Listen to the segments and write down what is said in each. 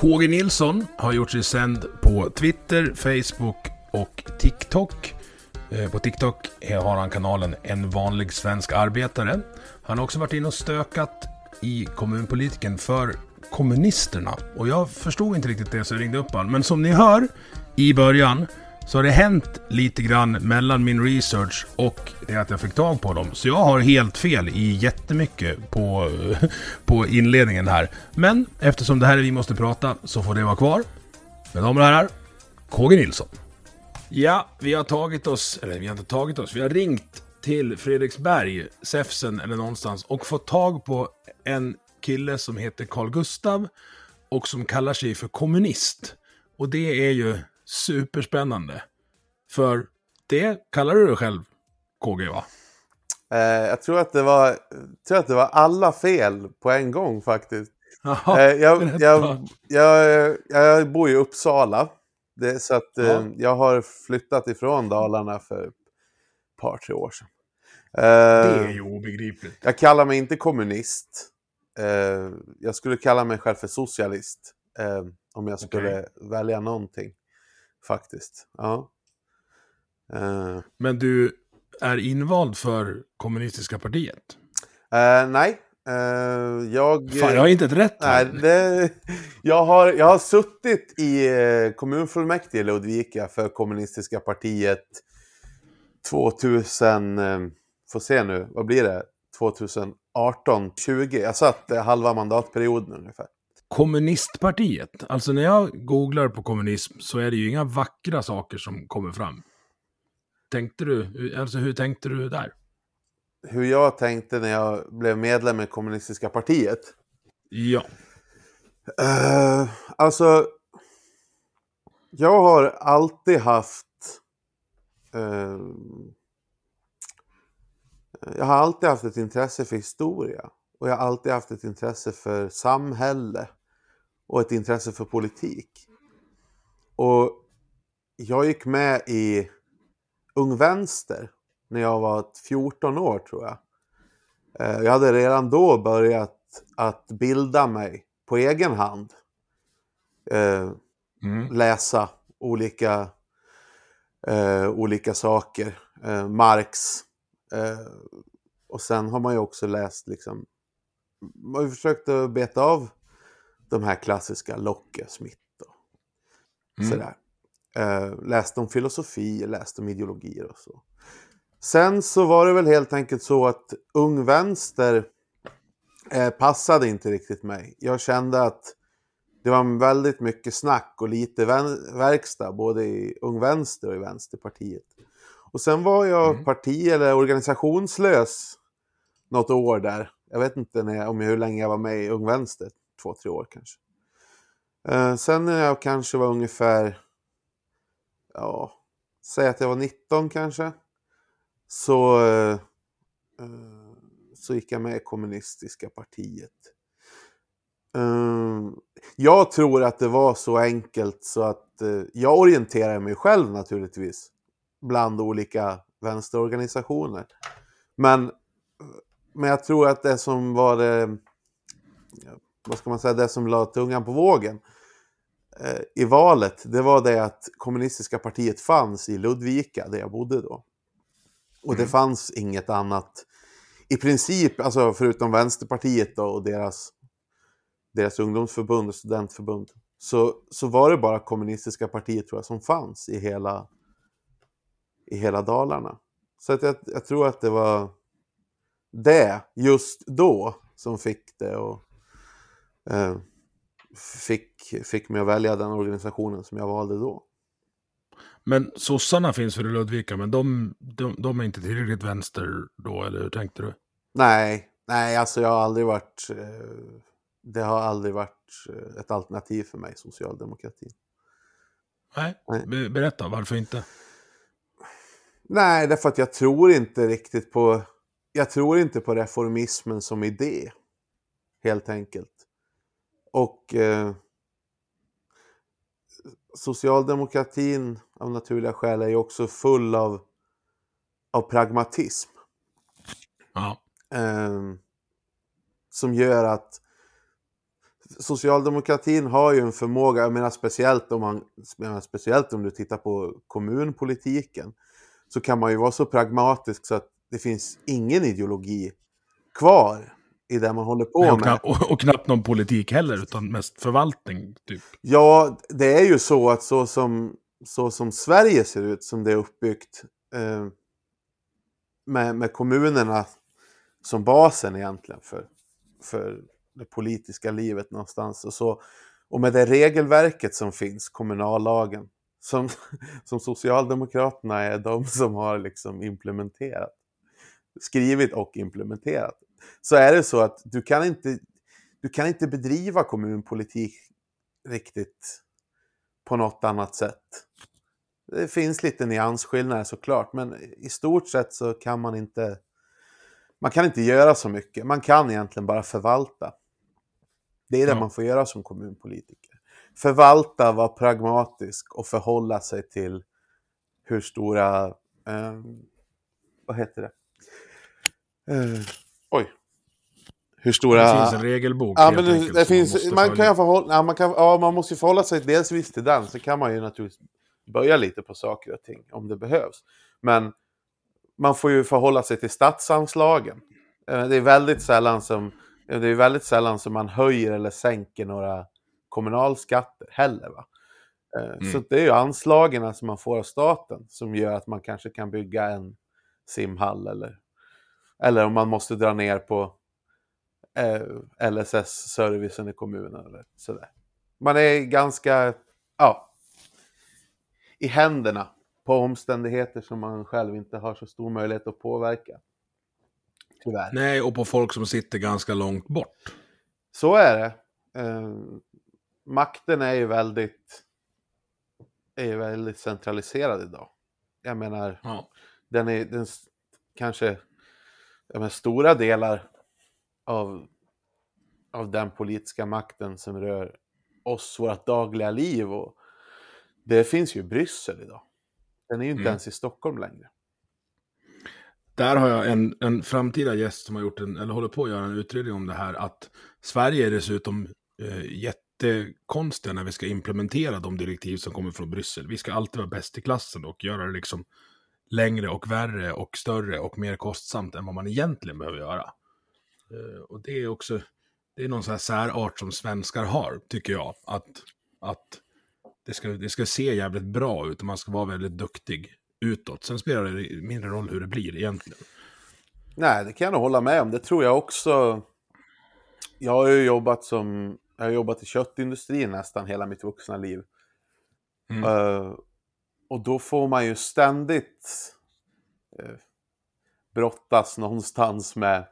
KG Nilsson har gjort sig sänd på Twitter, Facebook och TikTok. Eh, på TikTok har han kanalen En vanlig svensk arbetare. Han har också varit inne och stökat i kommunpolitiken för kommunisterna. Och jag förstod inte riktigt det så jag ringde upp honom. Men som ni hör i början så har det hänt lite grann mellan min research och det att jag fick tag på dem. Så jag har helt fel i jättemycket på, på inledningen här. Men eftersom det här är Vi måste prata så får det vara kvar. Mina damer och herrar, KG Nilsson. Ja, vi har tagit oss, eller vi har inte tagit oss, vi har ringt till Fredriksberg, Säfsen eller någonstans och fått tag på en kille som heter Carl Gustav och som kallar sig för kommunist. Och det är ju superspännande. För det kallar du dig själv, KG va? Eh, jag tror att, det var, jag tror att det var alla fel på en gång faktiskt. Jaha, Eh, jag, jag, jag, jag bor i Uppsala. Det, så att, eh, Ja. jag har flyttat ifrån Dalarna för ett par, tre år sedan. Eh, Det är ju obegripligt. Jag kallar mig inte kommunist. Eh, jag skulle kalla mig själv för socialist. Eh, om jag skulle välja någonting. Faktiskt. Ja. Eh, Men du är invald för kommunistiska partiet? eh, nej. Eh, jag... Fan, jag har inte ett rätt. Nej, det, jag, har, jag har suttit i kommunfullmäktige i Ludvika för kommunistiska partiet 2000, eh, får se nu, vad blir det? 2018, 20. Jag satt halva mandatperioden ungefär. Kommunistpartiet. Alltså när jag googlar på kommunism så är det ju inga vackra saker som kommer fram. Tänkte du, alltså hur tänkte du där? Hur jag tänkte när jag blev medlem i kommunistiska partiet. Ja. Eh, alltså, jag har alltid haft... eh, jag har alltid haft ett intresse för historia. Och jag har alltid haft ett intresse för samhälle. Och ett intresse för politik. Och jag gick med i Ung Vänster när jag var 14 år tror jag. Eh, Jag hade redan då börjat att bilda mig på egen hand. Eh, Mm. läsa olika, eh, olika saker. Marx. Och sen har man ju också läst liksom, man har ju försökt att beta av de här klassiska Locke, Smith och Mm. sådär. Eh, läst om filosofi, läst om ideologier och så. Sen så var det väl helt enkelt så att Ung Vänster eh, passade inte riktigt mig. Jag kände att det var väldigt mycket snack och lite verkstad både i Ung Vänster och i Vänsterpartiet. Och sen var jag Mm. parti eller organisationslös något år där. Jag vet inte när, om hur länge jag var med i Ung Vänster. Två, tre år kanske. Eh, sen när jag kanske var ungefär, ja, säg att jag var 19 kanske. Så, eh, eh, så gick jag med i kommunistiska partiet. Eh, jag tror att det var så enkelt så att eh, jag orienterar mig själv naturligtvis bland olika vänsterorganisationer. Men, eh, men jag tror att det som var det, vad ska man säga, det som la tungan på vågen eh, i valet, det var det att kommunistiska partiet fanns i Ludvika, där jag bodde då. Och det fanns inget annat, i princip, alltså förutom Vänsterpartiet då, och deras, deras ungdomsförbund och studentförbund, så, så var det bara kommunistiska partiet tror jag som fanns i hela, i hela Dalarna. Så att jag, jag tror att det var det just då som fick det och eh, fick, fick mig att välja den organisationen som jag valde då. Men sossarna finns för i Ludvika, men de, de, de, är inte tillräckligt vänster då, eller hur tänkte du? Nej, nej, alltså jag har aldrig varit... Eh, det har aldrig varit eh, ett alternativ för mig, socialdemokratin. Nej, nej. berätta, varför inte? Nej, därför att jag tror inte riktigt på... Jag tror inte på reformismen som idé, helt enkelt. Och eh, socialdemokratin av naturliga skäl är ju också full av, av pragmatism. Ja. Eh, som gör att socialdemokratin har ju en förmåga, jag menar speciellt om, man, menar speciellt om du tittar på kommunpolitiken, så kan man ju vara så pragmatisk så att det finns ingen ideologi kvar i det man håller på Nej, och, med. Och, och, knappt någon politik heller, utan mest förvaltning. Typ. Ja, det är ju så att så som, så som Sverige ser ut, som det är uppbyggt, eh, med, med kommunerna som basen egentligen för, för det politiska livet någonstans. Och, så, och med det regelverket som finns, kommunallagen, som, som Socialdemokraterna är de som har liksom implementerat. Skrivit och implementerat så är det så att du kan inte, du kan inte bedriva kommunpolitik riktigt på något annat sätt. Det finns lite nyansskillnader såklart, men i stort sett så kan man inte man kan inte göra så mycket. Man kan egentligen bara förvalta. Det är det ja. man får göra som kommunpolitiker. Förvalta, vara pragmatisk och förhålla sig till hur stora, eh, vad heter det? Eh. Hur stora... Det finns en regelbok. Ja, men det, det finns, man, kan förhålla, ja, man, kan, ja, man måste förhålla sig dels visst till den, så kan man ju naturligtvis böja lite på saker och ting om det behövs. Men man får ju förhålla sig till statsanslagen. Eh, det är väldigt sällan som, det är väldigt sällan som man höjer eller sänker några kommunalskatter heller. Va? Eh, mm. Så det är ju anslagen som man får av staten som gör att man kanske kan bygga en simhall eller, eller om man måste dra ner på eh, LSS-servicen i kommunen eller sådär. Man är ganska, ja, i händerna på omständigheter som man själv inte har så stor möjlighet att påverka. Tyvärr. Nej, och på folk som sitter ganska långt bort. Så är det. Eh, makten är ju väldigt, är väldigt centraliserad idag. Jag menar, ja. den är den, kanske, menar, stora delar av, av den politiska makten som rör oss, vårt dagliga liv. Och det finns ju i Bryssel idag. Den är ju inte mm. ens i Stockholm längre. Där har jag en, en framtida gäst som har gjort en, eller håller på att göra en utredning om det här, att Sverige är dessutom eh, jättekonstiga när vi ska implementera de direktiv som kommer från Bryssel. Vi ska alltid vara bäst i klassen och göra det liksom längre och värre och större och mer kostsamt än vad man egentligen behöver göra. Eh, och det är också, det är någon sån här särart som svenskar har, tycker jag. Att, att det, ska, det ska se jävligt bra ut och man ska vara väldigt duktig utåt. Sen spelar det mindre roll hur det blir egentligen. Nej, det kan jag nog hålla med om. Det tror jag också. Jag har ju jobbat som, jag har jobbat i köttindustrin nästan hela mitt vuxna liv. Mm. Uh, och då får man ju ständigt uh, brottas någonstans med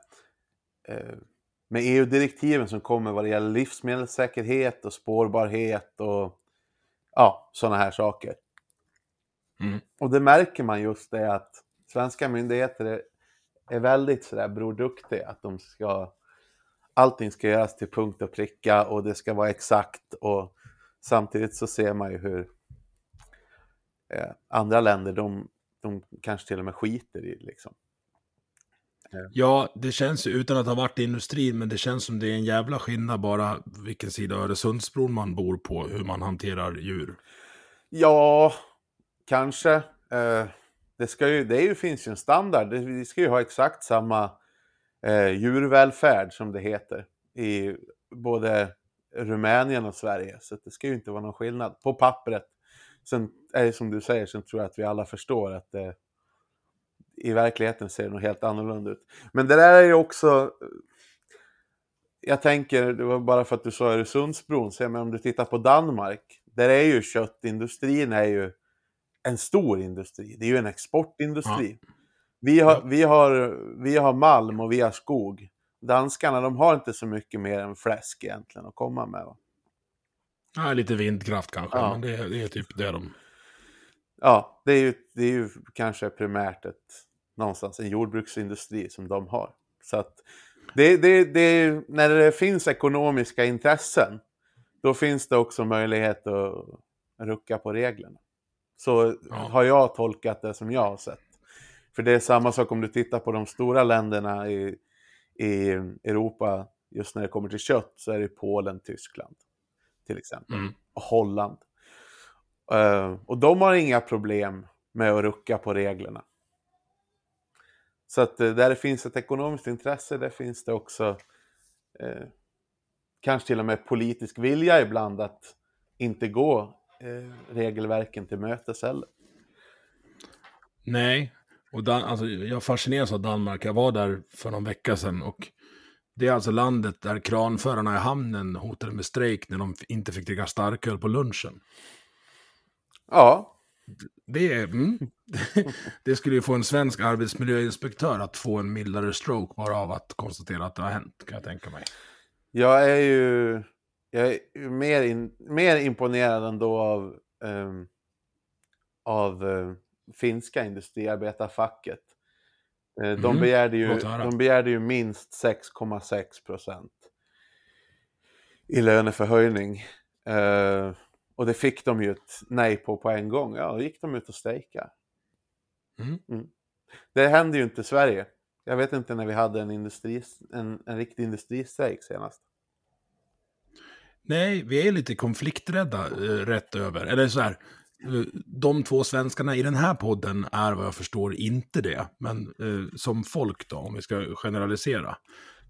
med EU-direktiven som kommer vad det gäller livsmedelssäkerhet och spårbarhet och ja, sådana här saker. Mm. Och det märker man just det att svenska myndigheter är, är väldigt sådär bror duktiga, att de ska allting ska göras till punkt och pricka och det ska vara exakt och samtidigt så ser man ju hur eh, andra länder, de, de kanske till och med skiter i liksom. Ja, det känns ju, utan att ha varit i industrin, men det känns som det är en jävla skillnad bara vilken sida Öresundsbron man bor på, hur man hanterar djur. Ja, kanske. Eh, det, ska ju, det ju, finns ju en standard. Vi ska ju ha exakt samma eh, djurvälfärd som det heter i både Rumänien och Sverige. Så det ska ju inte vara någon skillnad på pappret. Sen är det som du säger, sen tror jag att vi alla förstår att det, i verkligheten ser det nog helt annorlunda ut. Men det där är ju också... Jag tänker, det var bara för att du sa Öresundsbron, så men om du tittar på Danmark, där är ju köttindustrin är ju en stor industri. Det är ju en exportindustri. Ja. Vi, har, vi, har, vi har malm och vi har skog. Danskarna, de har inte så mycket mer än fläsk egentligen att komma med. Va? Ja, lite vindkraft kanske, ja. men det, det, är typ det de... Ja, det är ju, det är ju kanske primärt ett, någonstans en jordbruksindustri som de har. Så att det, det, det, när det finns ekonomiska intressen, då finns det också möjlighet att rucka på reglerna. Så ja. har jag tolkat det som jag har sett. För det är samma sak om du tittar på de stora länderna i, i Europa, just när det kommer till kött, så är det Polen, Tyskland till exempel. Mm. Och Holland. Uh, och de har inga problem med att rucka på reglerna. Så att uh, där det finns ett ekonomiskt intresse, där finns det också uh, kanske till och med politisk vilja ibland att inte gå regelverken till mötes heller. Nej, och Dan alltså, jag fascineras av Danmark. Jag var där för någon vecka sedan och det är alltså landet där kranförarna i hamnen hotade med strejk när de inte fick dricka starköl på lunchen. Ja. Det, mm, det skulle ju få en svensk arbetsmiljöinspektör att få en mildare stroke bara av att konstatera att det har hänt, kan jag tänka mig. Jag är ju jag är mer, in, mer imponerad ändå av, um, av uh, finska industriarbetarfacket. Mm. De, begärde ju, de begärde ju minst 6,6 procent i löneförhöjning. Uh, och det fick de ju ett nej på på en gång. Ja, då gick de ut och strejkade. Mm. Mm. Det hände ju inte i Sverige. Jag vet inte när vi hade en, industri, en, en riktig industristrejk senast. Nej, vi är lite konflikträdda eh, rätt över. Eller så här, de två svenskarna i den här podden är vad jag förstår inte det. Men eh, som folk då, om vi ska generalisera.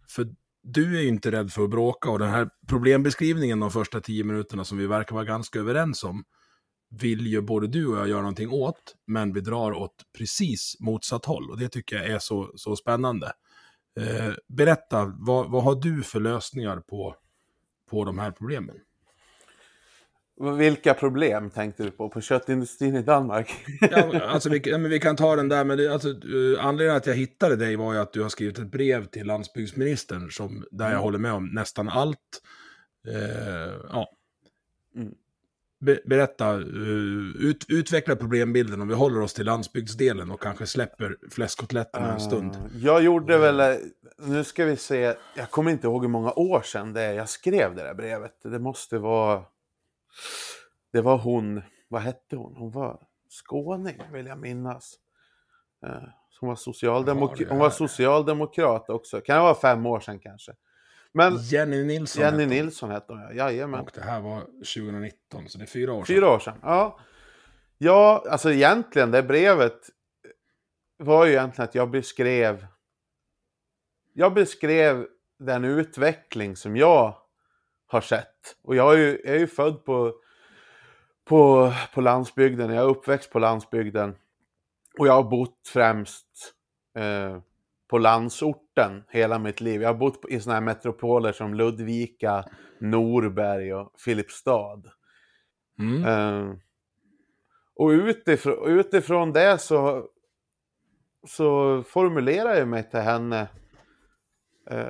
För du är ju inte rädd för att bråka och den här problembeskrivningen de första tio minuterna som vi verkar vara ganska överens om vill ju både du och jag göra någonting åt, men vi drar åt precis motsatt håll. Och det tycker jag är så, så spännande. Eh, berätta, vad, vad har du för lösningar på, på de här problemen? Vilka problem tänkte du på? På köttindustrin i Danmark? ja, alltså vi, ja, men vi kan ta den där, men det, alltså, uh, anledningen att jag hittade dig var ju att du har skrivit ett brev till landsbygdsministern som, där jag mm. håller med om nästan allt. Uh, ja. Mm. Be, berätta, uh, ut, utveckla problembilden om vi håller oss till landsbygdsdelen och kanske släpper fläskkotletterna en stund. Jag gjorde väl, nu ska vi se, jag kommer inte ihåg hur många år sedan det är jag skrev det där brevet. Det måste vara det var hon, vad hette hon? Hon var skåning vill jag minnas. Eh, hon var, socialdemok hon var socialdemokrat också. Kan det vara fem år sedan kanske? Men Jenny Nilsson. Jenny hette Nilsson hette hon, ja. Jajamän. Och det här var 2019, så det är fyra år sedan. Fyra år sedan, ja. Ja, alltså egentligen det brevet var ju egentligen att jag beskrev jag beskrev den utveckling som jag har sett. Och jag är ju, jag är ju född på, på, på landsbygden, jag är uppväxt på landsbygden. Och jag har bott främst eh, på landsorten hela mitt liv. Jag har bott i sådana här metropoler som Ludvika, Norberg och Filipstad. Mm. Eh, och utifrån, utifrån det så, så formulerar jag mig till henne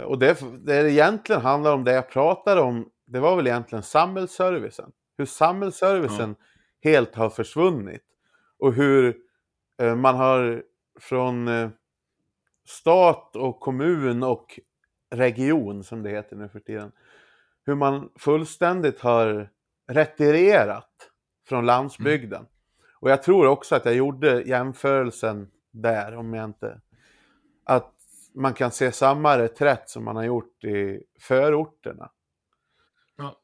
och det, det egentligen handlar om, det jag pratade om, det var väl egentligen samhällsservicen. Hur samhällsservicen mm. helt har försvunnit. Och hur uh, man har från uh, stat och kommun och region, som det heter nu för tiden, hur man fullständigt har retirerat från landsbygden. Mm. Och jag tror också att jag gjorde jämförelsen där, om jag inte... Att man kan se samma reträtt som man har gjort i förorterna. Ja.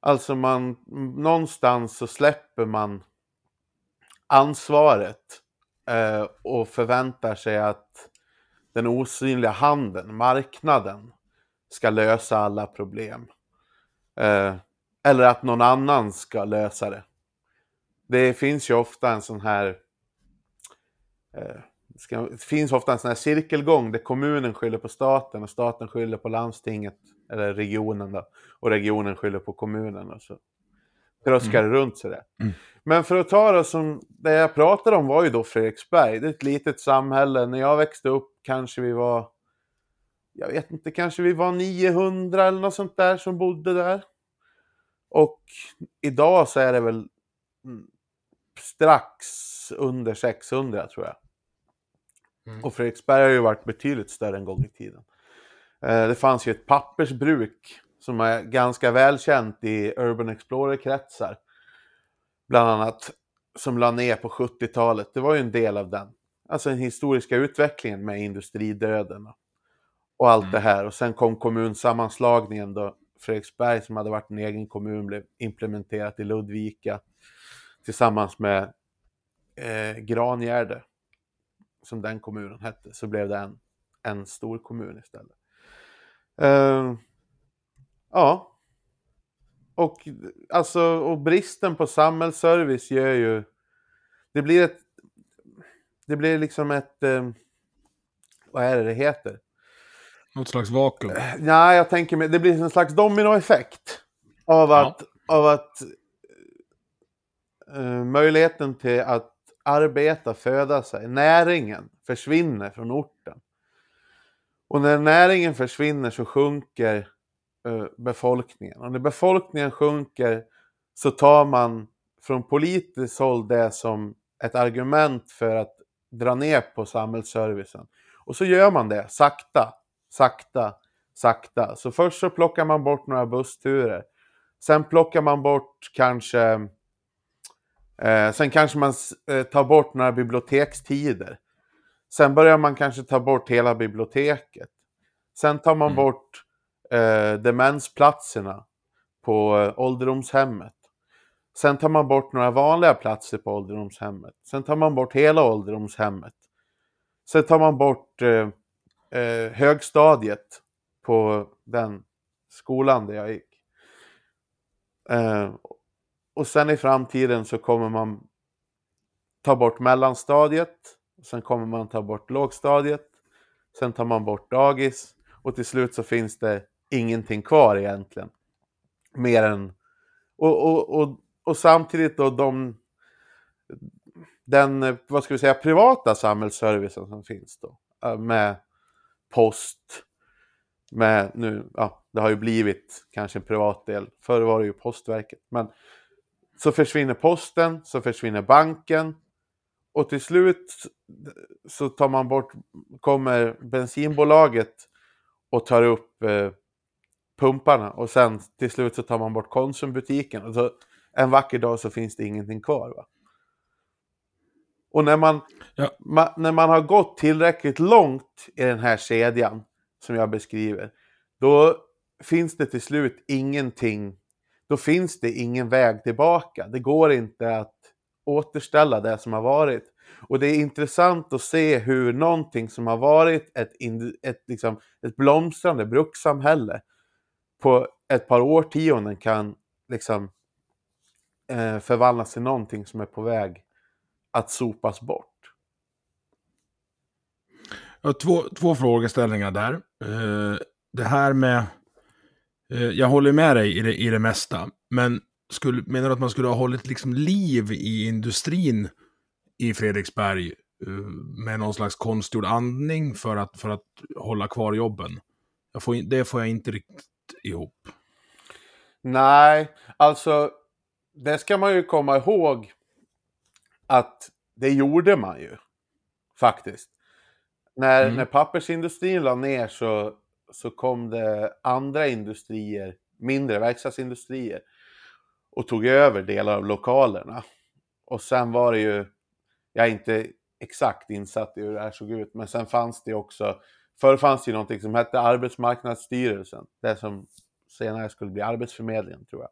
Alltså man, någonstans så släpper man ansvaret eh, och förväntar sig att den osynliga handen, marknaden, ska lösa alla problem. Eh, eller att någon annan ska lösa det. Det finns ju ofta en sån här... Eh, ska, det finns ofta en sån här cirkelgång där kommunen skyller på staten och staten skyller på landstinget, eller regionen då, och regionen skyller på kommunen. Och så tröskar det runt sådär. Mm. Men för att ta det som, det jag pratade om var ju då Fredriksberg. Det är ett litet samhälle. När jag växte upp kanske vi var, jag vet inte, kanske vi var 900 eller något sånt där som bodde där. Och idag så är det väl mm, strax under 600 tror jag. Mm. Och Fredriksberg har ju varit betydligt större en gång i tiden. Eh, Det fanns ju ett pappersbruk som är ganska välkänt i Urban Explorer-kretsar. Bland annat som la ner på 70-talet. Det var ju en del av den. Alltså den historiska utvecklingen med industridöden och- allt det här. Och sen kom kommunsammanslagningen då Fredriksberg som hade varit en egen kommun blev implementerat i Ludvika tillsammans med eh, Grangärde som den kommunen hette så blev det en, en stor kommun istället. Eh, ja. Och alltså och bristen på samhällsservice gör ju det blir ett det blir liksom ett eh, vad är det det heter? Något slags vakuum. Nej, jag tänker mig, det blir en slags dominoeffekt av att, av att eh, möjligheten till att arbeta, föda sig, näringen försvinner från orten. Och när näringen försvinner så sjunker eh, befolkningen. Och när befolkningen sjunker så tar man från politiskt håll det som ett argument för att dra ner på samhällsservicen. Och så gör man det sakta, sakta, sakta. Så först så plockar man bort några bussturer. Sen plockar man bort kanske... Eh, sen kanske man eh, tar bort några bibliotekstider. Sen börjar man kanske ta bort hela biblioteket. Sen tar man Mm. bort eh, demensplatserna på eh, ålderdomshemmet. Sen tar man bort några vanliga platser på ålderdomshemmet. Sen tar man bort hela ålderdomshemmet. Sen tar man bort eh, eh, högstadiet på den skolan där jag gick. Eh, och sen i framtiden så kommer man ta bort mellanstadiet. Sen kommer man ta bort lågstadiet. Sen tar man bort dagis. Och till slut så finns det ingenting kvar egentligen. Mer än... Och, och, och, och samtidigt då de... Den, vad ska vi säga, privata samhällsservicen som finns då. Eh, med post. Med nu, ja, det har ju blivit kanske en privat del. Förr var det ju Postverket. Men så försvinner posten, så försvinner banken. Och till slut så tar man bort, kommer bensinbolaget och tar upp eh, pumparna. Och sen till slut så tar man bort konsumbutiken. Och så en vacker dag så finns det ingenting kvar. Va? Och när man, Ja. ma, när man har gått tillräckligt långt i den här kedjan som jag beskriver. Då finns det till slut ingenting. Då finns det ingen väg tillbaka. Det går inte att återställa det som har varit. Och det är intressant att se hur någonting som har varit ett, ett, liksom, ett blomstrande brukssamhälle på ett par årtionden kan liksom eh, förvandlas till någonting som är på väg att sopas bort. Jag har två, två frågeställningar där. Eh, det här med eh, jag håller med dig i det, i det mesta. Men skulle, menar du att man skulle ha hållit liksom liv i industrin i Fredriksberg eh, med någon slags konstgjord andning för att, för att hålla kvar jobben? Får, det får jag inte riktigt ihop. Nej, alltså det ska man ju komma ihåg att det gjorde man ju faktiskt. När, Mm. när pappersindustrin la ner så, så kom det andra industrier, mindre verkstadsindustrier och tog över delar av lokalerna. Och sen var det ju, jag är inte exakt insatt i hur det här såg ut, men sen fanns det också, förr fanns det ju någonting som hette Arbetsmarknadsstyrelsen, det som senare skulle bli Arbetsförmedlingen tror jag.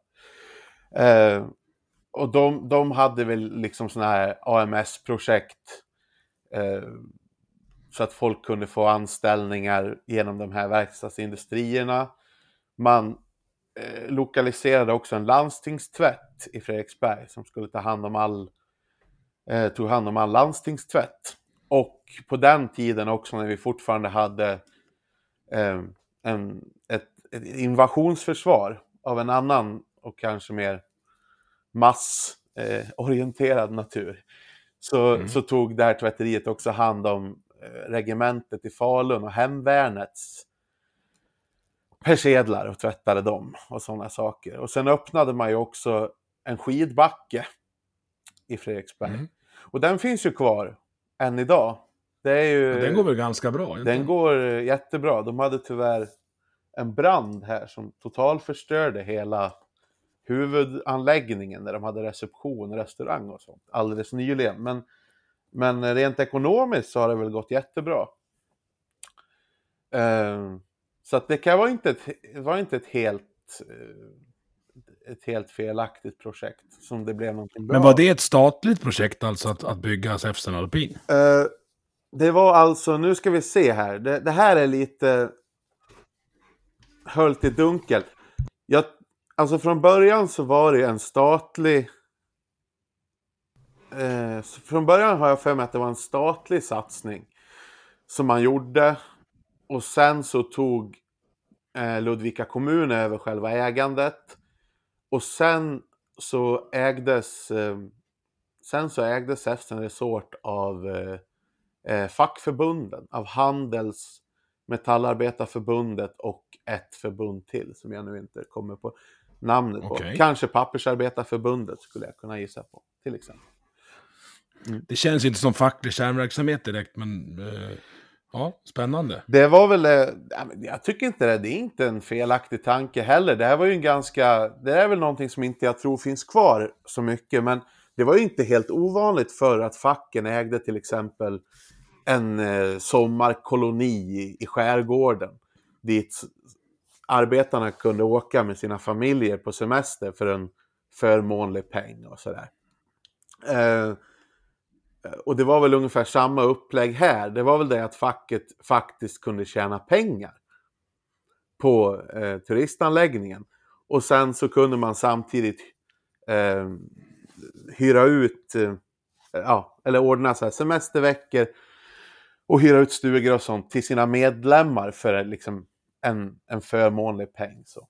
Eh, och de, de hade väl liksom sådana här AMS-projekt eh, så att folk kunde få anställningar genom de här verkstadsindustrierna. Man eh, lokaliserade också en landstingstvätt i Fredriksberg som skulle ta hand om all, eh, tog hand om all landstingstvätt. Och på den tiden också när vi fortfarande hade eh, en, ett, ett invasionsförsvar av en annan och kanske mer massorienterad natur. Så, Mm. så tog det här tvätteriet också hand om eh, regementet i Falun och hemvärnets persedlar och tvättade dem och sådana saker. Och sen öppnade man ju också en skidbacke i Fredriksberg. Mm. Och den finns ju kvar än idag. Det är ju... Den går väl ganska bra? inte? Den går eh, jättebra. De hade tyvärr en brand här som totalförstörde hela huvudanläggningen där de hade reception, restaurang och sånt alldeles nyligen. Men, men rent ekonomiskt så har det väl gått jättebra. Eh, så att det kan vara inte ett, var inte ett helt eh, ett helt felaktigt projekt som det blev någonting bra. Men var det ett statligt projekt alltså att, att bygga Säfsten Alpin? Eh, det var alltså, nu ska vi se här. Det, det här är lite höljt i dunkel. Jag, alltså från början så var det en statlig... Eh, från början har jag för mig att det var en statlig satsning som man gjorde. Och sen så tog eh, Ludvika kommun över själva ägandet. Och sen så ägdes, eh, sen så ägdes Säfsten Resort av eh, eh, fackförbunden, av Handels, Metallarbetarförbundet och ett förbund till som jag nu inte kommer på namnet på. Okej. Kanske Pappersarbetarförbundet skulle jag kunna gissa på, till exempel. Det känns inte som facklig kärnverksamhet direkt, men eh, ja, spännande. Det var väl, eh, jag tycker inte det, det är inte en felaktig tanke heller. Det här var ju en ganska, det är väl någonting som inte jag tror finns kvar så mycket, men det var ju inte helt ovanligt för att facken ägde till exempel en eh, sommarkoloni i, skärgården dit arbetarna kunde åka med sina familjer på semester för en förmånlig peng och sådär. Eh, och det var väl ungefär samma upplägg här. Det var väl det att facket faktiskt kunde tjäna pengar på eh, turistanläggningen. Och sen så kunde man samtidigt eh, hyra ut, eh, ja, eller ordna så här semesterveckor och hyra ut stugor och sånt till sina medlemmar för eh, liksom en, en förmånlig peng. Så.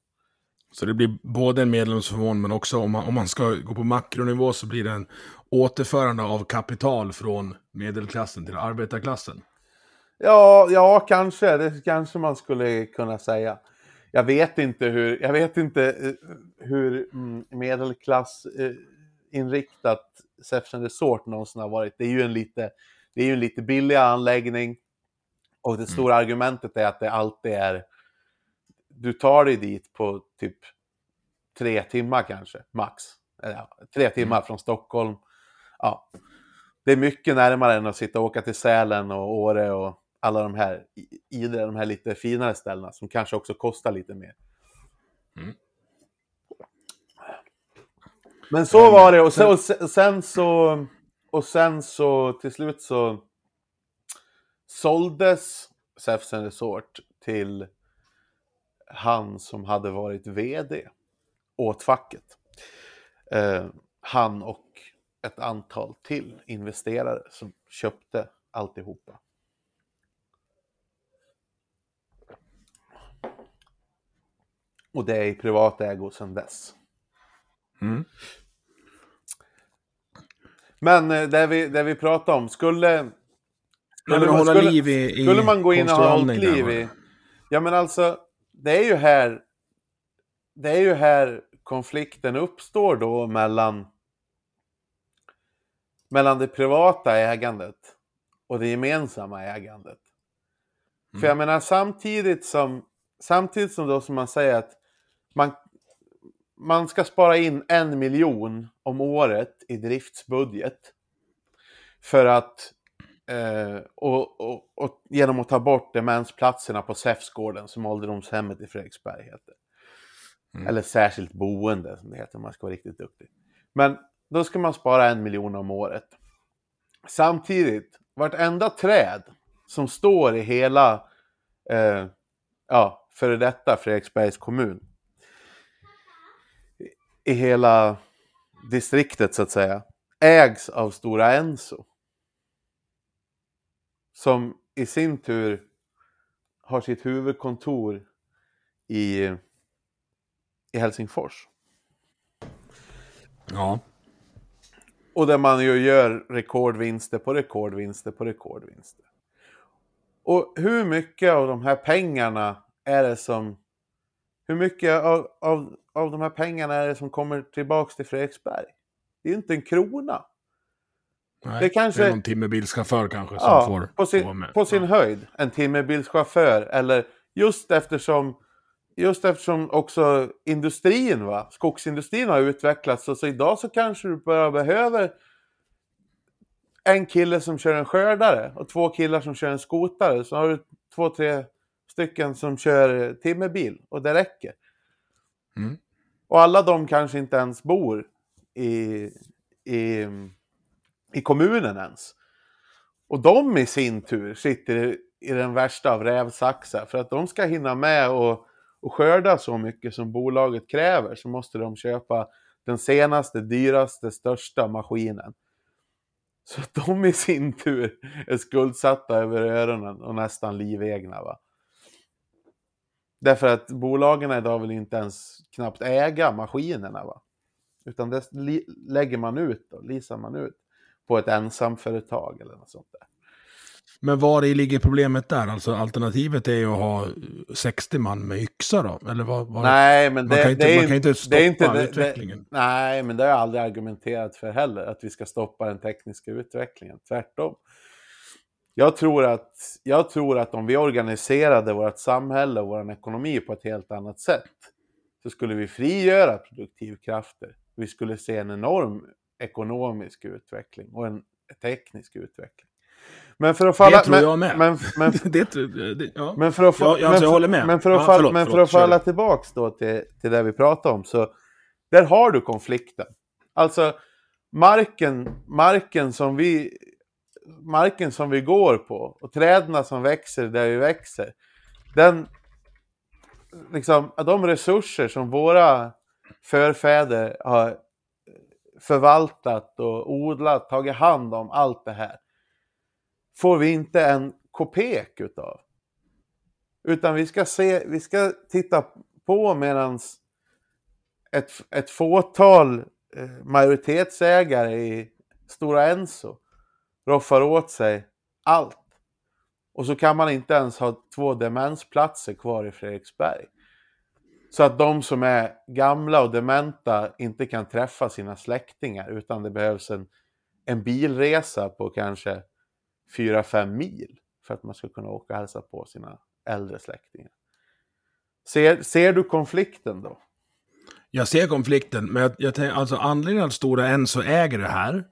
Så det blir både en medlemsförmån, men också om man, om man ska gå på makronivå så blir det en återförande av kapital från medelklassen till arbetarklassen. Ja, ja, kanske. Det kanske man skulle kunna säga. Jag vet inte hur, jag vet inte eh, hur mm, medelklass eh, Säfsen Resort någonsin har varit. Det är ju en lite, det är ju en lite billig anläggning. Och det stora argumentet är att det alltid är, du tar dig dit på typ tre timmar kanske, max. Eller, tre timmar från Stockholm. Ja, det är mycket närmare än att sitta och åka till Sälen och Åre och alla de här, i- i de här lite finare ställena som kanske också kostar lite mer. Mm. Men så var det och sen, och sen- sen så och sen så till slut så såldes Säfsen Resort till han som hade varit vd åt facket. Eh, han och ett antal till investerare som köpte alltihopa. Och det är i privat ägo sedan dess. Mm. Men eh, det vi, det vi pratade om, skulle... Skulle man- hålla skulle- liv i, Skulle man gå in och ha hållit liv i... Ja men alltså, det är ju här... Det är ju här konflikten uppstår då mellan... Mellan det privata ägandet och det gemensamma ägandet. För jag menar samtidigt som... Samtidigt som då som man säger att man, man ska spara in en miljon om året i driftsbudget. För att Eh, och, och, och genom att ta bort demensplatserna på Säfsgården som ålderdomshemmet i Fredriksberg heter. Mm. Eller särskilt boende som det heter om man ska vara riktigt duktig. Men då ska man spara en miljon om året. Samtidigt, vartenda träd som står i hela eh, ja, före detta Fredriksbergs kommun i hela distriktet så att säga ägs av Stora Enso. Som i sin tur har sitt huvudkontor i, i Helsingfors. Ja. Och där man ju gör rekordvinster på rekordvinster på rekordvinster. Och hur mycket av de här pengarna är det som... Hur mycket av, av, av de här pengarna är det som kommer tillbaks till Fredriksberg? Det är ju inte en krona. Nej, Det kanske- det är någon timmerbilschaufför kanske som Ja, får, på sin, på sin ja. höjd. En timmerbilschaufför. Eller just eftersom, just eftersom också industrin, va? skogsindustrin har utvecklats. Så, så idag så kanske du bara behöver en kille som kör en skördare och två killar som kör en skotare. Så har du två, tre stycken som kör timmerbil och det räcker. Mm. Och alla de kanske inte ens bor i, i, i kommunen ens. Och de i sin tur sitter i, i den värsta av rävsaxar. För att de ska hinna med och, och skörda så mycket som bolaget kräver så måste de köpa den senaste, dyraste, största maskinen. Så att de i sin tur är skuldsatta över öronen och nästan livegna. Va? Därför att bolagen idag vill inte ens knappt äga maskinerna. Va? Utan det lägger man ut och leasar man ut på ett ensamföretag eller något sånt där. Men var i ligger problemet där? Alltså alternativet är ju att ha 60 man med yxa då? Eller vad? vad Nej, men det, man kan inte, det är man kan inte stoppa det är inte det- utvecklingen. Det, nej, men det har jag aldrig argumenterat för heller, att vi ska stoppa den tekniska utvecklingen. Tvärtom. Jag tror att, jag tror att om vi organiserade vårt samhälle och vår ekonomi på ett helt annat sätt så skulle vi frigöra produktivkrafter. Vi skulle se en enorm ekonomisk utveckling och en teknisk utveckling. Men för att falla... tror men, jag med. Men, men, det, tror- det, ja. men för att, få, Ja, alltså, jag för- håller med. Men för att, Ja, förlåt, men för förlåt, att falla tillbaks då till, till det vi pratade om, så där har du konflikten. Alltså, marken, marken, som vi, marken som vi går på och träden som växer där vi växer, den, liksom, de resurser som våra förfäder har förvaltat och odlat, tagit hand om allt det här, får vi inte en kopek utav. Utan vi ska, se, vi ska titta på medan ett, ett fåtal eh, majoritetsägare i Stora Enso roffar åt sig allt. Och så kan man inte ens ha två demensplatser kvar i Fredriksberg. Så att de som är gamla och dementa inte kan träffa sina släktingar utan det behövs en, en bilresa på kanske 4-5 mil för att man ska kunna åka och hälsa på sina äldre släktingar. Ser, ser du konflikten då? Jag ser konflikten, men jag, jag tänker, alltså anledningen att Stora Enso äger det här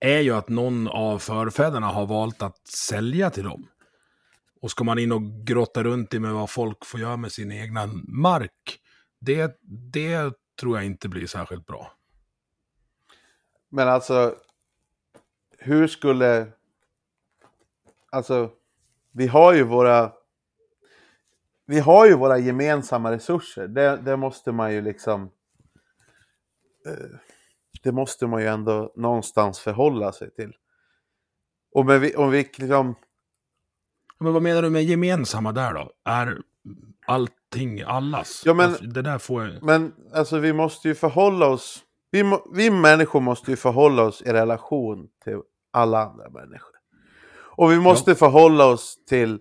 är ju att någon av förfäderna har valt att sälja till dem. Och ska man in och grotta runt i med vad folk får göra med sin egna mark, det, det tror jag inte blir särskilt bra. Men alltså, hur skulle... Alltså, vi har ju våra... Vi har ju våra gemensamma resurser. Det, det måste man ju liksom... eh, Det måste man ju ändå någonstans förhålla sig till. Och med, vi- om vi liksom... Men vad menar du med gemensamma där då? Är allting allas? Ja, men- Det där får jag... Men alltså vi måste ju förhålla oss... Vi, vi människor måste ju förhålla oss i relation till alla andra människor. Och vi måste förhålla oss till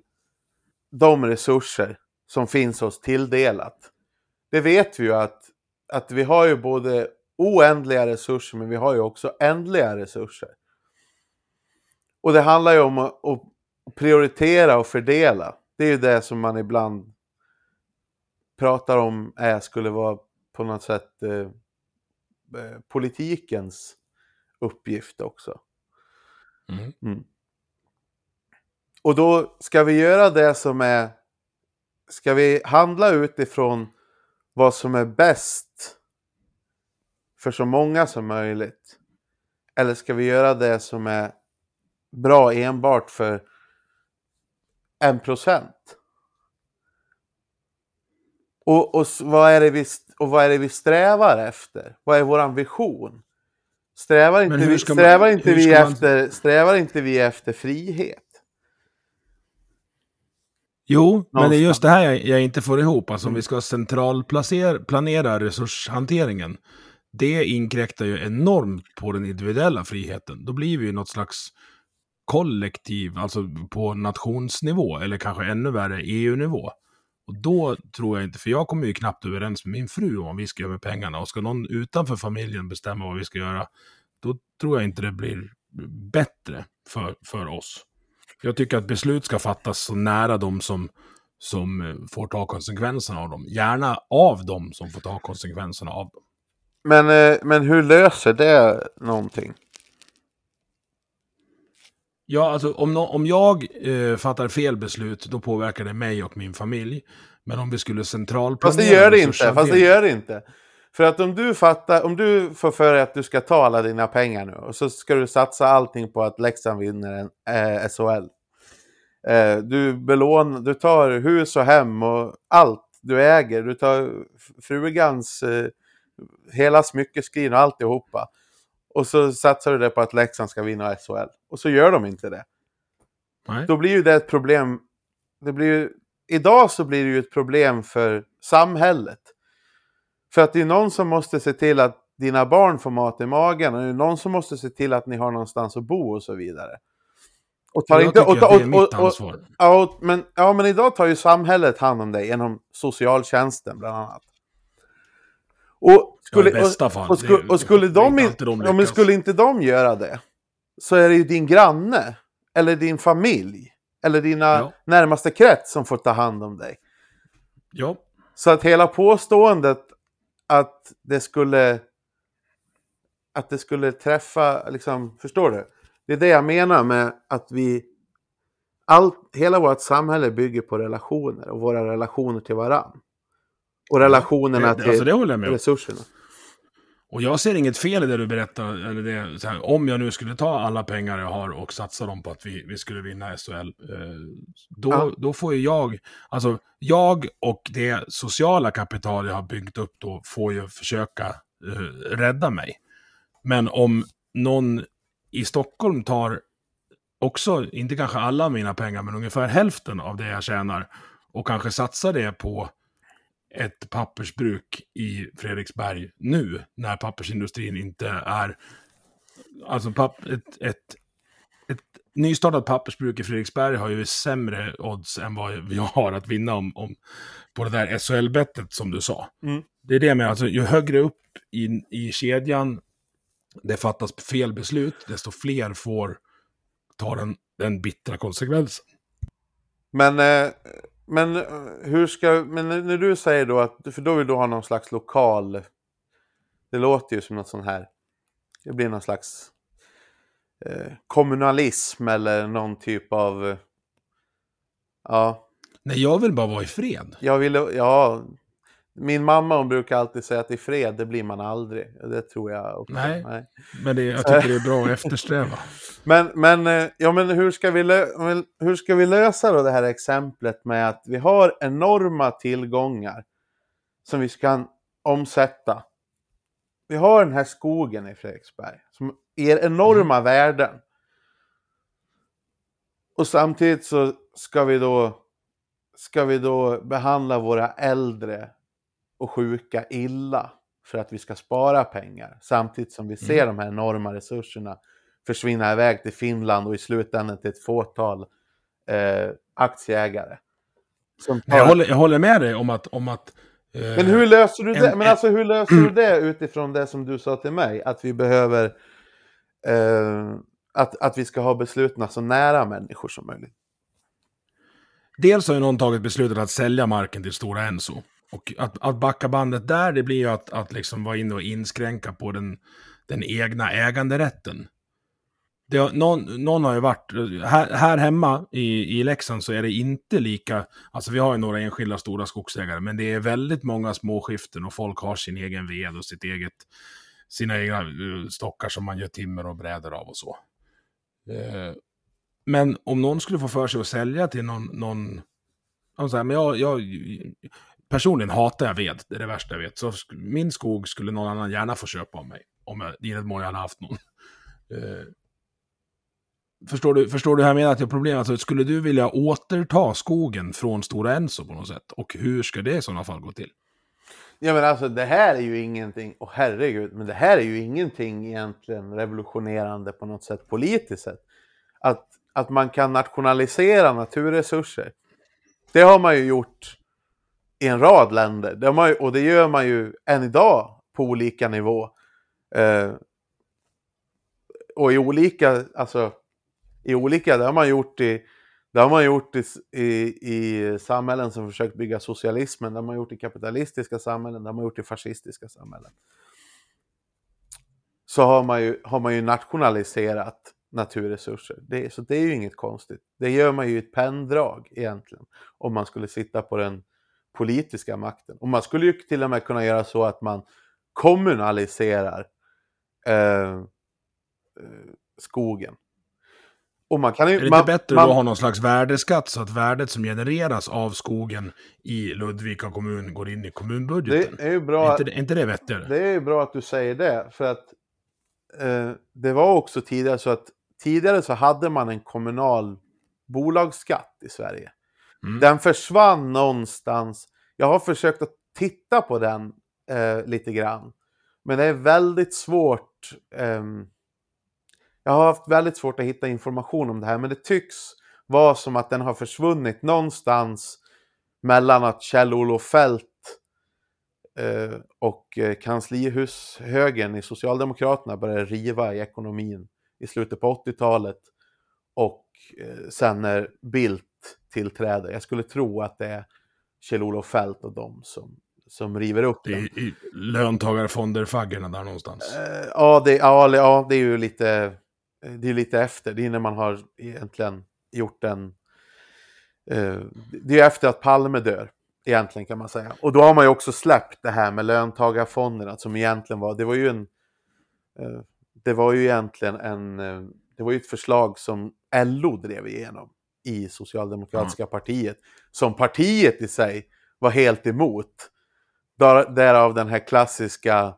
de resurser som finns oss tilldelat. Det vet vi ju att, att vi har ju både oändliga resurser men vi har ju också ändliga resurser. Och det handlar ju om att, att prioritera och fördela. Det är ju det som man ibland pratar om är, skulle vara på något sätt eh, eh, politikens uppgift också. Mm. Och då ska vi göra det som är... Ska vi handla utifrån vad som är bäst för så många som möjligt? Eller ska vi göra det som är bra enbart för en procent? Och, och, vad är det vi, och vad är det vi strävar efter? Vad är våran vision? Strävar inte, vi, strävar man, inte, vi man... efter, strävar inte vi efter frihet? Jo, men det är just det här jag, jag inte får ihop. Alltså om vi ska centralplanera resurshanteringen. Det inkräktar ju enormt på den individuella friheten. Då blir vi ju något slags kollektiv, alltså på nationsnivå, eller kanske ännu värre EU-nivå. Och då tror jag inte, för jag kommer ju knappt överens med min fru om vad vi ska göra med pengarna. Och ska någon utanför familjen bestämma vad vi ska göra, då tror jag inte det blir bättre för, för oss. Jag tycker att beslut ska fattas så nära de som, som eh, får ta konsekvenserna av dem. Gärna av dem som får ta konsekvenserna av dem. Men, eh, men hur löser det någonting? Ja, alltså om, no om jag eh, fattar fel beslut, då påverkar det mig och min familj. Men om vi skulle centralplanera... Fast det gör det inte, fast det gör det inte. För att om du fattar, om du får för dig att du ska ta alla dina pengar nu och så ska du satsa allting på att Leksand vinner en eh, SHL. Eh, du belånar, du tar hus och hem och allt du äger. Du tar frugans eh, hela smyckeskrin och alltihopa. Och så satsar du det på att Leksand ska vinna SHL. Och så gör de inte det. Nej. Då blir ju det ett problem. Det blir ju, idag så blir det ju ett problem för samhället. För att det är någon som måste se till att dina barn får mat i magen. Och det är någon som måste se till att ni har någonstans att bo och så vidare. Och tar inte, och, och, och, det är mitt ansvar. Ja, men, ja, men idag tar ju samhället hand om dig genom socialtjänsten bland annat. Och skulle, ja, bästa fall. Och, och, och skulle, de, inte de ja, men skulle inte de göra det, så är det ju din granne, eller din familj, eller dina ja. närmaste krets som får ta hand om dig. Ja. Så att hela påståendet att det skulle att det skulle träffa, liksom, förstår du? Det är det jag menar med att vi, allt, hela vårt samhälle bygger på relationer och våra relationer till varandra. Och relationerna det, till alltså resurserna. Och jag ser inget fel i det du berättar. Eller det, här, om jag nu skulle ta alla pengar jag har och satsa dem på att vi, vi skulle vinna SHL. Eh, då, ja. då får ju jag, alltså jag och det sociala kapital jag har byggt upp då får ju försöka eh, rädda mig. Men om någon i Stockholm tar också, inte kanske alla mina pengar, men ungefär hälften av det jag tjänar och kanske satsar det på ett pappersbruk i Fredriksberg nu, när pappersindustrin inte är... Alltså papp, ett, ett, ett nystartat pappersbruk i Fredriksberg har ju sämre odds än vad vi har att vinna om, om på det där SHL-bettet som du sa. Mm. Det är det med, alltså ju högre upp i, i kedjan det fattas fel beslut, desto fler får ta den, den bittra konsekvensen. Men eh, men eh, hur ska, men när du säger då att, för då vill du ha någon slags lokal, det låter ju som något sånt här, det blir någon slags eh, kommunalism eller någon typ av, eh, ja. Nej, jag vill bara vara i fred. Jag vill, ja, min mamma hon brukar alltid säga att i fred, det blir man aldrig. Det tror jag också. Nej, Nej. men det, jag tycker det är bra att eftersträva. men, men, eh, ja, men hur, ska vi hur ska vi lösa då det här exemplet med att vi har enorma tillgångar som vi ska omsätta. Vi har den här skogen i Fredriksberg som ger enorma mm. värden. Och samtidigt så ska vi då ska vi då behandla våra äldre och sjuka illa för att vi ska spara pengar. Samtidigt som vi ser mm. de här enorma resurserna försvinna iväg till Finland och i slutändan till ett fåtal eh, aktieägare. Tar... Jag, håller, jag håller med dig om att... Om att eh, men hur löser du det? En, men alltså hur löser du det utifrån det som du sa till mig? Att vi behöver... Eh, att, att vi ska ha besluten så nära människor som möjligt. Dels har ju någon tagit beslutet att sälja marken till Stora Enso. Och att, att backa bandet där, det blir ju att, att liksom vara inne och inskränka på den, den egna äganderätten. Det har, någon, någon har ju varit, här, här hemma i, i Leksand så är det inte lika, alltså vi har ju några enskilda stora skogsägare, men det är väldigt många småskiften och folk har sin egen ved och sitt eget, sina egna eh, stockar som man gör timmer och brädor av och så. Eh, men om någon skulle få för sig att sälja till någon, någon så här, men jag, jag, personligen hatar jag ved, det är det värsta jag vet. Så min skog skulle någon annan gärna få köpa av mig. Om jag, i den mån jag hade haft någon. Eh, förstår, du, förstår du hur jag menar att jag har problem? Alltså, skulle du vilja återta skogen från Stora Enso på något sätt? Och hur ska det i sådana fall gå till? Ja men alltså det här är ju ingenting, och herregud, men det här är ju ingenting egentligen revolutionerande på något sätt politiskt sett. Att, att man kan nationalisera naturresurser. Det har man ju gjort i en rad länder. Det man, och det gör man ju än idag på olika nivå. Eh, och i olika, alltså, i olika, det har man gjort i, det har man gjort i, i, i samhällen som försökt bygga socialismen, det har man gjort i kapitalistiska samhällen, det har man gjort i fascistiska samhällen. Så har man ju, har man ju nationaliserat naturresurser. Det, så det är ju inget konstigt. Det gör man ju i ett penndrag egentligen, om man skulle sitta på den politiska makten. Och man skulle ju till och med kunna göra så att man kommunaliserar eh, eh skogen. Och man kan ju, är det inte bättre man, att ha någon slags värdeskatt så att värdet som genereras av skogen i Ludvika kommun går in i kommunbudgeten? Det är ju bra. Är inte, är inte det vettigare? Det är ju bra att du säger det. För att eh, det var också tidigare så att tidigare så hade man en kommunal bolagsskatt i Sverige. Mm. Den försvann någonstans. Jag har försökt att titta på den eh, lite grann. Men det är väldigt svårt. Eh, jag har haft väldigt svårt att hitta information om det här, men det tycks vara som att den har försvunnit någonstans mellan att Kjell-Olof Fält eh, och eh, kanslihushögern i Socialdemokraterna började riva i ekonomin i slutet på 80-talet och eh, sen när Bildt tillträder. Jag skulle tro att det är Kjell-Olof Fält och de som, som river upp det. I, i löntagarfonder-faggorna där någonstans. Eh, ja, det, ja, ja, det är ju lite, det är lite efter. Det är när man har egentligen gjort en... Eh, det är efter att Palme dör, egentligen kan man säga. Och då har man ju också släppt det här med löntagarfonderna som egentligen var, det var ju en... Eh, det var ju egentligen en... Eh, det var ju ett förslag som LO drev igenom i Socialdemokratiska mm. partiet. Som partiet i sig var helt emot. Där, därav den här klassiska...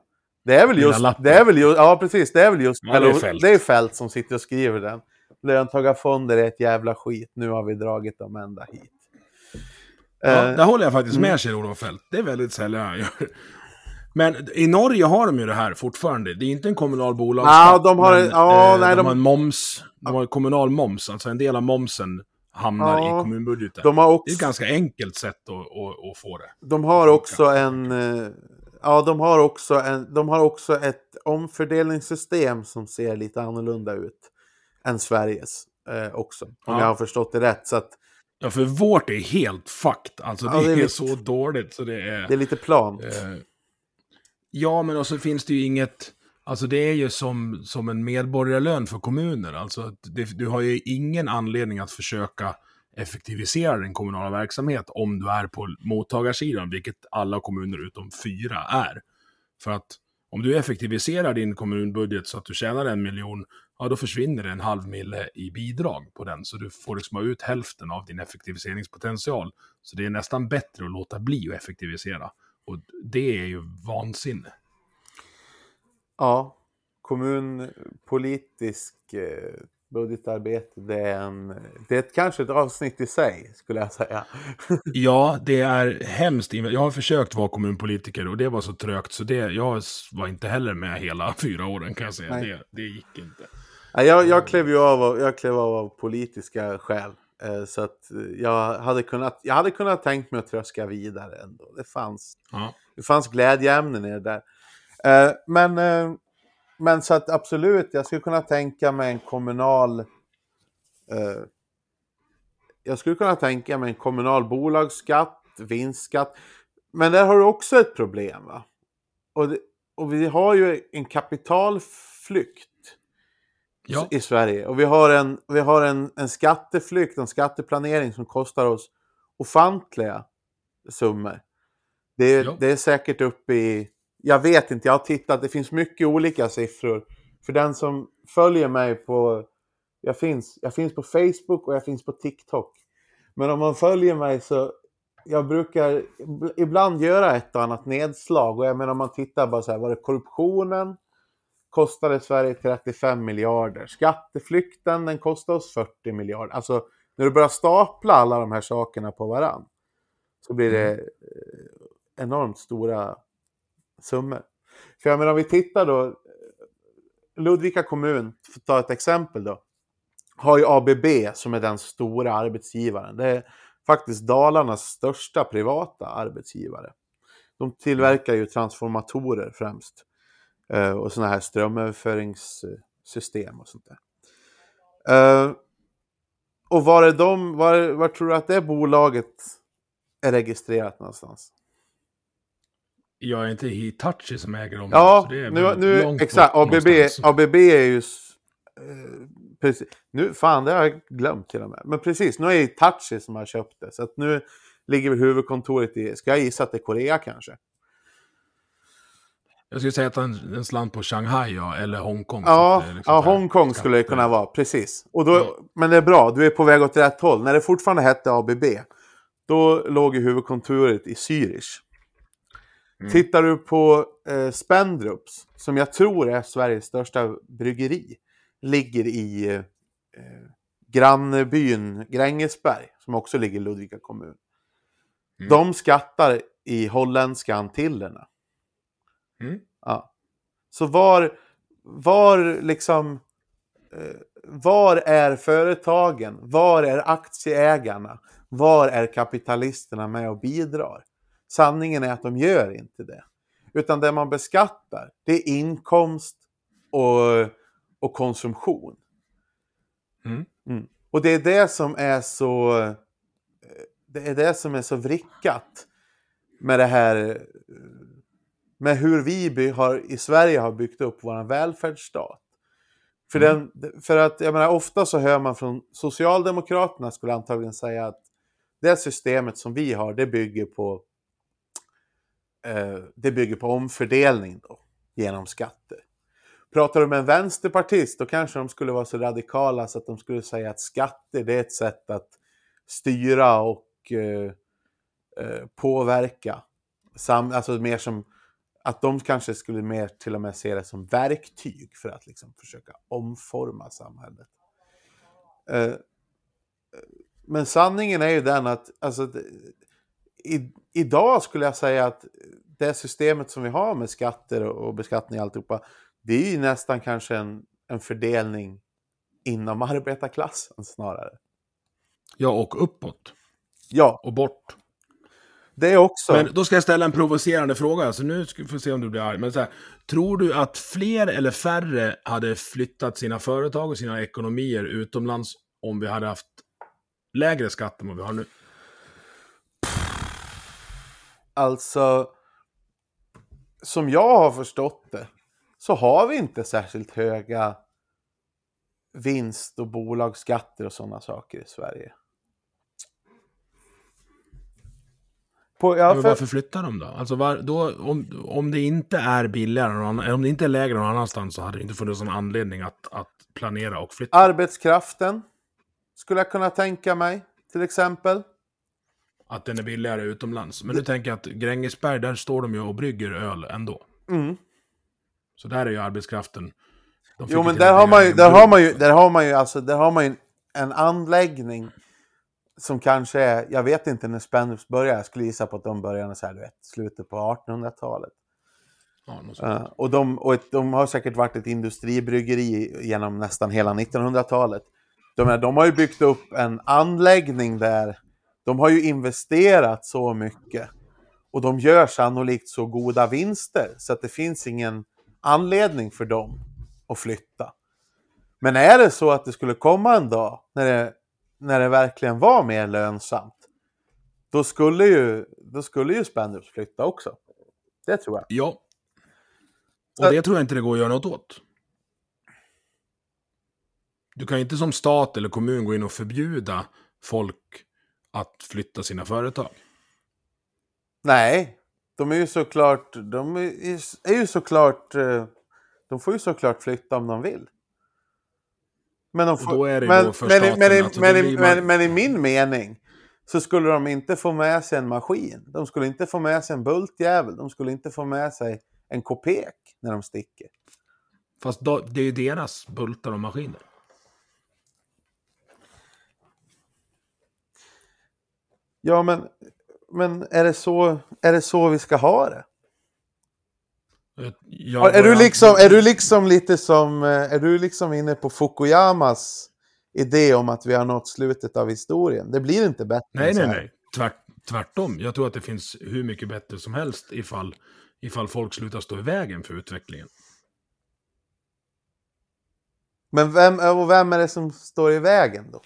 Det är väl just... Det är väl just ja, precis. Det är väl just... Ja, det, är Fält. det är Fält som sitter och skriver den. Löntagarfonder är ett jävla skit. Nu har vi dragit dem ända hit. Ja, uh, där håller jag faktiskt med mm. Kjell-Olof Fält. Det är väldigt sällan jag gör. Men i Norge har de ju det här fortfarande. Det är inte en kommunal bolagsskatt. Ja, de har, men, ja, eh, nej, de, de har en moms. De har kommunal moms, alltså en del av momsen hamnar ja, i kommunbudgeten. De har också, det är ett ganska enkelt sätt att, att, att få det. De har också en... Eh, ja, de har också, en, de har också ett omfördelningssystem som ser lite annorlunda ut än Sveriges eh, också. Om ja. jag har förstått det rätt. Så att, ja, för vårt är helt fucked. Alltså det, ja, det är, är lite, så dåligt så det är... Det är lite plant. Eh, ja, men också finns det ju inget... Alltså det är ju som, som en medborgarlön för kommuner. Alltså det, du har ju ingen anledning att försöka effektivisera din kommunala verksamhet om du är på mottagarsidan, vilket alla kommuner utom fyra är. För att om du effektiviserar din kommunbudget så att du tjänar en miljon, ja då försvinner det en halv mille i bidrag på den. Så du får liksom ha ut hälften av din effektiviseringspotential. Så det är nästan bättre att låta bli att effektivisera. Och det är ju vansinne. Ja, kommunpolitisk eh, budgetarbete, det är, en, det är ett, kanske ett avsnitt i sig, skulle jag säga. ja, det är hemskt. Jag har försökt vara kommunpolitiker och det var så trögt så det, jag var inte heller med hela fyra åren kan jag säga. Det, det gick inte. jag, jag, klev ju av, jag klev av av politiska skäl. Eh, så att jag hade kunnat, jag hade kunnat tänkt mig att tröska vidare ändå. Det fanns, ja. det fanns glädjeämnen i det där. Eh, men, eh, men så att absolut, jag skulle kunna tänka mig en kommunal... Eh, jag skulle kunna tänka mig en kommunal bolagsskatt, vinstskatt. Men där har du också ett problem. va? Och, det, och vi har ju en kapitalflykt ja. i Sverige. Och vi har, en, vi har en, en skatteflykt, en skatteplanering som kostar oss ofantliga summor. Det, ja. det är säkert uppe i jag vet inte, jag har tittat, det finns mycket olika siffror. För den som följer mig på, jag finns, jag finns på Facebook och jag finns på TikTok. Men om man följer mig så jag brukar ibland göra ett och annat nedslag. Och jag menar om man tittar bara så här, var det korruptionen? Kostade Sverige 35 miljarder. Skatteflykten, den kostade oss 40 miljarder. Alltså, när du börjar stapla alla de här sakerna på varann så blir det eh, enormt stora summor. För jag menar om vi tittar då, Ludvika kommun, för att ta ett exempel då, har ju ABB som är den stora arbetsgivaren. Det är faktiskt Dalarnas största privata arbetsgivare. De tillverkar ju transformatorer främst. Eh, och sådana här strömöverföringssystem och sånt där. Eh, och var är de, var, var tror du att det bolaget är registrerat någonstans? Jag är inte Hitachi som äger dem. Ja, nu, nu exakt. ABB. ABB är ju... Eh, precis. Nu, fan, det har jag glömt till och med. Men precis, nu är det Hitachi som har köpt det. Så att nu ligger väl huvudkontoret i, ska jag gissa att det är Korea kanske? Jag skulle säga att en, en slant på Shanghai ja, eller Hongkong. Ja, liksom ja Hongkong skulle det kunna vara, precis. Och då, Ja. Men det är bra, du är på väg åt rätt håll. När det fortfarande hette ABB, då låg ju huvudkontoret i Zürich. Mm. Tittar du på eh, Spendrups, som jag tror är Sveriges största bryggeri, ligger i eh, grannbyn Grängesberg, som också ligger i Ludvika kommun. Mm. De skattar i holländska Antillerna. Mm. Ja. Så var, var liksom, eh, var är företagen? Var är aktieägarna? Var är kapitalisterna med och bidrar? Sanningen är att de gör inte det. Utan det man beskattar, det är inkomst och, och konsumtion. Mm. Mm. Och det är det som är så det är det som är så vrickat med det här med hur vi har, i Sverige har byggt upp vår välfärdsstat. För, Mm. den, för att, jag menar, ofta så hör man från Socialdemokraterna skulle antagligen säga att det systemet som vi har, det bygger på Eh, det bygger på omfördelning då, genom skatter. Pratar du med en vänsterpartist, då kanske de skulle vara så radikala så att de skulle säga att skatter, det är ett sätt att styra och eh, eh påverka. Sam, alltså mer som att de kanske skulle mer till och med se det som verktyg för att liksom försöka omforma samhället. Eh, eh men sanningen är ju den att alltså, det- i, idag skulle jag säga att det systemet som vi har med skatter och, beskattning och alltihopa, det är ju nästan kanske en, en fördelning inom arbetarklassen snarare. Ja, och uppåt. Ja, Och bort. det också. Men då ska jag ställa en provocerande fråga, så nu ska vi få se om du blir arg. Men så här, tror du att fler eller färre hade flyttat sina företag och sina ekonomier utomlands om vi hade haft lägre skatt än vad vi har nu? Alltså, som jag har förstått det, så har vi inte särskilt höga vinst och bolagsskatter och sådana saker i Sverige. På, ja, för, varför flyttar de då? Alltså var, då om, om det inte är billigare, någon om det inte är lägre någon annanstans så hade det inte funnits någon anledning att, att planera och flytta. arbetskraften skulle jag kunna tänka mig, till exempel. Att den är billigare utomlands. Men nu tänker jag att Grängesberg, där står de ju och brygger öl ändå. Mm. Så där är ju arbetskraften. Jo, men där har man ju, där har man ju, där har man ju, alltså, där har man ju en anläggning som kanske är, jag vet inte när Spendrups började, jag skulle gissa på att de började så här, du vet, slutet på 1800-talet. Ja. Eh, och de, och ett, de har säkert varit ett industribryggeri genom nästan hela 1900-talet. De, de har ju byggt upp en anläggning där. De har ju investerat så mycket. Och de gör sannolikt så goda vinster så att det finns ingen anledning för dem att flytta. Men är det så att det skulle komma en dag när det, när det verkligen var mer lönsamt. Då skulle ju, då skulle ju Spendrups flytta också. Det tror jag. Ja. Och det tror jag inte det går att göra något åt. Du kan ju inte som stat eller kommun gå in och förbjuda folk att flytta sina företag. Nej, de är ju såklart, de är ju- såklart, eh, de får ju såklart flytta om de vill. Men, de får, då är det ju men, men, men, men i min mening så skulle de inte få med sig en maskin. De skulle inte få med sig en bultjävel. De skulle inte få med sig en kopek när de sticker. Fast då, det är ju deras bultar och maskiner. Ja, men, men är, det så, är det så vi ska ha det? Jag är, du liksom, är du liksom lite som, eh, är du liksom inne på Fukuyamas idé om att vi har nått slutet av historien? Det blir inte bättre Nej, nej, nej. Tvärt, tvärtom. Jag tror att det finns hur mycket bättre som helst ifall, ifall folk slutar stå i vägen för utvecklingen. Men vem, och vem är det som står i vägen då?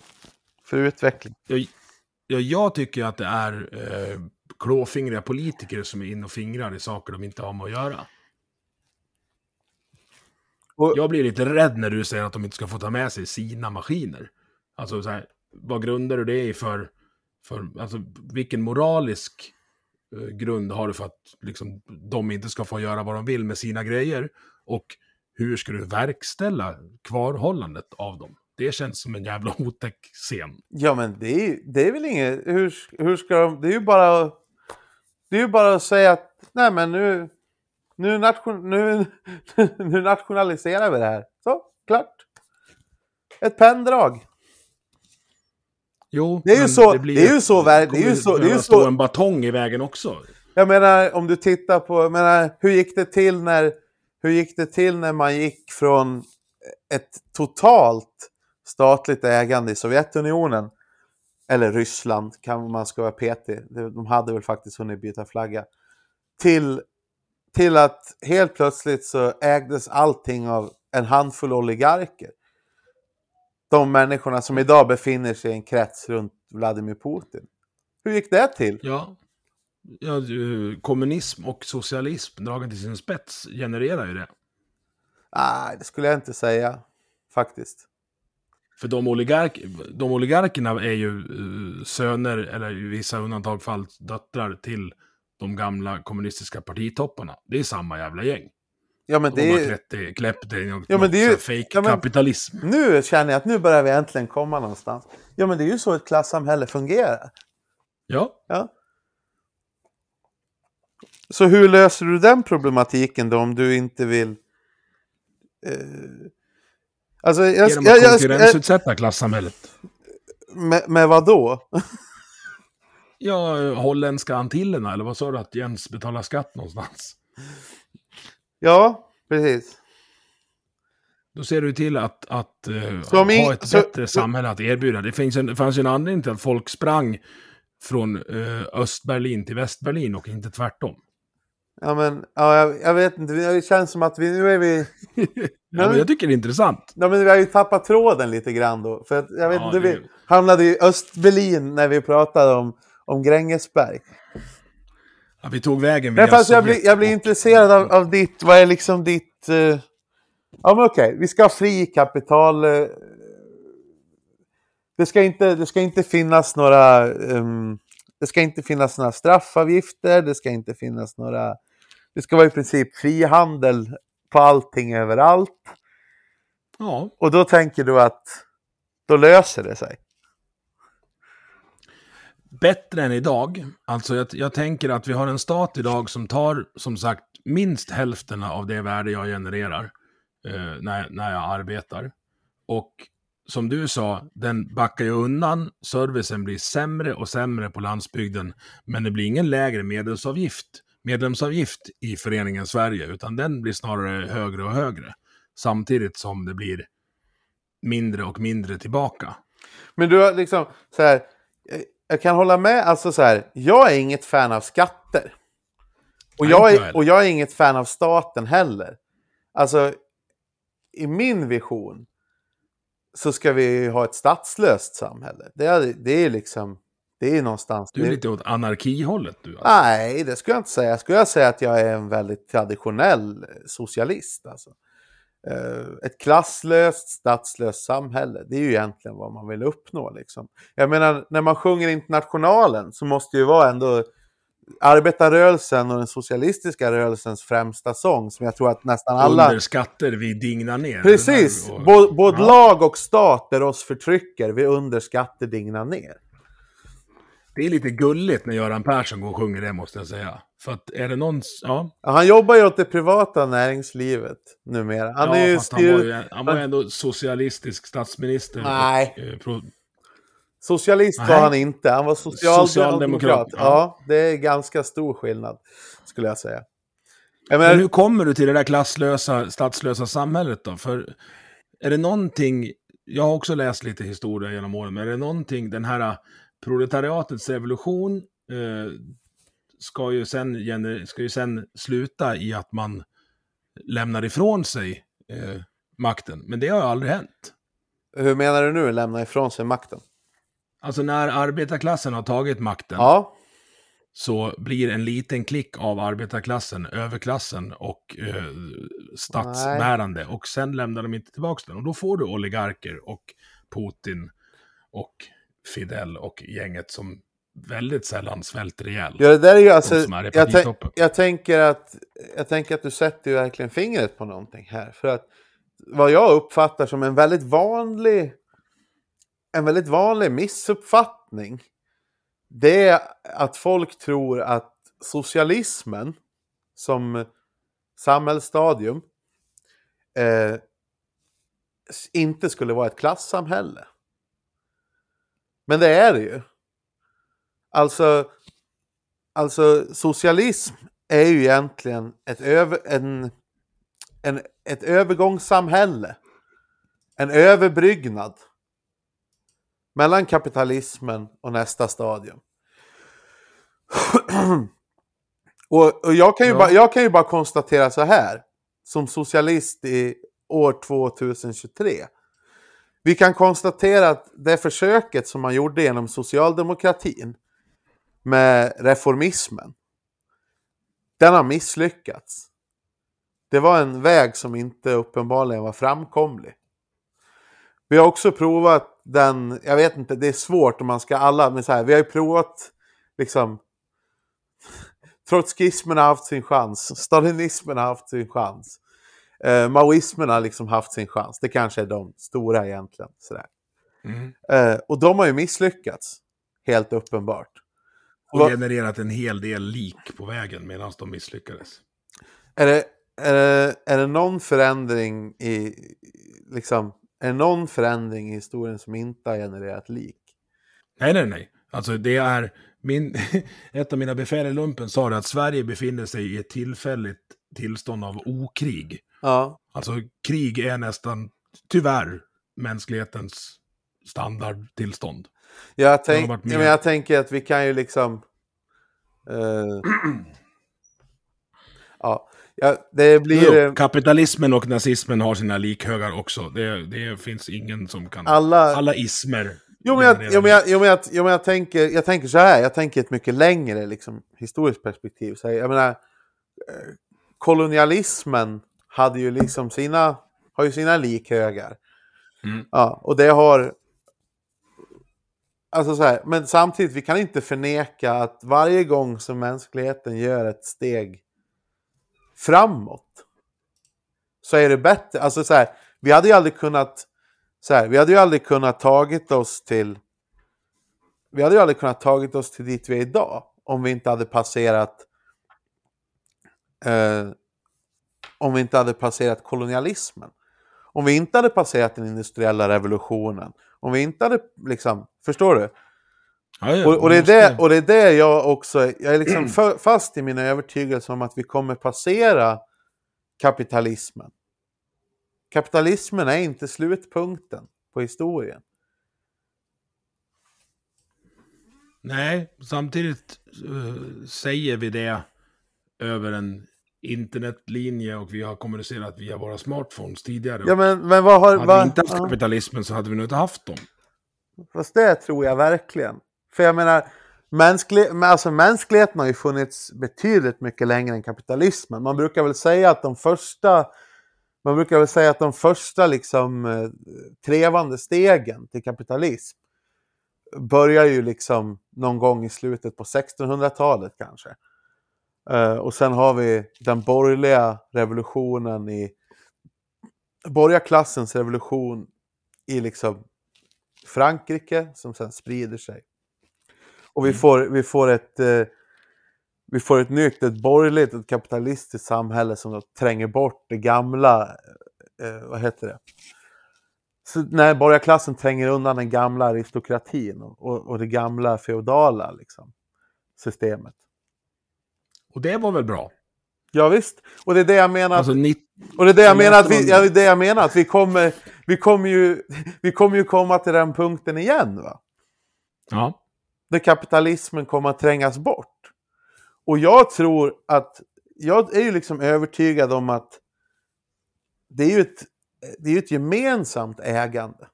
För utveckling? Jag, jag, jag tycker att det är eh, klåfingriga politiker som är inne och fingrar i saker de inte har med att göra. Och- Jag blir lite rädd när du säger att de inte ska få ta med sig sina maskiner. Alltså, så här, vad grundar du det i för, för alltså, vilken moralisk eh, grund har du för att liksom, de inte ska få göra vad de vill med sina grejer? Och hur ska du verkställa kvarhållandet av dem? Det känns som en jävla otäck scen. Ja, men det är, det är väl inget... Hur, hur ska de... Det är ju bara... Det är ju bara att säga att nej men nu... Nu, nation, nu, nu nationaliserar vi det här. Så, klart. Ett penndrag. Jo, Det är ju så- det är ju så det är ju så- det är ju så- en batong i vägen också. Jag menar, om du tittar på... Jag menar, hur gick det till när... Hur gick det till när man gick från ett totalt statligt ägande i Sovjetunionen eller Ryssland, kan man ska vara petig. De de hade väl faktiskt hunnit byta flagga. Till, till att helt plötsligt så ägdes allting av en handfull oligarker. De människorna som idag befinner sig i en krets runt Vladimir Putin. Hur gick det till? Ja. ja, kommunism och socialism dragen till sin spets genererar ju det. Nej, det skulle jag inte säga. Faktiskt. För de, oligark, de oligarkerna är ju eh, söner, eller i vissa undantagfall döttrar till de gamla kommunistiska partitopparna. Det är samma jävla gäng. Ja, men De det har är, klätt det, kläppt det i något, Ja, men det är ju- något fake ja, men- kapitalism. nu känner jag att nu börjar vi äntligen komma någonstans. Ja, men det är ju så ett klassamhälle fungerar. Ja, Ja. Så hur löser du den problematiken då om du inte vill... Eh, alltså, jag, genom jag, att jag, jag, konkurrensutsätta klassamhället. med, med vad då? Ja, holländska Antillerna, eller vad sa du att Jens betalar skatt någonstans? ja, precis. Då ser du till att, att eh, Så ha ett så- bättre samhälle att erbjuda. Det, finns en, fanns ju en anledning till att folk sprang från eh, Östberlin till Västberlin och inte tvärtom. Ja, men ja, jag, jag vet inte. Det känns som att vi nu är vi... Ja, men jag tycker det är intressant. Ja, men vi har ju tappat tråden lite grann då. För att, jag vet Ja, inte, det- vi hamnade i Östberlin när vi pratade om, om Grängesberg. Ja, vi tog vägen via fast jag blir, jag blir intresserad av, av ditt, vad är liksom ditt... eh, ja men okej, vi ska ha fri kapital. eh, det, ska inte, det ska inte finnas några... ehm, det ska inte finnas några straffavgifter, det ska inte finnas några... Det ska vara i princip frihandel på allting överallt. Ja, Och då tänker du att då löser det sig. bättre än idag. Alltså jag, jag tänker att vi har en stat idag som tar, som sagt, minst hälften av det värde jag genererar eh, när, när jag arbetar. Och som du sa, den backar ju undan, servicen blir sämre och sämre på landsbygden, men det blir ingen lägre medlemsavgift, medlemsavgift i föreningen Sverige, utan den blir snarare högre och högre, samtidigt som det blir mindre och mindre tillbaka. Men du har liksom så här, jag- jag kan hålla med, alltså så här, jag är inget fan av skatter. Och Nej, jag, är, och jag är inget fan av staten heller. Alltså, i min vision så ska vi ha ett statslöst samhälle. Det är, det är liksom, det är någonstans... Du är det, lite åt anarkihållet du. Alltså. Nej, det skulle jag inte säga. Skulle jag säga att jag är en väldigt traditionell socialist. Alltså. Eh, Ett klasslöst, statslöst samhälle. Det är ju egentligen vad man vill uppnå. Liksom. Jag menar, när man sjunger Internationalen så måste ju vara ändå arbetarrörelsen och den socialistiska rörelsens främsta sång som jag tror att nästan alla... Under skatter vi dignar ner. Precis! Och- Bå- Både Ja. lag och stat där oss förtrycker, vi under skatter dignar ner. Det är lite gulligt när Göran Persson går och sjunger det måste jag säga. För att är det någon... Ja, Ja, Han jobbar ju åt det privata näringslivet numera. Han ja är ju fast han, var styr... ju, han var ju ändå socialistisk statsminister. Nej. Och, eh, pro, Socialist var Nej. han inte, han var socialdemokrat. Socialdemokrat, Ja. ja. det är ganska stor skillnad, skulle jag säga. Jag Men menar, hur kommer du till det där klasslösa, statslösa samhället då? För är det någonting, jag har också läst lite historia genom åren, men är det någonting, den här proletariatets revolution eh, ska, ju sen, ska ju sen sluta i att man lämnar ifrån sig eh, makten. Men det har ju aldrig hänt. hur menar du nu, lämna ifrån sig makten? Alltså när arbetarklassen har tagit makten Ja, så blir en liten klick av arbetarklassen, överklassen och eh, statsbärande. Och sen lämnar de inte tillbaka den. Och då får du oligarker och Putin och Fidel och gänget som väldigt sällan svälter ihjäl. ja det där är ju alltså... är Jag, jag, tänker att, jag tänker att du sätter ju verkligen fingret på någonting här. För att vad jag uppfattar som en väldigt vanlig... En väldigt vanlig missuppfattning. Det är att folk tror att socialismen som samhällsstadium eh, inte skulle vara ett klassamhälle. Men det är det ju. Alltså, alltså socialism är ju egentligen ett, över, en, en, ett övergångssamhälle. En överbrygnad mellan kapitalismen och nästa stadium. och, och jag, kan ju Ja. bara, jag kan ju bara konstatera så här, som socialist i år 2023. Vi kan konstatera att det försöket som man gjorde genom socialdemokratin med reformismen, den har misslyckats. Det var en väg som inte uppenbarligen var framkomlig. Vi har också provat den, jag vet inte, det är svårt om man ska alla, men så här, vi har ju provat liksom Trotskismen har haft sin chans, stalinismen har haft sin chans. Eh, maoismen har liksom haft sin chans. Det kanske är de stora egentligen. Sådär. Mm. Eh, och de har ju misslyckats. Helt uppenbart. Och Vad- genererat en hel del lik på vägen medan de misslyckades. Är det, är, det, är det någon förändring i liksom, är det någon förändring i historien som inte har genererat lik? Nej, nej, nej. Alltså det är min, ett av mina befäl i lumpen sa det att Sverige befinner sig i ett tillfälligt tillstånd av okrig. Ja, Alltså krig är nästan, tyvärr, mänsklighetens standardtillstånd. jag, tänk, ja, men jag tänker att vi kan ju liksom... eh, ja, det blir... Jo, eh, kapitalismen och nazismen har sina likhögar också. Det, det finns ingen som kan... Alla- alla ismer. Jo men, jag, genererar jo, men, jag, lik. jo, men, jag, jo, men jag, tänker, jag tänker så här, jag tänker ett mycket längre liksom, historiskt perspektiv. Så här, jag menar, eh, kolonialismen hade ju liksom sina, har ju sina likhögar. Mm. Ja, och det har... Alltså så här, men samtidigt, vi kan inte förneka att varje gång som mänskligheten gör ett steg framåt så är det bättre. Alltså så här, vi hade ju aldrig kunnat så här, vi hade ju aldrig kunnat tagit oss till vi hade ju aldrig kunnat tagit oss till dit vi är idag om vi inte hade passerat eh, om vi inte hade passerat kolonialismen. Om vi inte hade passerat den industriella revolutionen. Om vi inte hade liksom, förstår du? Ja, ja, Och, och, det är det, och det är det jag också, jag är liksom fast i min övertygelse om att vi kommer passera kapitalismen. Kapitalismen är inte slutpunkten på historien. Nej, samtidigt eh, säger vi det över en internetlinje och vi har kommunicerat via våra smartphones tidigare. Ja men, men vad har... hade Vad, vi inte haft ja, kapitalismen så hade vi nog inte haft dem. fast det tror jag verkligen. För jag menar, mänsklig, alltså, mänskligheten har ju funnits betydligt mycket längre än kapitalismen. Man brukar väl säga att de första man brukar väl säga att de första liksom eh, trevande stegen till kapitalism börjar ju liksom någon gång i slutet på 1600-talet kanske. Eh, och sen har vi den borgerliga revolutionen i borgarklassens revolution i liksom Frankrike som sen sprider sig. Och vi får, vi får ett... Eh, vi får ett nytt, ett borgerligt, ett kapitalistiskt samhälle som tränger bort det gamla, eh, vad heter det? Så när borgarklassen tränger undan den gamla aristokratin och, och det gamla feodala liksom, systemet. Och det var väl bra? Ja, visst. Och det är det jag menar. Alltså, ni, Och det är det jag menar att vi, ja, det är det jag menar att vi kommer, vi kommer ju, vi kommer ju komma till den punkten igen va. ja. Där kapitalismen kommer att trängas bort. Och jag tror att, jag är ju liksom övertygad om att det är ju ett, det är ett gemensamt ägande.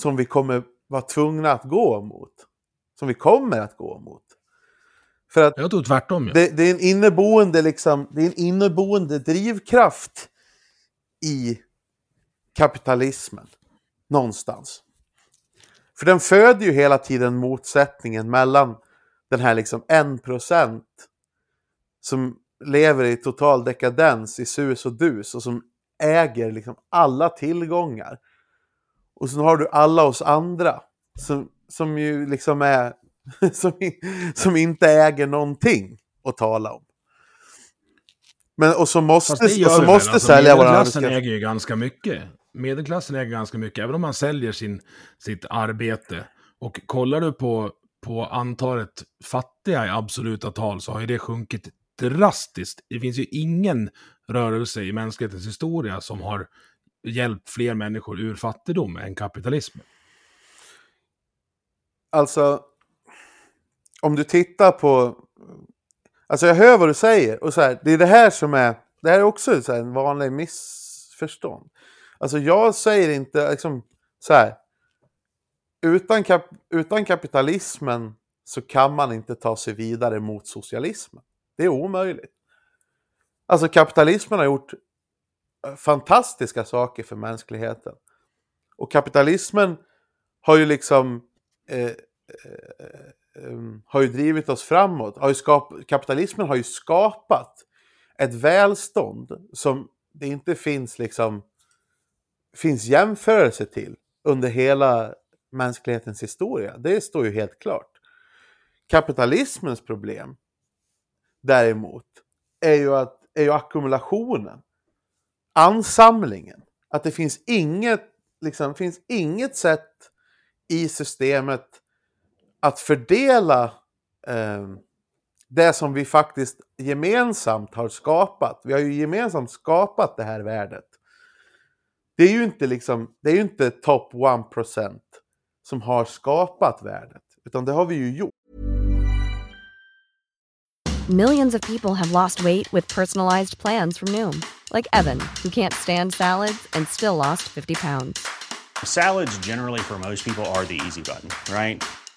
Som vi kommer vara tvungna att gå mot. Som vi kommer att gå mot. För att Jag tror tvärtom. Ja. det, det är en inneboende liksom, det är en inneboende drivkraft i kapitalismen. Någonstans. För den föder ju hela tiden motsättningen mellan den här liksom 1% som lever i total dekadens i sus och dus och som äger liksom alla tillgångar. Och sen har du alla oss andra som, som ju liksom är som, som inte äger någonting att tala om. Men, och som måste, och som måste Alltså, sälja våra Medelklassen arbetskraft. äger ju ganska mycket. Medelklassen äger ganska mycket, även om man säljer sin, sitt arbete. Och kollar du på, på antalet fattiga i absoluta tal så har ju det sjunkit drastiskt. Det finns ju ingen rörelse i mänsklighetens historia som har hjälpt fler människor ur fattigdom än kapitalismen. Alltså, om du tittar på... Alltså jag hör vad du säger. Och så här, det är det här som är... Det här är också så här, en vanlig missförstånd. Alltså jag säger inte liksom så här. Utan, kap, utan kapitalismen så kan man inte ta sig vidare mot socialismen. Det är omöjligt. Alltså kapitalismen har gjort eh, fantastiska saker för mänskligheten. Och kapitalismen har ju liksom eh, eh, Ehm, har ju drivit oss framåt. Har ju skap, kapitalismen har ju skapat ett välstånd som det inte finns liksom finns jämförelse till under hela mänsklighetens historia. Det står ju helt klart. Kapitalismens problem däremot är ju, att, är ju ackumulationen. Ansamlingen. Att det finns inget, liksom, finns inget sätt i systemet att fördela eh, det som vi faktiskt gemensamt har skapat. Vi har ju gemensamt skapat det här värdet. Det är ju inte liksom, det är ju inte top 1% som har skapat värdet, utan det har vi ju gjort. Millions of people have lost weight with personalized plans from Noom, like Evan, who can't stand salads and still lost 50 pounds. Salads, generally, for most people, are the easy button, right?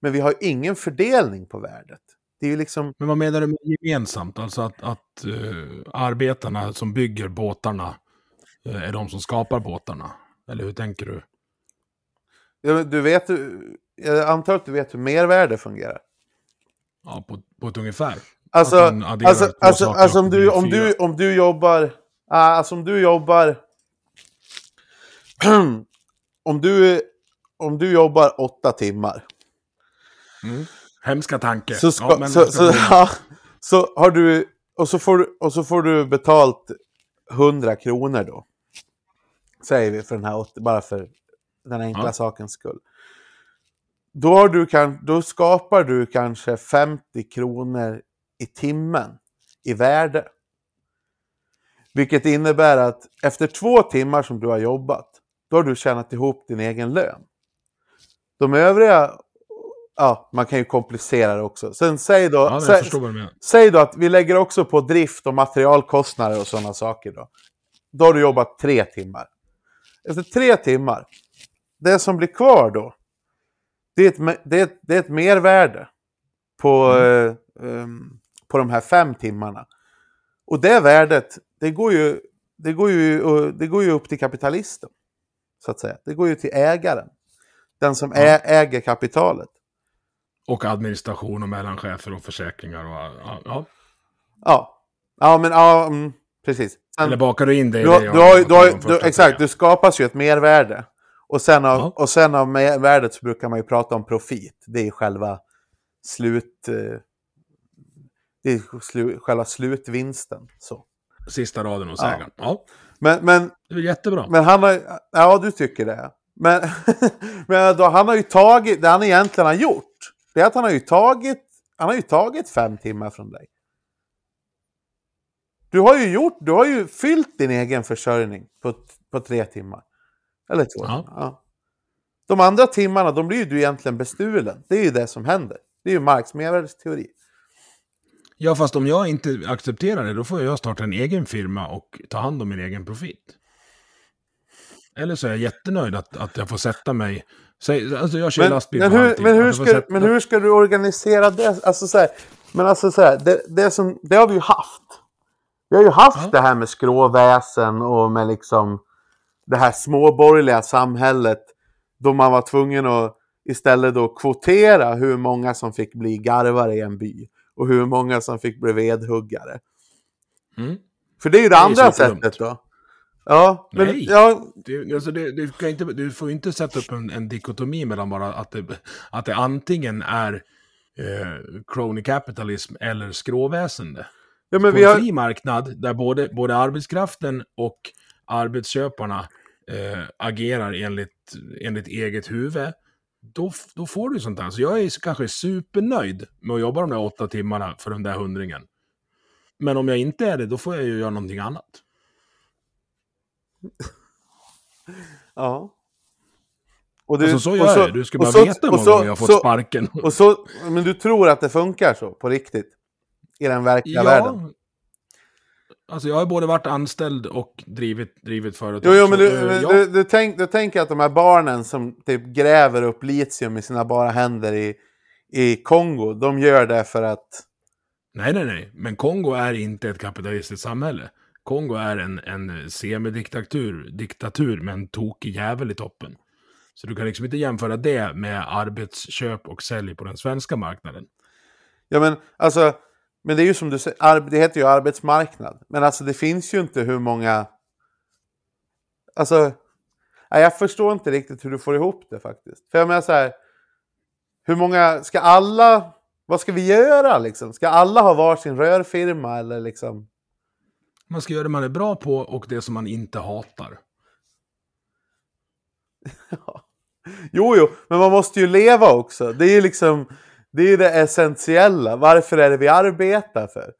Men vi har ingen fördelning på värdet. Det är ju liksom, Men vad menar du med gemensamt? Alltså att, att eh, arbetarna som bygger båtarna eh, är de som skapar båtarna? Eller hur tänker du? Ja, du vet, jag antar att du vet hur mervärde fungerar. Ja, på, på ett ungefär. Alltså, alltså, alltså, alltså om, du, om, du, om du jobbar... ah, Alltså om du jobbar... om, du, om du jobbar åtta timmar. Hemska tanke. Så, ska, Ja, så, så, ja, så har du... Och så, får du, och så får du betalt 100 kronor då. Säger vi för den här, bara för den enkla Ja. sakens skull. Då, har du kan, då skapar du kanske 50 kronor i timmen i värde. Vilket innebär att efter två timmar som du har jobbat, då har du tjänat ihop din egen lön. De övriga, ja, man kan ju komplicera det också. Sen säg då, Ja, jag säg, då att vi lägger också på drift och materialkostnader och sådana saker då. Då har du jobbat tre timmar. Efter tre timmar, det som blir kvar då, det är ett, det är ett, det är ett mervärde på, eh, ehm, på de här fem timmarna. Och det värdet, det går ju, det går ju, eh, det går ju upp till kapitalisten. Så att säga. Det går ju till ägaren. Den som ä, äger kapitalet. Och administration och mellanchefer och försäkringar och ja, ja. Ja, men ja, mm, precis. Sen- Eller bakar du in det i Du, det du har, du har, du, exakt, det skapas ju ett mervärde. Och sen, av, Ja. och sen av mervärdet så brukar man ju prata om profit. Det är själva slut... eh, Det är slu, själva slutvinsten. Så. Sista raden hos Ja. ägaren. Ja, Men, men, det är jättebra. men han har... Ja, du tycker det. Men, men då, han har ju tagit... Det han egentligen har gjort, det är att han har ju tagit... Han har ju tagit fem timmar från dig. Du har ju gjort... Du har ju fyllt din egen försörjning på, på tre timmar. Eller två. Ja. Ja. De andra timmarna, de blir ju du egentligen bestulen. Det är ju det som händer. Det är ju Marx mervärdesteori. Ja, fast om jag inte accepterar det, då får jag starta en egen firma och ta hand om min egen profit. Eller så är jag jättenöjd att, att jag får sätta mig... Säg, alltså jag kör Men, lastbil men, hur, men, hur ska, sätta- men hur ska du organisera det? Alltså så här, men alltså så här, det, det, som, det har vi ju haft. Vi har ju haft Ja. det här med skråväsen och med liksom det här småborgerliga samhället. Då man var tvungen att istället då kvotera hur många som fick bli garvare i en by. Och hur många som fick bli vedhuggare. Mm. För det är ju det, är andra sättet då. Ja, men, Nej. ja, Du, alltså det, du, kan inte, du får inte sätta upp en, en dikotomi mellan bara att det, att det antingen är eh, crony capitalism eller skråväsende. ja men På vi en har... fri marknad där både, både arbetskraften och arbetsköparna eh, agerar enligt, enligt eget huvud, då, då får du sånt där. Så jag är kanske supernöjd med att jobba de där åtta timmarna för den där hundringen. Men om jag inte är det, då får jag ju göra någonting annat. Ja. Och alltså så och gör jag. Du ska bara så- veta hur många så- gånger jag har fått så- sparken. Och så, men du tror att det funkar så, på riktigt? I den verkliga världen? Alltså jag har både varit anställd och drivit, drivit företag. Jo, jo men så, du, eh, men ja. du, du, tänk, du tänker att de här barnen som typ gräver upp litium i sina bara händer i, i Kongo, de gör det för att... Nej, nej, nej. Men Kongo är inte ett kapitalistiskt samhälle. Kongo är en, en semidiktatur diktatur med en tokig jävel i toppen. Så du kan liksom inte jämföra det med arbetsköp och sälj på den svenska marknaden. Ja men alltså, men det är ju som du säger, det heter ju arbetsmarknad. Men alltså det finns ju inte hur många... Alltså, jag förstår inte riktigt hur du får ihop det faktiskt. För jag menar så här, hur många, ska alla, vad ska vi göra liksom? Ska alla ha varsin rörfirma eller liksom? Man ska göra det man är bra på och det som man inte hatar. Jo, jo, men man måste ju leva också. Det är ju liksom, det är det essentiella. Varför är det vi arbetar för?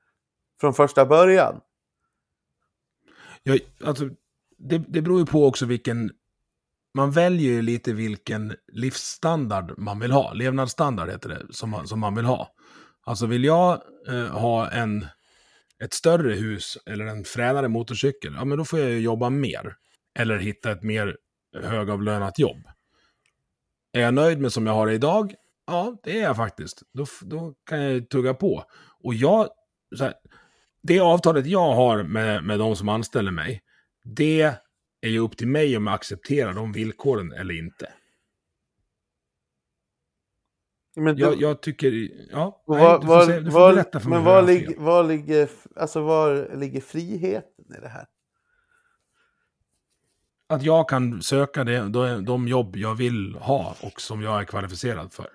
Från första början. Jag, alltså, det, det beror ju på också vilken... Man väljer ju lite vilken livsstandard man vill ha. Levnadsstandard heter det, som man, som man vill ha. Alltså vill jag eh, ha en, ett större hus eller en fränare motorcykel, ja men då får jag ju jobba mer. Eller hitta ett mer högavlönat jobb. Är jag nöjd med som jag har det idag? Ja, det är jag faktiskt. Då, då kan jag ju tugga på. Och jag, så här, det avtalet jag har med, med de som anställer mig, det är ju upp till mig om jag accepterar de villkoren eller inte. Men du- Jag, jag tycker, ja, nej, var, du får, var, se, du får var, berätta för mig men var, lig, var, ligger, alltså var ligger friheten i det här? Att jag kan söka det, de, de jobb jag vill ha och som jag är kvalificerad för.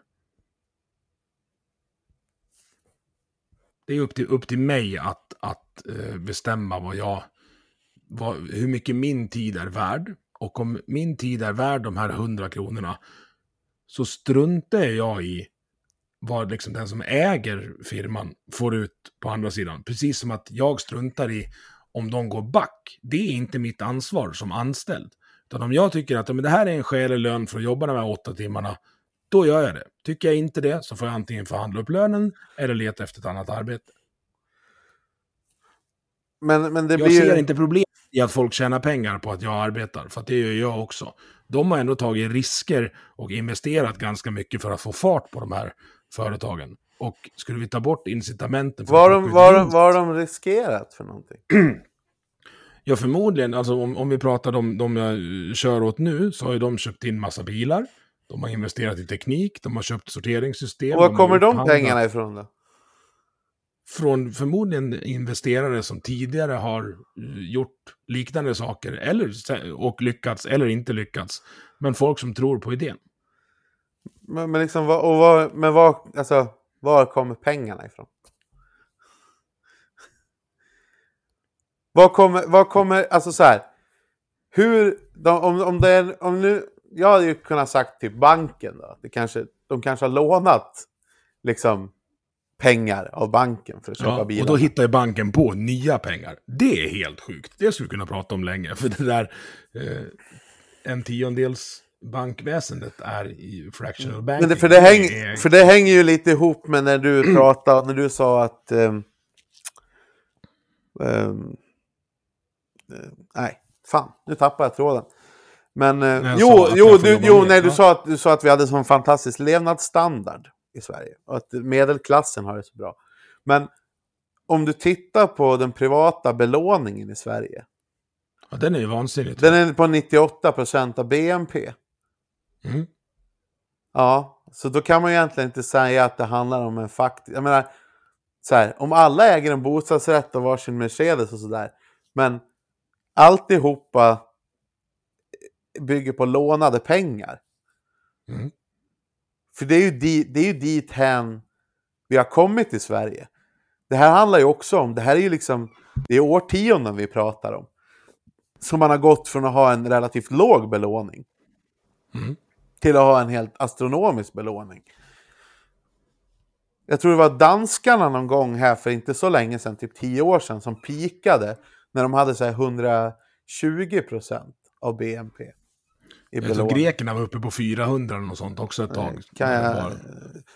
Det är upp till, upp till mig att, att eh, bestämma vad jag, vad, hur mycket min tid är värd. Och om min tid är värd de här 100 kronorna så struntar jag i vad liksom den som äger firman får ut på andra sidan. Precis som att jag struntar i om de går back. Det är inte mitt ansvar som anställd. Utan om jag tycker att men det här är en skälig lön för att jobba de här åtta timmarna, då gör jag det. Tycker jag inte det så får jag antingen förhandla upp lönen eller leta efter ett annat arbete. Men, men det Jag blir ser inte problem i att folk tjänar pengar på att jag arbetar, för att det gör jag också. De har ändå tagit risker och investerat ganska mycket för att få fart på de här företagen. Och skulle vi ta bort incitamenten för Vad har de, vad har de, de riskerat för någonting? Ja, förmodligen. Alltså, om, om vi pratar om de jag kör åt nu, så har ju de köpt in massa bilar. De har investerat i teknik, de har köpt sorteringssystem. Och var de kommer de upphandlat pengarna ifrån då? Från förmodligen investerare som tidigare har eh, gjort liknande saker, eller, och lyckats, eller inte lyckats. Men folk som tror på idén. Men, men liksom, vad, och vad, men vad, alltså, var kommer pengarna ifrån? Vad kommer, vad kommer, alltså så här. Hur, de, om, om det är, om nu, jag hade ju kunnat sagt till banken då. Det kanske, de kanske har lånat liksom pengar av banken för att köpa Ja, och bilar. då hittar ju banken på nya pengar. Det är helt sjukt. Det skulle vi kunna prata om länge. För det där eh, en tiondels bankväsendet är i fractional banking. Men det, för, det häng, är- för det hänger ju lite ihop med när du pratade, när du sa att... ehm, eh, nej, fan, nu tappar jag tråden. Men När jag jo, jo, du, jo nej, du, sa att, du sa att vi hade sån fantastisk levnadsstandard i Sverige. Och att medelklassen har det så bra. Men om du tittar på den privata belåningen i Sverige. Ja, den är ju vansinnigt. Den är på 98% av BNP. Mm. Ja, så då kan man ju egentligen inte säga att det handlar om en faktisk... Jag menar, så här, om alla äger en bostadsrätt och varsin Mercedes och sådär. Men alltihopa bygger på lånade pengar. Mm. För det är, ju di, det är ju dit hän vi har kommit i Sverige. Det här handlar ju också om, det här är ju liksom, det är årtionden vi pratar om. Så man har gått från att ha en relativt låg belåning Mm. Till att ha en helt astronomisk belåning. Jag tror det var danskarna någon gång här för inte så länge sedan, typ 10 år sedan, som pikade när de hade så här 120 procent av BNP. I Jag tror grekerna var uppe på 400 eller något sånt också ett tag. Kan jag...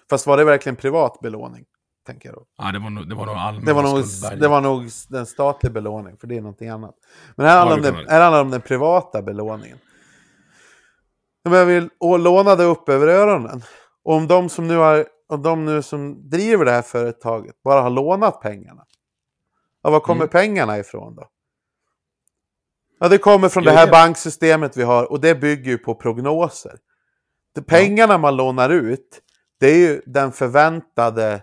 Fast var det verkligen privat belåning? Tänker jag då. Ja, det var nog, det var nog allmän Det var, nog, det var nog den statliga belåning, för det är någonting annat. Men här handlar, Ja, det om, den, här handlar om den privata belåningen. Jag vill, och lånade upp över öronen. Och om de som nu har, om de nu som driver det här företaget bara har lånat pengarna. Ja, var kommer Mm. pengarna ifrån då? Ja, det kommer från Jo, det här det- banksystemet vi har och det bygger ju på prognoser. De pengarna man lånar ut, det är ju den förväntade,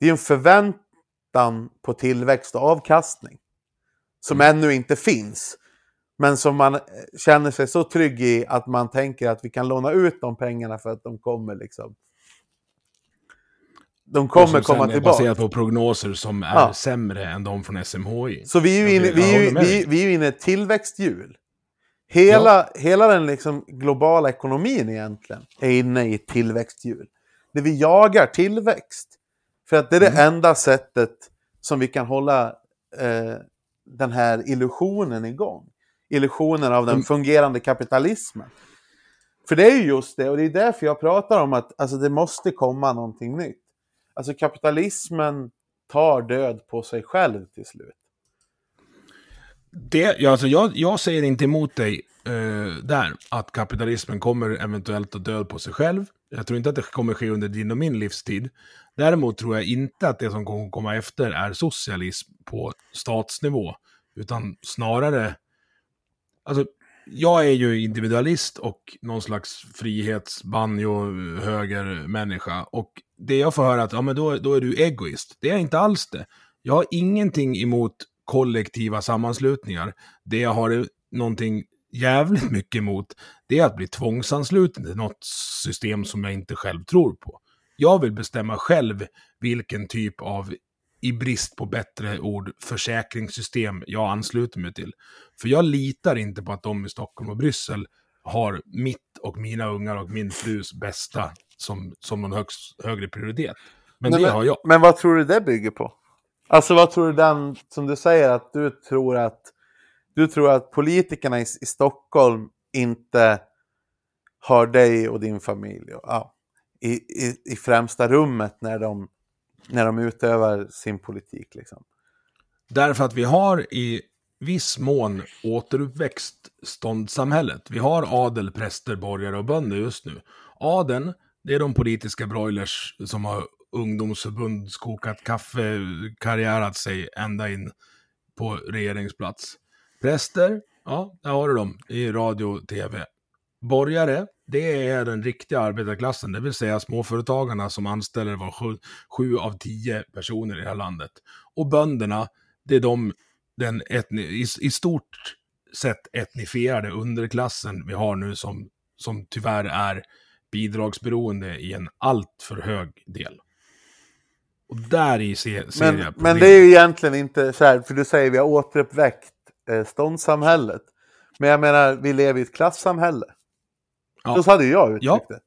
det är en förväntan på tillväxt och avkastning. Som ännu inte finns. Men som man eh, känner sig så trygg i att man tänker att vi kan låna ut de pengarna för att de kommer liksom. De Och kommer som komma sen är tillbaka. baserat på prognoser som är Ja. sämre än de från SMHI. Så vi är ju inne, vi är, ju- vi, vi är inne i ett tillväxthjul. Hela, hela den liksom globala ekonomin egentligen är inne i ett tillväxthjul. Där vi jagar tillväxt. För att det är det Mm. enda sättet som vi kan hålla eh, den här illusionen igång. Illusionen av den Mm. fungerande kapitalismen. För det är ju just det, och det är därför jag pratar om att alltså, det måste komma någonting nytt. Alltså kapitalismen tar död på sig själv till slut. Det, ja, alltså jag, jag säger inte emot dig eh, där, att kapitalismen kommer eventuellt att dö på sig själv. Jag tror inte att det kommer ske under din och min livstid. Däremot tror jag inte att det som kommer komma efter är socialism på statsnivå, utan snarare... Alltså, jag är ju individualist och någon slags frihetsbanjo-högermänniska. Och det jag får höra att ja, men då, då är du egoist. Det är jag inte alls det. Jag har ingenting emot kollektiva sammanslutningar. Det jag har någonting jävligt mycket emot, det är att bli tvångsansluten till något system som jag inte själv tror på. Jag vill bestämma själv vilken typ av, i brist på bättre ord, försäkringssystem jag ansluter mig till. För jag litar inte på att de i Stockholm och Bryssel har mitt och mina ungar och min frus bästa som, som någon högst, högre prioritet. Men Nej, det har jag. Men vad tror du det bygger på? Alltså vad tror du den, som du säger att du tror att du tror att politikerna i, i Stockholm inte har dig och din familj och, ja, i, i, i främsta rummet när de, när de utövar sin politik liksom. Därför att vi har i viss mån återuppväxt ståndssamhället. Vi har adel, präster, borgare och bönder just nu. Adeln, det är de politiska broilers som har ungdomsförbund, skokat kaffe, karriärat sig ända in på regeringsplats. Präster, ja, där har du dem i radio och tv. Borgare, det är den riktiga arbetarklassen, det vill säga småföretagarna som anställer var sju, sju av tio personer i det här landet. Och bönderna, det är de, den etni, i, i stort sett etnifierade underklassen vi har nu som, som tyvärr är bidragsberoende i en alltför hög del. Och där i ser, ser Men, jag problem. men det är ju egentligen inte så här, för du säger vi har återuppväckt eh, ståndssamhället. Men jag menar, vi lever i ett klassamhälle. Ja. Så hade jag uttryckt Ja. det.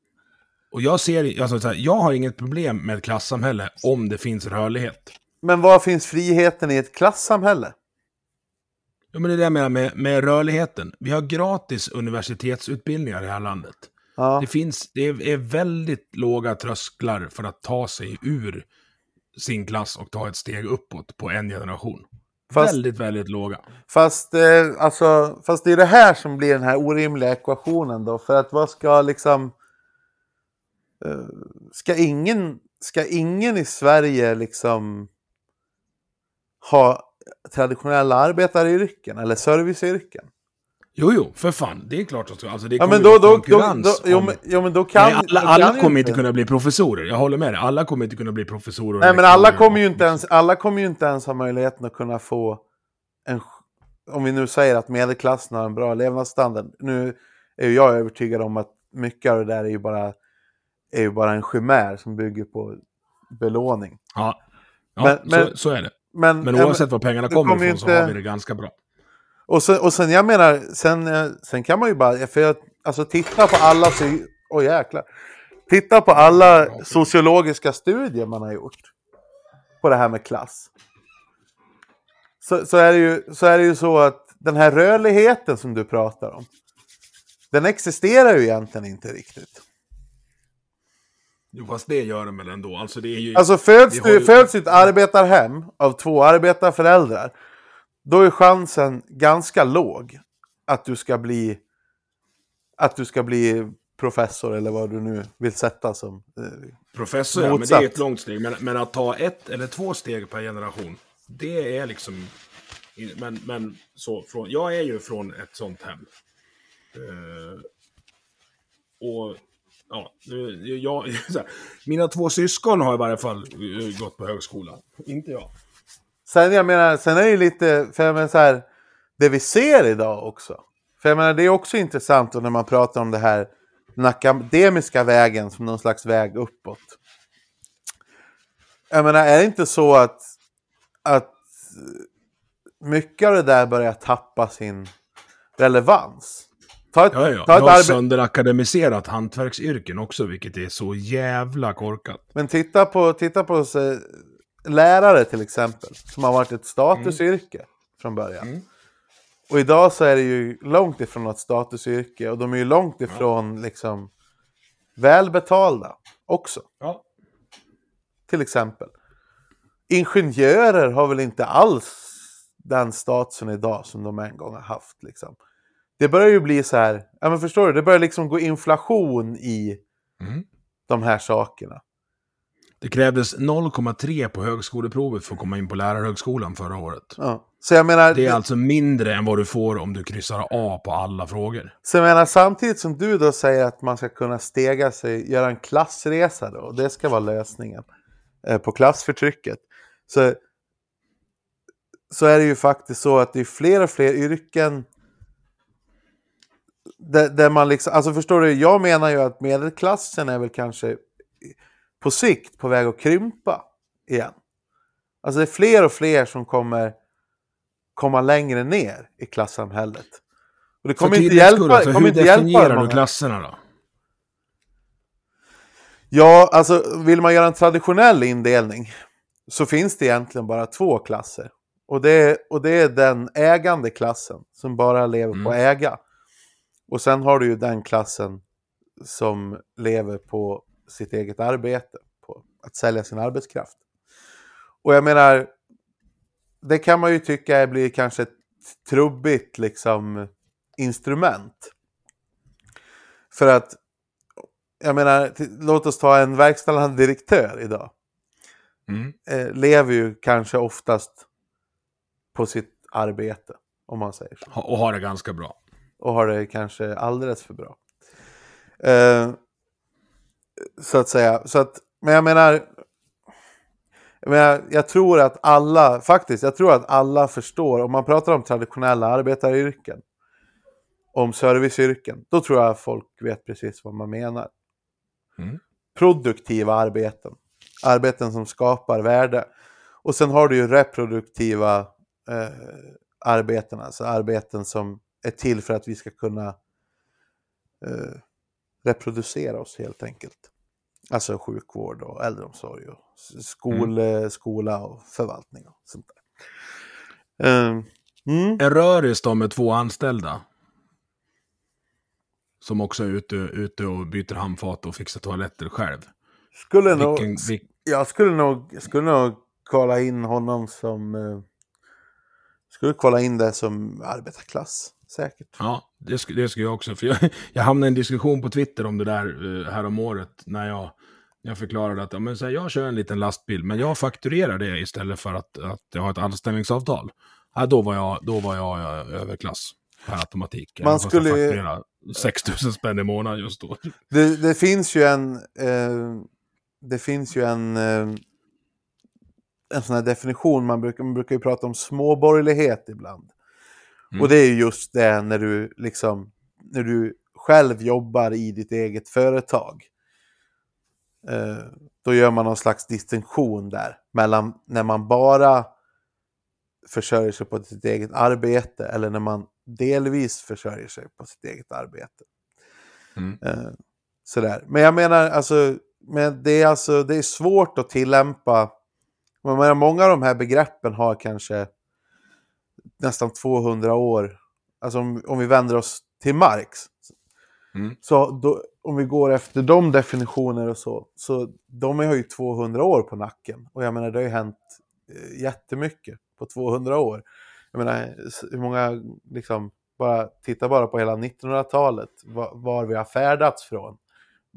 Och jag ser, alltså, så här, jag har inget problem med ett klassamhälle om det finns rörlighet. Men var finns friheten i ett klassamhälle? Ja, men det är det jag menar med, med rörligheten. Vi har gratis universitetsutbildningar i det här landet. Ja. Det finns, det är, är väldigt låga trösklar för att ta sig ur sin klass och ta ett steg uppåt på en generation. Fast- Väldigt, väldigt låga. Fast, eh, alltså, fast det är det här som blir den här orimliga ekvationen då. För att vad ska liksom... Eh, ska, ingen, ska ingen i Sverige liksom ha traditionella arbetaryrken eller serviceyrken? Jo, jo, för fan. Det är klart att alltså, det Ja men då, då, då, då, konkurrens jo, men, jo men då kan... Nej, alla, då alla kan kommer inte kunna bli professorer. Jag håller med dig. Alla kommer inte kunna bli professorer. Nej men alla lektorer kommer ju inte ens, alla kommer ju inte ens ha möjligheten att kunna få en, om vi nu säger att medelklassen har en bra levnadsstandard. Nu är ju jag övertygad om att mycket av det där är ju bara, är ju bara en chimär som bygger på belåning. Ja, ja Men- så, men- så är det. Men, Men oavsett var pengarna kommer kommer ifrån så inte- har vi det ganska bra. Och sen, och sen jag menar, sen, eh, sen kan man ju bara, för jag, alltså titta på alla, oj jäklar. Titta på alla sociologiska studier man har gjort. På det här med klass. Så, så, är det ju, så är det ju så att den här rörligheten som du pratar om. Den existerar ju egentligen inte riktigt. Jo, fast det gör de väl ändå. Alltså det är ju... Alltså föds du ju- föds i ett arbetarhem av två arbetarföräldrar. Då är chansen ganska låg att du ska bli att du ska bli professor eller vad du nu vill sätta som. eh, Professor, ja, men det är ett långt steg. Men, men att ta ett eller två steg per generation, det är liksom... Men, men så, från, jag är ju från ett sånt hem. Eh, och ja, nu- jag, här, mina två syskon har i varje fall eh, gått på högskola. Inte jag. Sen jag menar, sen är det ju lite, för jag menar så här, det vi ser idag också. För jag menar, det är också intressant när man pratar om det här den akademiska vägen som någon slags väg uppåt. Jag menar, är det inte så att, att mycket av det där börjar tappa sin relevans? Ta ett, Ja, ja. ta Jag ett har arbete... sönderakademiserat hantverksyrken också, vilket är så jävla korkat. Men titta på, titta på så, lärare till exempel, som har varit ett statusyrke från början. Och idag så är det ju långt ifrån något statusyrke och de är ju långt ifrån liksom välbetalda också, Ja. till exempel. Ingenjörer har väl inte alls den statusen idag som de en gång har haft. Liksom. Det börjar ju bli så här, ja men förstår du, det börjar liksom gå inflation i Mm. de här sakerna. Det krävdes 0,3 på högskoleprovet för att komma in på lärarhögskolan förra året. Ja. Så jag menar, Det är alltså mindre än vad du får om du kryssar A på alla frågor. Så jag menar, samtidigt som du då säger att man ska kunna stega sig, göra en klassresa då, och det ska vara lösningen eh, på klassförtrycket. Så, så är det ju faktiskt så att det är fler och fler yrken där, där man liksom, alltså förstår du, jag menar ju att medelklassen är väl kanske på sikt på väg att krympa igen. Alltså det är fler och fler som kommer komma längre ner i klassamhället. Och det kommer inte hjälpa, skull, alltså, kommer hur inte hjälpa definierar många. du klasserna då? Ja, alltså vill man göra en traditionell indelning så finns det egentligen bara två klasser. Och det, är, och det är den ägande klassen som bara lever på Mm. äga. Och sen har du ju den klassen som lever på sitt eget arbete, på att sälja sin arbetskraft. Och jag menar, det kan man ju tycka blir kanske ett trubbigt liksom instrument. För att, jag menar, låt oss ta en verkställande direktör idag. Mm. Eh, lever ju kanske oftast på sitt arbete, om man säger så. Och har det ganska bra. Och har det kanske alldeles för bra. Eh, så att säga. Så att, men jag menar, jag menar, jag tror att alla, faktiskt, jag tror att alla förstår, om man pratar om traditionella arbetaryrken, om serviceyrken, då tror jag folk vet precis vad man menar. Mm. Produktiva arbeten, arbeten som skapar värde. Och sen har du ju reproduktiva eh, arbeten, alltså arbeten som är till för att vi ska kunna eh, reproducera oss helt enkelt. Alltså sjukvård och äldreomsorg och skol, eh, skola och förvaltning och sånt där. Eh, mm. En röris då med två anställda. Som också är ute, ute och byter handfat och fixar toaletter själv. Skulle nog, Vilken, vil, jag skulle nog, skulle nog kolla in honom som... Eh, skulle kolla in det som arbetarklass, säkert. ja, det, sk- det skulle jag också. För jag, jag hamnade i en diskussion på Twitter om det där uh, här om året. När jag, jag förklarade att ja, men, så här, jag kör en liten lastbil, men jag fakturerar det istället för att, att jag har ett anställningsavtal. Ja, då var jag, då var jag eh, överklass per automatik. Man skulle fakturerade 6 000 spänn i månaden just då. Det, det finns ju en... Eh, det finns ju en... Eh, en sån här definition, man brukar, man brukar ju prata om småborgerlighet ibland. Mm. Och det är ju just det när du liksom... När du själv jobbar i ditt eget företag. Eh, då gör man någon slags distinktion där. Mellan när man bara försörjer sig på sitt eget arbete eller när man delvis försörjer sig på sitt eget arbete. Mm. Eh, sådär. Men jag menar, alltså, men det, är alltså, det är svårt att tillämpa. Menar, många av de här begreppen har kanske nästan 200 år. Alltså om, om vi vänder oss till Marx. Mm. Så då, om vi går efter de definitioner och så, så de har ju 200 år på nacken. Och jag menar, det har ju hänt eh, jättemycket på 200 år. Jag menar, hur många, liksom, bara, titta bara på hela 1900-talet, var, var vi har färdats från.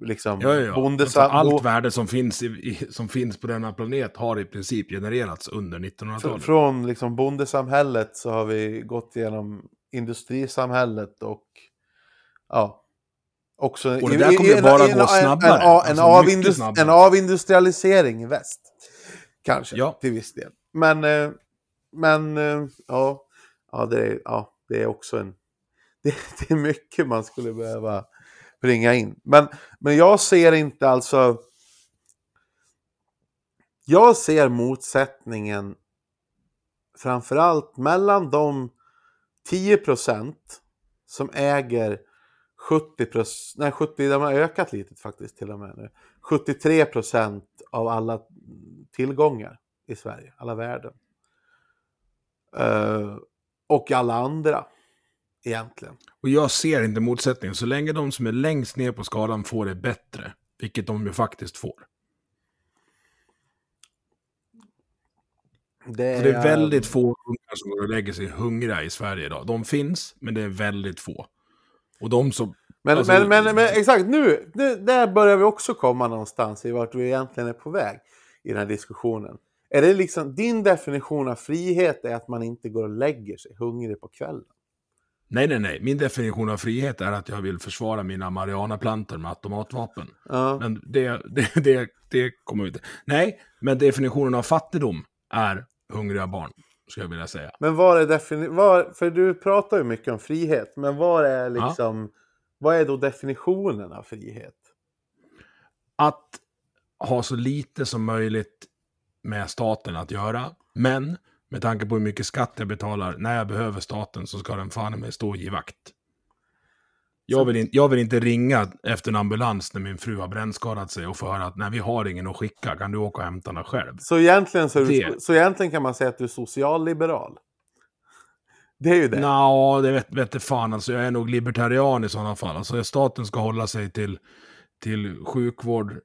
Liksom, Ja, ja, ja. Alltså, Allt värde som finns, i, i, som finns på denna planet har i princip genererats under fr- 1900-talet. från liksom, bondesamhället så har vi gått igenom industrisamhället och ja, också Och det där kommer ju bara gå snabbare. En, en, Alltså, en, avindus- snabbare. en avindustrialisering i väst. Kanske, Ja. till viss del. Men, eh, men eh, ja, ja, det är, ja, det är också en... Det, det är mycket man skulle behöva bringa in. Men, men jag ser inte alltså... Jag ser motsättningen framförallt mellan de 10% som äger 70 nej 70, de har ökat lite faktiskt till och med nu. 73% av alla tillgångar i Sverige, alla värden. Uh, och alla andra, egentligen. Och jag ser inte motsättningen. Så länge de som är längst ner på skalan får det bättre, vilket de ju faktiskt får. Det För det är väldigt få ungar som går och lägger sig hungriga i Sverige idag. De finns, men det är väldigt få. Och de som... Men, Alltså- men, men, men exakt, nu, nu, där börjar vi också komma någonstans i vart vi egentligen är på väg i den här diskussionen. Är det liksom, din definition av frihet är att man inte går och lägger sig hungrig på kvällen? Nej, nej, nej. Min definition av frihet är att jag vill försvara mina marijuanaplantor med automatvapen. Ja. Men det, det, det, det kommer vi inte... Nej, men definitionen av fattigdom är hungriga barn, skulle jag vilja säga. Men var är defini- var, för du pratar ju mycket om frihet, men var är liksom, vad är då definitionen av frihet? Att ha så lite som möjligt med staten att göra, men med tanke på hur mycket skatt jag betalar, när jag behöver staten så ska den fan i mig stå och ge vakt. Jag vill, in, jag vill inte ringa efter en ambulans när min fru har brännskadat sig och få höra att nej, vi har ingen att skicka. Kan du åka och hämta henne själv? Så egentligen, så, är du, Det- så egentligen kan man säga att du är socialliberal. Det är ju det. Nå, det vet, vet jag fan. Alltså, jag är nog libertarian i sådana fall. Alltså, staten ska hålla sig till, till sjukvård,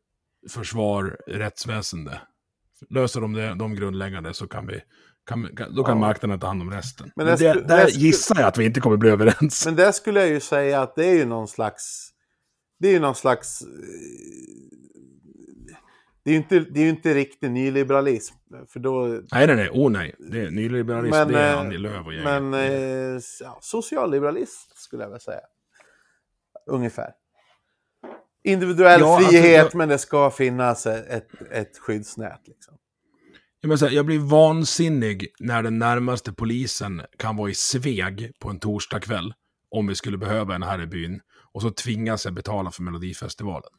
försvar, rättsväsende. Löser de det, de grundläggande så kan vi... Kan, kan, då kan Ja. marknaden ta hand om resten. Men Men det där det sku- gissar jag att vi inte kommer bli överens. Men det skulle jag ju säga att det är ju någon slags... Det är ju någon slags... eh, Det är ju inte, det är inte riktig nyliberalism. För då... Nej, nej, nej. Oh nej. Det är nyliberalism, Men, det är eh, Annie Lööf och gänget. Men eh, ja, socialliberalist skulle jag väl säga. Ungefär. Individuell Ja, alltså, frihet, jag- men det ska finnas ett, ett skyddsnät. Liksom. Jag, menar så här, jag blir vansinnig när den närmaste polisen kan vara i Sveg på en torsdagkväll. Om vi skulle behöva en här i byn. Och så tvingas jag betala för Melodifestivalen.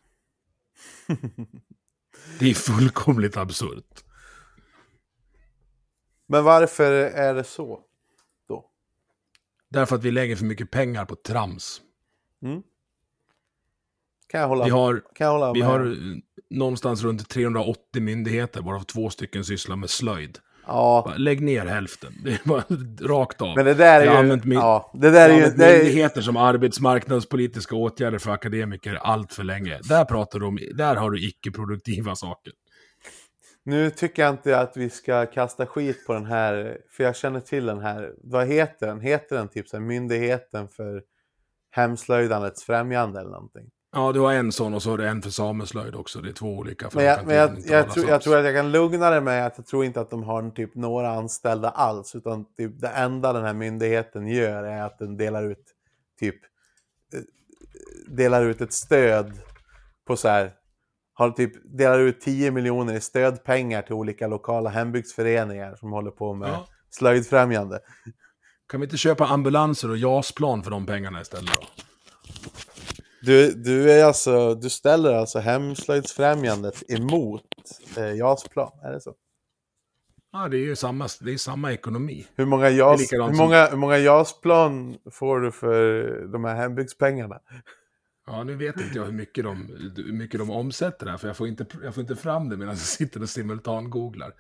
det är fullkomligt absurt. Men varför är det så? Då? Därför att vi lägger för mycket pengar på trams. Kan jag hålla, Vi har, kan jag hålla vi med? har någonstans runt 380 myndigheter, varav två stycken sysslar med slöjd. Ja, Bara, Lägg ner hälften. Det är bara rakt av. men det där är Jag har ju... min- ja, det där Jag är ju... Det är, myndigheter som arbetsmarknadspolitiska åtgärder för akademiker allt för länge. Där pratar du om, där har du icke-produktiva saker. nu tycker jag inte att vi ska kasta skit på den här, för jag känner till den här. Vad heter den? Heter den typ så här, Myndigheten för hemslöjdandets främjande eller någonting? Ja, du har en sån och så har du en för sameslöjd också. Det är två olika. Men jag, men jag, jag, tror, jag tror att jag kan lugna dig med att jag tror inte att de har typ några anställda alls. Utan typ det enda den här myndigheten gör är att den delar ut typ eh, delar ut ett stöd på så här har typ delar ut 10 miljoner i stödpengar till olika lokala hembygdsföreningar som håller på med Ja. slöjdfrämjande. Kan vi inte köpa ambulanser och JAS-plan för de pengarna istället då? Du, du, är alltså, du ställer alltså hemslöjdsfrämjandet emot eh, JAS-plan, är det så? Ja, det är ju samma, det är samma ekonomi. Hur många, JAS, hur många, hur många JAS-plan får du för de här hembygdspengarna? Ja, nu vet inte jag hur mycket de, hur mycket de omsätter här, för jag får inte, jag får inte fram det medan jag sitter och simultan-googlar.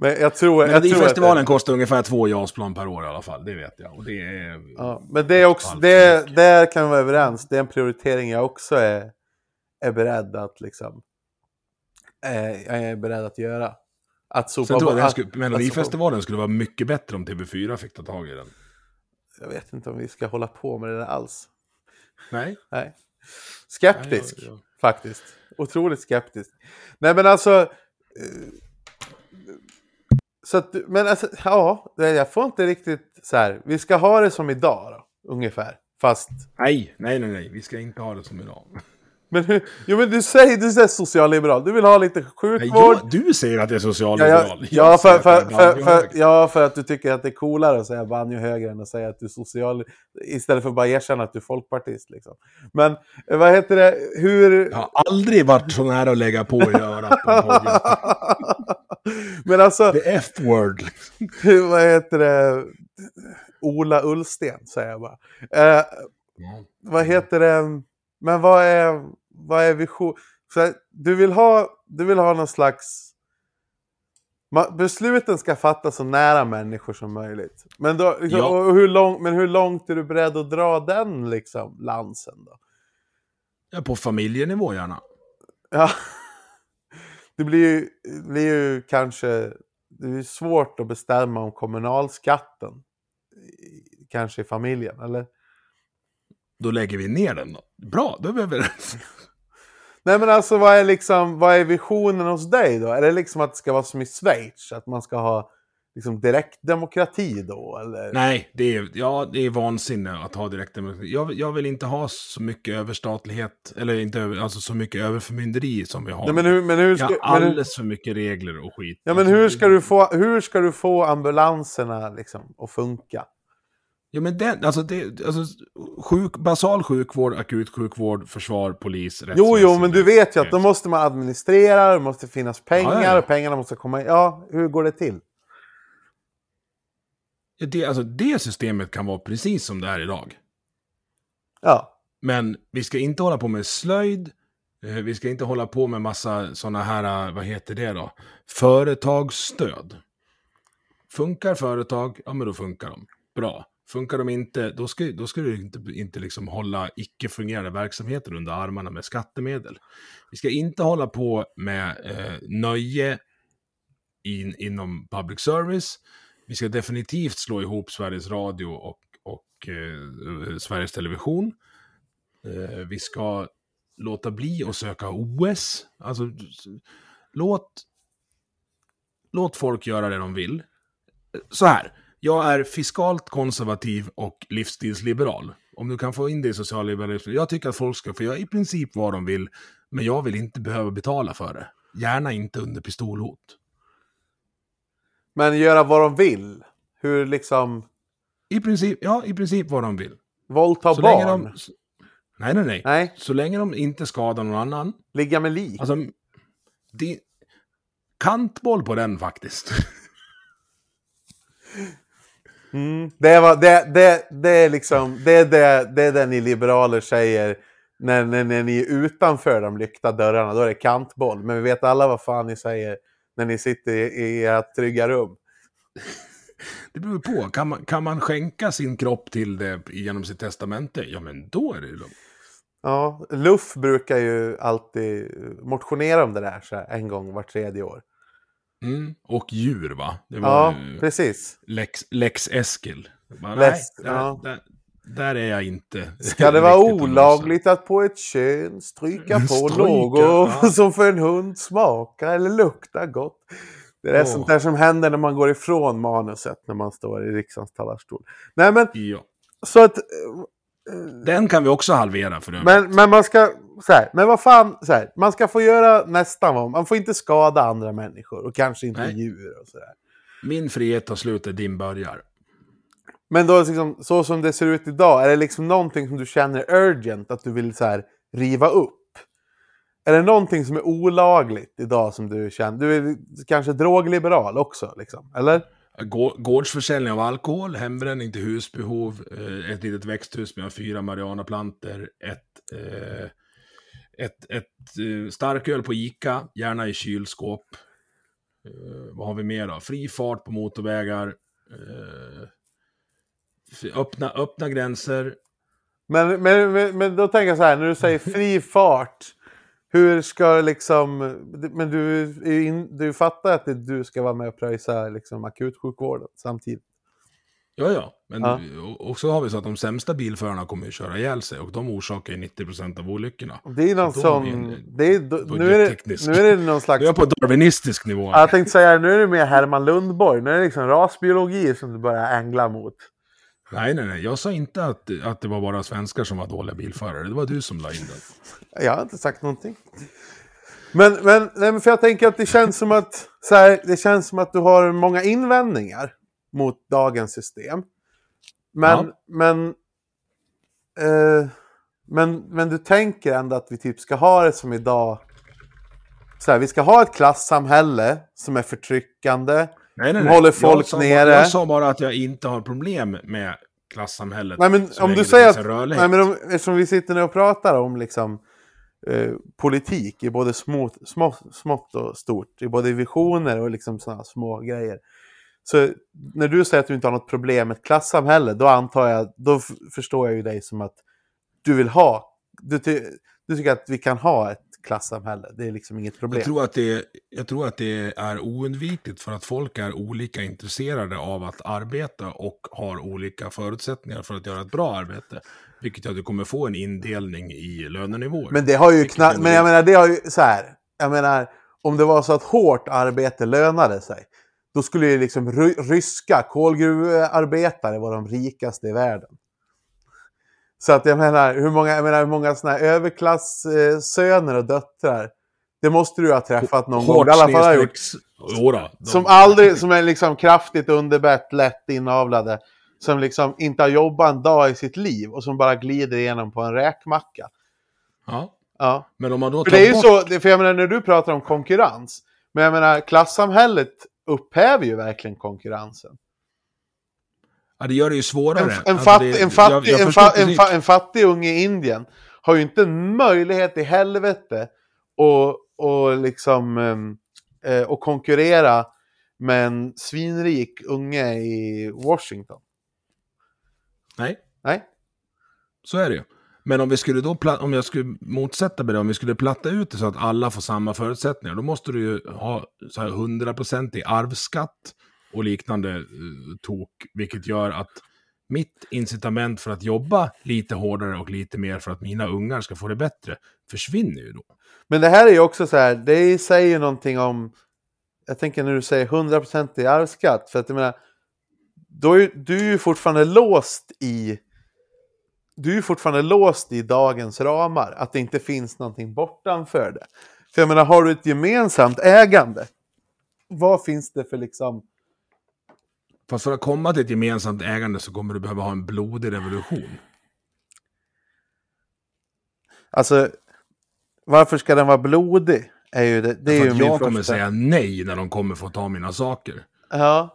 Men jag tror, jag tror att Melodifestivalen det, kostar ungefär två JAS-plan per år i alla fall, det vet jag. Och det är... ja, Men det är också, det, där kan vi vara överens. Det är en prioritering jag också är, är beredd att liksom... Eh, jag är beredd att göra. Att sopa Sen tror jag att att- skulle, att Melodifestivalen skulle vara mycket bättre om TV4 fick ta tag i den. Jag vet inte om vi ska hålla på med det där alls. Nej? Nej. Skeptisk, Nej, jag- jag- faktiskt. Otroligt skeptisk. Nej, men alltså... Så att, men alltså, ja, jag får inte riktigt så här. Vi ska ha det som idag då, ungefär. Fast, Nej, nej, nej, nej, vi ska inte ha det som idag men, jo, men du säger, du säger socialliberal. Du vill ha lite sjukvård. jag, du säger att jag är Ja, socialliberal. ja, ja, för, för, för, för, ja, för att du tycker att det är coolare att säga banjo höger än att säga att du är social... Istället för att bara erkänna att du är folkpartist. Liksom. Men eh, vad heter det? Hur... Jag har aldrig varit så nära att lägga på i örat. Men alltså, The F-word. hur- vad heter det? Ola Ullsten, säger jag bara. Eh, Ja. vad heter det? Men vad är, vad är vision? Så du, vill ha, du vill ha någon slags... Besluten ska fattas så nära människor som möjligt. Men, då, liksom, Ja. och hur lång, men hur långt är du beredd att dra den liksom, lansen då? Ja, på familjenivå gärna. Ja. Det blir ju, det blir ju kanske det är svårt att bestämma om kommunalskatten. Kanske i familjen, eller? Då lägger vi ner den. Bra, då är vi överens. Nej men alltså vad är liksom, vad är visionen hos dig då? Är det liksom att det ska vara som i Schweiz? Att man ska ha liksom direktdemokrati då? Eller? Nej, det är, ja, det är vansinne att ha direktdemokrati. Jag, jag vill inte ha så mycket överstatlighet, eller inte över, alltså så mycket överförmynderi som vi har. Nej, men hur, men hur ska, har men hur, alldeles för mycket regler och skit. ja, men hur, ska du få, hur ska du få ambulanserna liksom att funka? Ja, men den, alltså, det, alltså sjuk, basal sjukvård, akutsjukvård, försvar, polis, Jo, jo, men du vet ju att då måste man administrera, det måste finnas pengar, Ja, ja, ja. och pengarna måste komma in. Ja, hur går det till? Ja, det, alltså, det systemet kan vara precis som det är idag. Ja. Men vi ska inte hålla på med slöjd. eh, Vi ska inte hålla på med massa sådana här, eh, vad heter det då? Företagsstöd. Funkar företag, ja men då funkar de. Bra. Funkar de inte, då ska, då ska du inte, inte liksom hålla icke-fungerande verksamheter under armarna med skattemedel. Vi ska inte hålla på med eh, nöje in, inom public service. Vi ska definitivt slå ihop Sveriges Radio och, och eh, Sveriges Television. Eh, vi ska låta bli att söka OS. Alltså, låt, låt folk göra det de vill. Eh, så här, jag är fiskalt konservativ och livsstilsliberal. Om du kan få in det i socialliberalism. Jag tycker att folk ska få göra i princip vad de vill, men jag vill inte behöva betala för det. Gärna inte under pistolhot. Men göra vad de vill. Hur liksom... I princip, ja, i princip vad de vill. Våldta Så barn. de... Nej, nej, nej, Nej, Så länge de inte skadar någon annan. ligga med lik. Alltså, det... Kantboll på den faktiskt. Mm. Det, var, det, det, det är liksom, det det, det är det ni liberaler säger när, när, när ni är utanför de lyckta dörrarna. Då är det kantboll. Men vi vet alla vad fan ni säger när ni sitter i, i ert trygga rum. Det beror på. Kan man, kan man skänka sin kropp till det genom sitt testamente? Ja, men då är det lugnt. Ja, Luff brukar ju alltid motionera om det där så här, en gång var tredje år. Mm. Och djur, va? Det var Ja, ju precis. Lex, Lex Eskil. Bara, Lex, nej, där, ja. där, där är jag inte. Ska det vara olagligt att på ett kön stryka på Stryka, något ja. som för en hund smakar eller luktar gott? Det är Åh. sånt där som händer när man går ifrån manuset när man står i riksdagens talarstol. Nej men. Ja. så att... Den kan vi också halvera för övrigt. Men, men man ska... Så här, men vad fan, så här, man ska få göra nästan vad... Man får inte skada andra människor och kanske inte Nej. djur och sådär. Min frihet tar slut där din börjar. Men då liksom, så som det ser ut idag, är det liksom någonting som du känner urgent att du vill så här, riva upp? Är det någonting som är olagligt idag som du känner? Du är kanske drogliberal också, liksom, eller? Gå- Gårdsförsäljning av alkohol, hembränning till husbehov, eh, ett litet växthus med fyra marijuanaplantor, ett, eh, ett, ett eh, starköl på Ica, gärna i kylskåp. Eh, vad har vi mer då? Fri fart på motorvägar. Eh, öppna, öppna gränser. Men, men, men, men då tänker jag så här, när du säger fri fart, hur ska liksom... Men du, in, du fattar att du ska vara med och pröjsa liksom, akutsjukvården samtidigt? Ja, ja. Men Ja. och- och så har vi så att de sämsta bilförarna kommer ju köra ihjäl sig och de orsakar ju 90% av olyckorna. Det är någon sån... nu, är det, budgetteknisk- nu är det någon slags Nu är på darwinistisk nivå. Ja, Jag tänkte säga, nu är det mer Herman Lundborg. Nu är det liksom rasbiologi som du börjar ängla mot. Nej, nej, nej. Jag sa inte att, att det var bara svenskar som var dåliga bilförare. Det var du som la in den. Jag har inte sagt någonting. Men, men, nej, men för jag tänker att det känns som att, så här, det känns som att du har många invändningar mot dagens system. Men, Ja. men, eh, men, men du tänker ändå att vi typ ska ha det som idag. Så här, vi ska ha ett klassamhälle som är förtryckande. Nej, nej, De nej. håller folk jag sa, nere. Jag sa bara att jag inte har problem med klassamhället. Nej, men om du säger att... Nej, men om, eftersom vi sitter nu och pratar om liksom, eh, politik i både smått, små, smått och stort. I både visioner och liksom sådana små grejer. Så när du säger att du inte har något problem med ett klassamhälle, då antar jag, då förstår jag ju dig som att du vill ha, du, ty, du tycker att vi kan ha ett klassamhälle. Det är liksom inget problem. Jag tror, att det, jag tror att det är oundvikligt för att folk är olika intresserade av att arbeta och har olika förutsättningar för att göra ett bra arbete. Vilket gör att du kommer få en indelning i lönenivåer. Men det har ju knappt, men jag menar det har ju så här. Jag menar, om det var så att hårt arbete lönade sig. Då skulle ju liksom ry- ryska kolgruvarbetare vara de rikaste i världen. Så att jag menar, hur många, jag menar, hur många sådana här överklassöner och döttrar. Det måste du ha träffat någon gång. Hårt I alla fall har gjort. Jodå, de- Som aldrig, som är liksom kraftigt underbett, lätt inavlade. Som liksom inte har jobbat en dag i sitt liv och som bara glider igenom på en räkmacka. Ja, Ja. men om man då För tar det är ju bort... så, det- för jag menar när du pratar om konkurrens. Men jag menar klassamhället upphäver ju verkligen konkurrensen. Ja, det gör det ju svårare. En, en, Alltså, fattig, det- en, fattig, jag- jag en, förstår fa, en, precis. fa, en fattig unge i Indien har ju inte en möjlighet i helvete att och liksom, ehm, eh, och konkurrera med en svinrik unge i Washington. Nej, Nej? så är det ju. Men om vi skulle då, om jag skulle motsätta mig det, om vi skulle platta ut det så att alla får samma förutsättningar, då måste du ju ha så här 100% i arvsskatt och liknande eh, tok, vilket gör att mitt incitament för att jobba lite hårdare och lite mer för att mina ungar ska få det bättre försvinner ju då. Men det här är ju också så här, det säger ju någonting om, jag tänker när du säger 100% i arvsskatt, för att jag menar, då är, ju- du är ju fortfarande låst i, du är fortfarande låst i dagens ramar, att det inte finns någonting bortanför det. För jag menar, har du ett gemensamt ägande, vad finns det för liksom, Fast för att komma till ett gemensamt ägande så kommer du behöva ha en blodig revolution. alltså, varför ska den vara blodig? Är ju det, det är ju att jag kommer första... säga nej när de kommer få ta mina saker. Ja.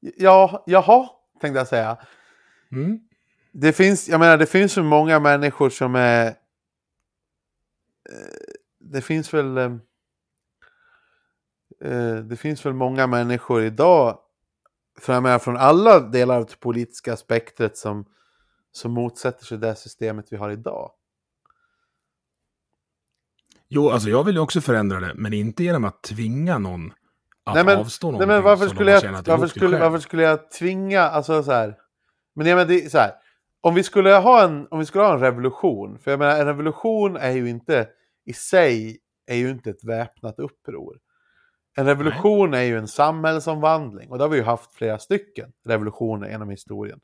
Ja, jaha, tänkte jag säga. Mm. Det finns, jag menar, det finns ju många människor som är... eh, Det finns väl... eh, eh, Det finns väl många människor idag, menar, från alla delar av det politiska spektret som, som motsätter sig det systemet vi har idag. Jo, alltså jag vill ju också förändra det, men inte genom att tvinga någon att nej men, avstå nej någonting men varför skulle, jag, varför, skulle, varför skulle jag tvinga, alltså så här. Men jag menar, det är så här. Om vi skulle ha en, om vi skulle ha en revolution, för jag menar en revolution är ju inte i sig, är ju inte ett väpnat uppror. En revolution är ju en samhällsomvandling och det har vi ju haft flera stycken revolutioner genom historien.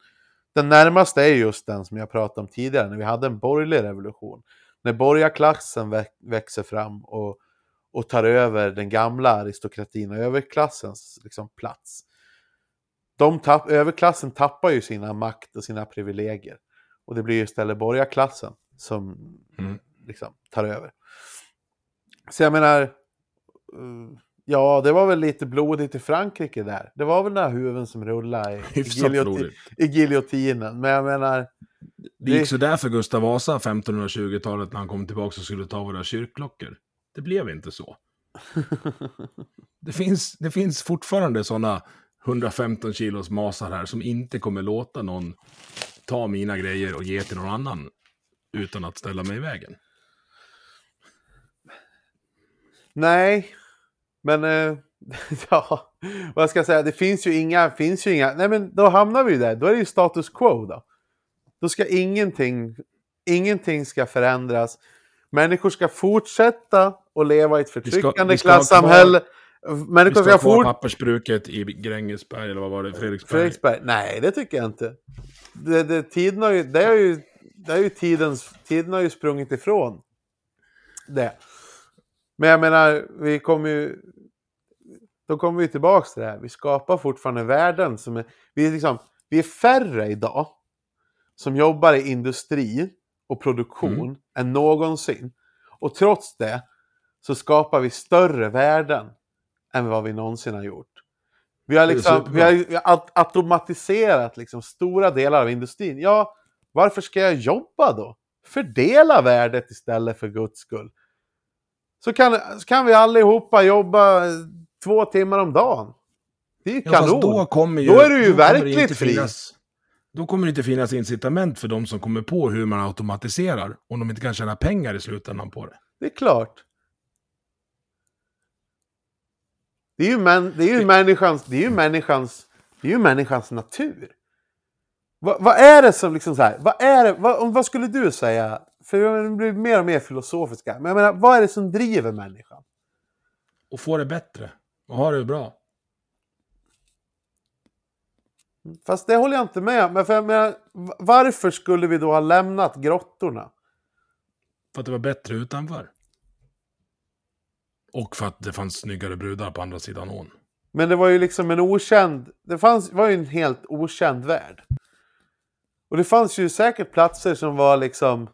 Den närmaste är just den som jag pratade om tidigare, när vi hade en borgerlig revolution. När borgarklassen vä- växer fram och, och tar över den gamla aristokratin och överklassens liksom, plats. De tapp, överklassen tappar ju sina makt och sina privilegier. Och det blir ju istället borgarklassen som Mm. liksom, tar över. Så jag menar, eh, ja det var väl lite blodigt i Frankrike där. Det var väl några huvuden som rullade i, i, giljoti- giljotinen. Men jag menar, Det gick sådär för Gustav Vasa 1520-talet när han kom tillbaka och skulle ta våra kyrkklockor. Det blev inte så. Det finns, det finns fortfarande sådana 115 kilos masar här som inte kommer låta någon ta mina grejer och ge till någon annan utan att ställa mig i vägen. Nej, men eh, ja, vad ska jag säga? Det finns ju inga, finns ju inga. Nej, men då hamnar vi ju där. Då är det ju status quo då. Då ska ingenting, ingenting ska förändras. Människor ska fortsätta att leva i ett förtryckande vi ska ha klassamhälle. Vi Människor ska ska fort... pappersbruket i Grängesberg, eller vad var det? Fredriksberg. Fredriksberg? Nej, det tycker jag inte. Det, det, tiden har ju, det har ju, det har ju tidens, tiden har ju sprungit ifrån det. Men jag menar, vi kommer ju... Då kommer vi tillbaka till det här. Vi skapar fortfarande värden som är... Vi är, liksom, vi är färre idag som jobbar i industri och produktion Mm. än någonsin. Och trots det så skapar vi större värden än vad vi någonsin har gjort. Vi har, liksom, vi har, vi har aut- automatiserat liksom stora delar av industrin. Ja, varför ska jag jobba då? Fördela värdet istället för guds skull. Så kan, så kan vi allihopa jobba eh, två timmar om dagen. Det är ju Ja, kanon. då, kommer ju, Då är du ju då verkligt fri. Finnas, då kommer det inte finnas incitament för de som kommer på hur man automatiserar. Om de inte kan tjäna pengar i slutändan på det. Det är klart. Det är ju, män, det är ju, människans, det är ju, människans, det är ju människans natur. Va, vad är det som liksom så här, vad är det, vad, vad skulle du säga? För jag blir mer och mer filosofiska. Men jag menar, vad är det som driver människan? Och få det bättre. Och ha det bra. Fast det håller jag inte med. Men för jag menar, varför skulle vi då ha lämnat grottorna? För att det var bättre utanför. Och för att det fanns snyggare brudar på andra sidan ån. Men det var ju liksom en okänd, det fanns, var ju en helt okänd värld. Och det fanns ju säkert platser som var liksom,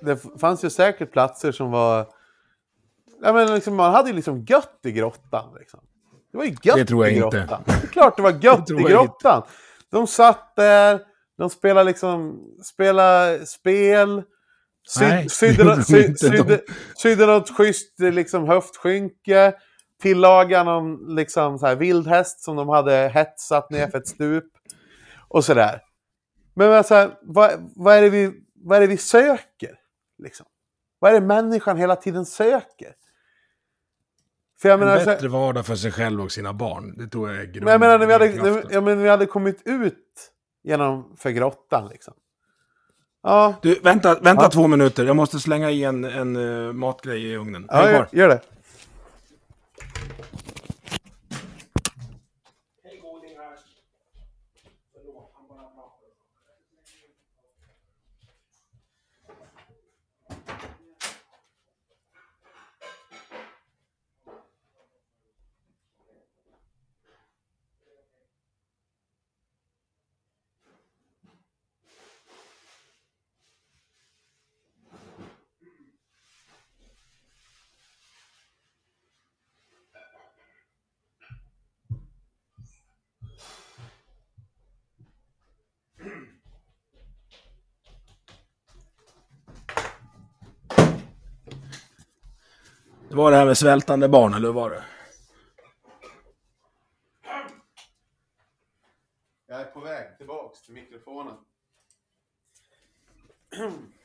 det fanns ju säkert platser som var, ja men liksom, man hade ju liksom gött i grottan liksom. Det var ju gött Det tror jag i inte. grottan. Det är klart det var gött tror i grottan. De satt där, de spelade liksom, spelade spel. Sy, Nej, sydde, det gjorde nå- de sy, inte. De- sydde, sydde något schysst liksom, höftskynke. Tillagade någon liksom, så här, vildhäst som de hade hetsat ner för ett stup. Och sådär. Men alltså, vad, vad, är det vi, vad är det vi söker? Liksom? Vad är det människan hela tiden söker? För jag En menar, så- bättre vardag för sig själv och sina barn. Det tror jag är men jag menar när vi hade, grundkraften. när, ja, men vi hade kommit ut genom för grottan liksom. Ja, Du, vänta, vänta Ja. två minuter. Jag måste slänga i en, en uh, matgrej i ugnen. ja gör det. Det var det här med svältande barn, eller hur var det? Jag är på väg tillbaks till mikrofonen.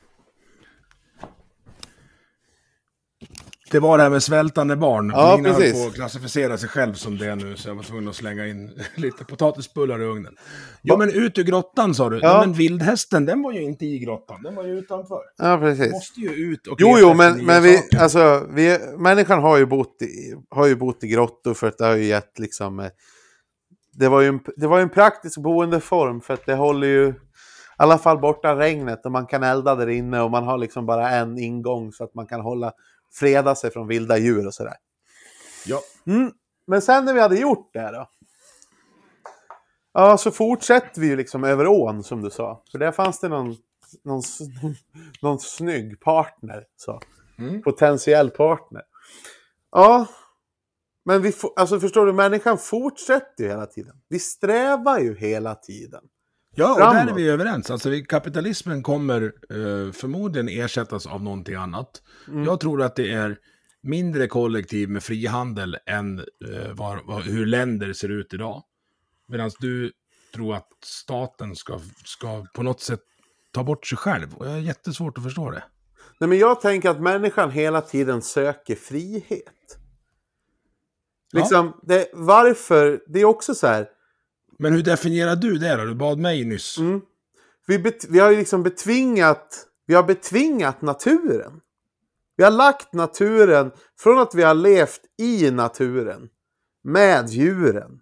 Det var det här med svältande barn. Ja, Lina precis. höll på att klassificera sig själv som det nu, så jag var tvungen att slänga in lite potatisbullar i ugnen. Ja, men ut ur grottan sa du. Ja. Ja. men vildhästen, den var ju inte i grottan, den var ju utanför. Ja, precis. Måste ju ut och Jo, jo, men, men vi, saker. alltså, vi, människan har ju, bott i, har ju bott i grottor för att det har ju gett liksom... eh, Det var ju en, det var en praktisk boendeform för att det håller ju i alla fall borta regnet och man kan elda där inne och man har liksom bara en ingång så att man kan hålla, freda sig från vilda djur och sådär. Ja. Mm. Men sen när vi hade gjort det då. Ja, så fortsätter vi ju liksom över ån som du sa. För där fanns det någon, någon, någon snygg partner. Så. Mm. Potentiell partner. Ja. Men vi alltså förstår du, människan fortsätter ju hela tiden. Vi strävar ju hela tiden. Ja, och där är Framåt. vi överens. Alltså, kapitalismen kommer eh, förmodligen ersättas av någonting annat. Mm. Jag tror att det är mindre kollektiv med frihandel än eh, var, var, hur länder ser ut idag. Medan du tror att staten ska, ska på något sätt ta bort sig själv. Och jag har jättesvårt att förstå det. Nej, men jag tänker att människan hela tiden söker frihet. Ja. Liksom, det, varför? Det är också så här. Men hur definierar du det då? Du bad mig nyss. Mm. Vi, vi har ju liksom betvingat, vi har betvingat naturen. Vi har lagt naturen, från att vi har levt i naturen, med djuren,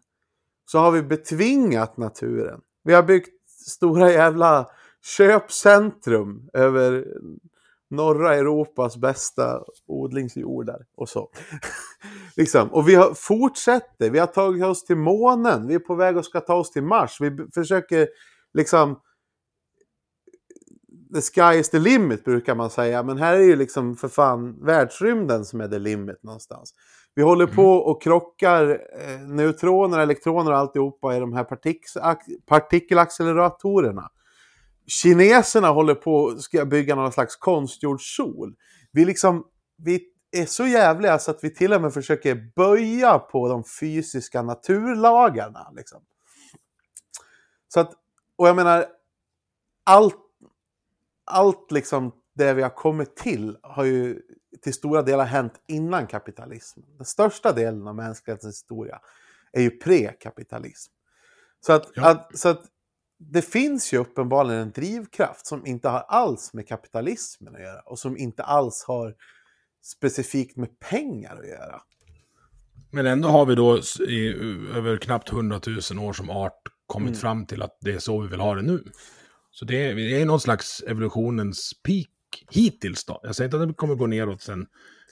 så har vi betvingat naturen. Vi har byggt stora jävla köpcentrum över norra Europas bästa odlingsjordar och så. liksom. Och vi har, fortsätter, vi har tagit oss till månen, vi är på väg att ska ta oss till Mars. Vi försöker liksom the sky is the limit brukar man säga. Men här är ju liksom för fan världsrymden som är the limit någonstans. Vi håller på och krockar eh, neutroner, elektroner och alltihopa i de här partik- ac- partikelacceleratorerna. Kineserna håller på att bygga någon slags konstgjord sol. Vi, liksom, vi är så jävliga så att vi till och med försöker böja på de fysiska naturlagarna. Liksom. Så att, och jag menar, allt, allt liksom det vi har kommit till har ju till stora delar hänt innan kapitalismen. Den största delen av mänsklighetens historia är ju pre-kapitalism. Så att, Ja. att, så att det finns ju uppenbarligen en drivkraft som inte har alls med kapitalismen att göra och som inte alls har specifikt med pengar att göra. Men ändå har vi då i, över knappt 100 000 år som art kommit Mm. fram till att det är så vi vill ha det nu. Så det är, det är någon slags evolutionens peak hittills då. Jag säger inte att det kommer gå neråt sen.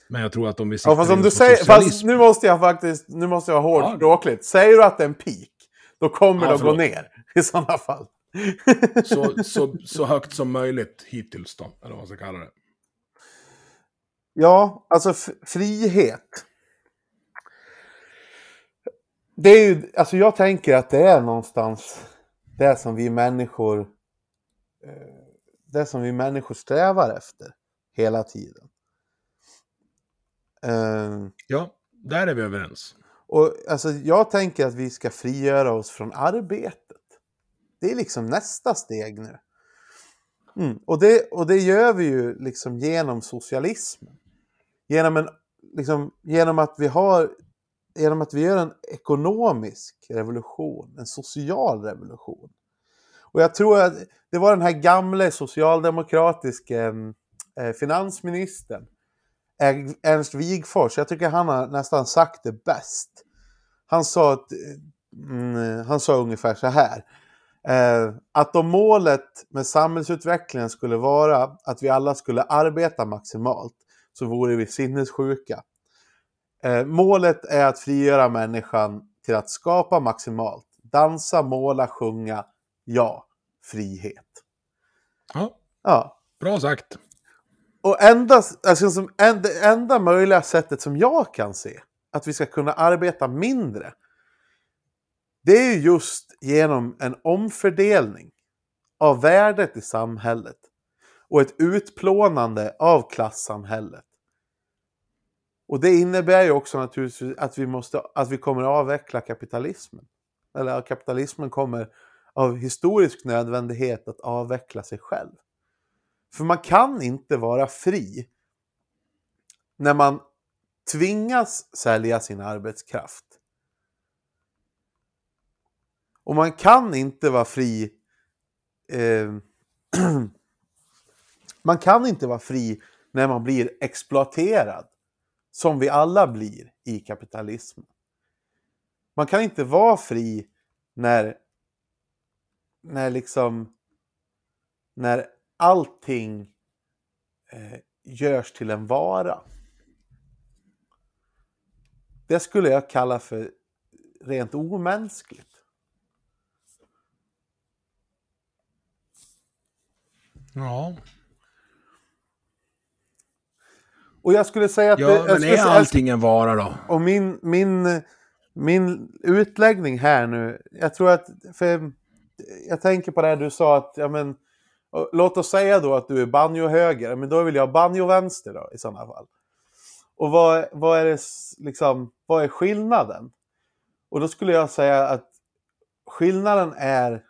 Men jag tror att om vi siktar Ja, fast om du säger, fast nu måste jag faktiskt, nu måste jag vara hård Ja. språkligt. Säger du att det är en peak, då kommer Ja, det att gå ner i sådana fall. så, så, så högt som möjligt hittills då, eller vad man ska kalla det. Ja, alltså frihet. det är ju, alltså jag tänker att det är någonstans det som vi människor eh, det som vi människor strävar efter hela tiden. Eh, Ja, där är vi överens. och alltså jag tänker att vi ska frigöra oss från arbetet. Det är liksom nästa steg nu. Mm. Och, det, och det gör vi ju liksom genom socialismen. Genom, en, liksom, genom, att vi har, genom att vi gör en ekonomisk revolution, en social revolution. Och jag tror att det var den här gamle socialdemokratiske eh, finansministern, Ernst- Wigforss, jag tycker han har nästan sagt det bäst. Han sa, att, mm, han sa ungefär så här. Eh, att om målet med samhällsutvecklingen skulle vara att vi alla skulle arbeta maximalt så vore vi sinnessjuka. Eh, målet är att frigöra människan till att skapa maximalt. Dansa, måla, sjunga. Ja, frihet. Ja, Ja. bra sagt. Och enda, alltså som, en, det enda möjliga sättet som jag kan se att vi ska kunna arbeta mindre det är just genom en omfördelning av värdet i samhället och ett utplånande av klassamhället. Och det innebär ju också naturligtvis att vi, måste, att vi kommer att avveckla kapitalismen. Eller att kapitalismen kommer av historisk nödvändighet att avveckla sig själv. För man kan inte vara fri när man tvingas sälja sin arbetskraft. Och man kan inte vara fri eh, Man kan inte vara fri när man blir exploaterad. Som vi alla blir i kapitalismen. Man kan inte vara fri när när liksom när allting eh, görs till en vara. Det skulle jag kalla för rent omänskligt. Ja, Och jag skulle säga att... ja det, men är allting en vara då? Och min, min, min utläggning här nu, jag tror att, för jag tänker på det här du sa att, ja men, låt oss säga då att du är banjo-höger, men då vill jag banjo-vänster då i sådana fall. Och vad, vad är det, liksom, vad är skillnaden? Och då skulle jag säga att skillnaden är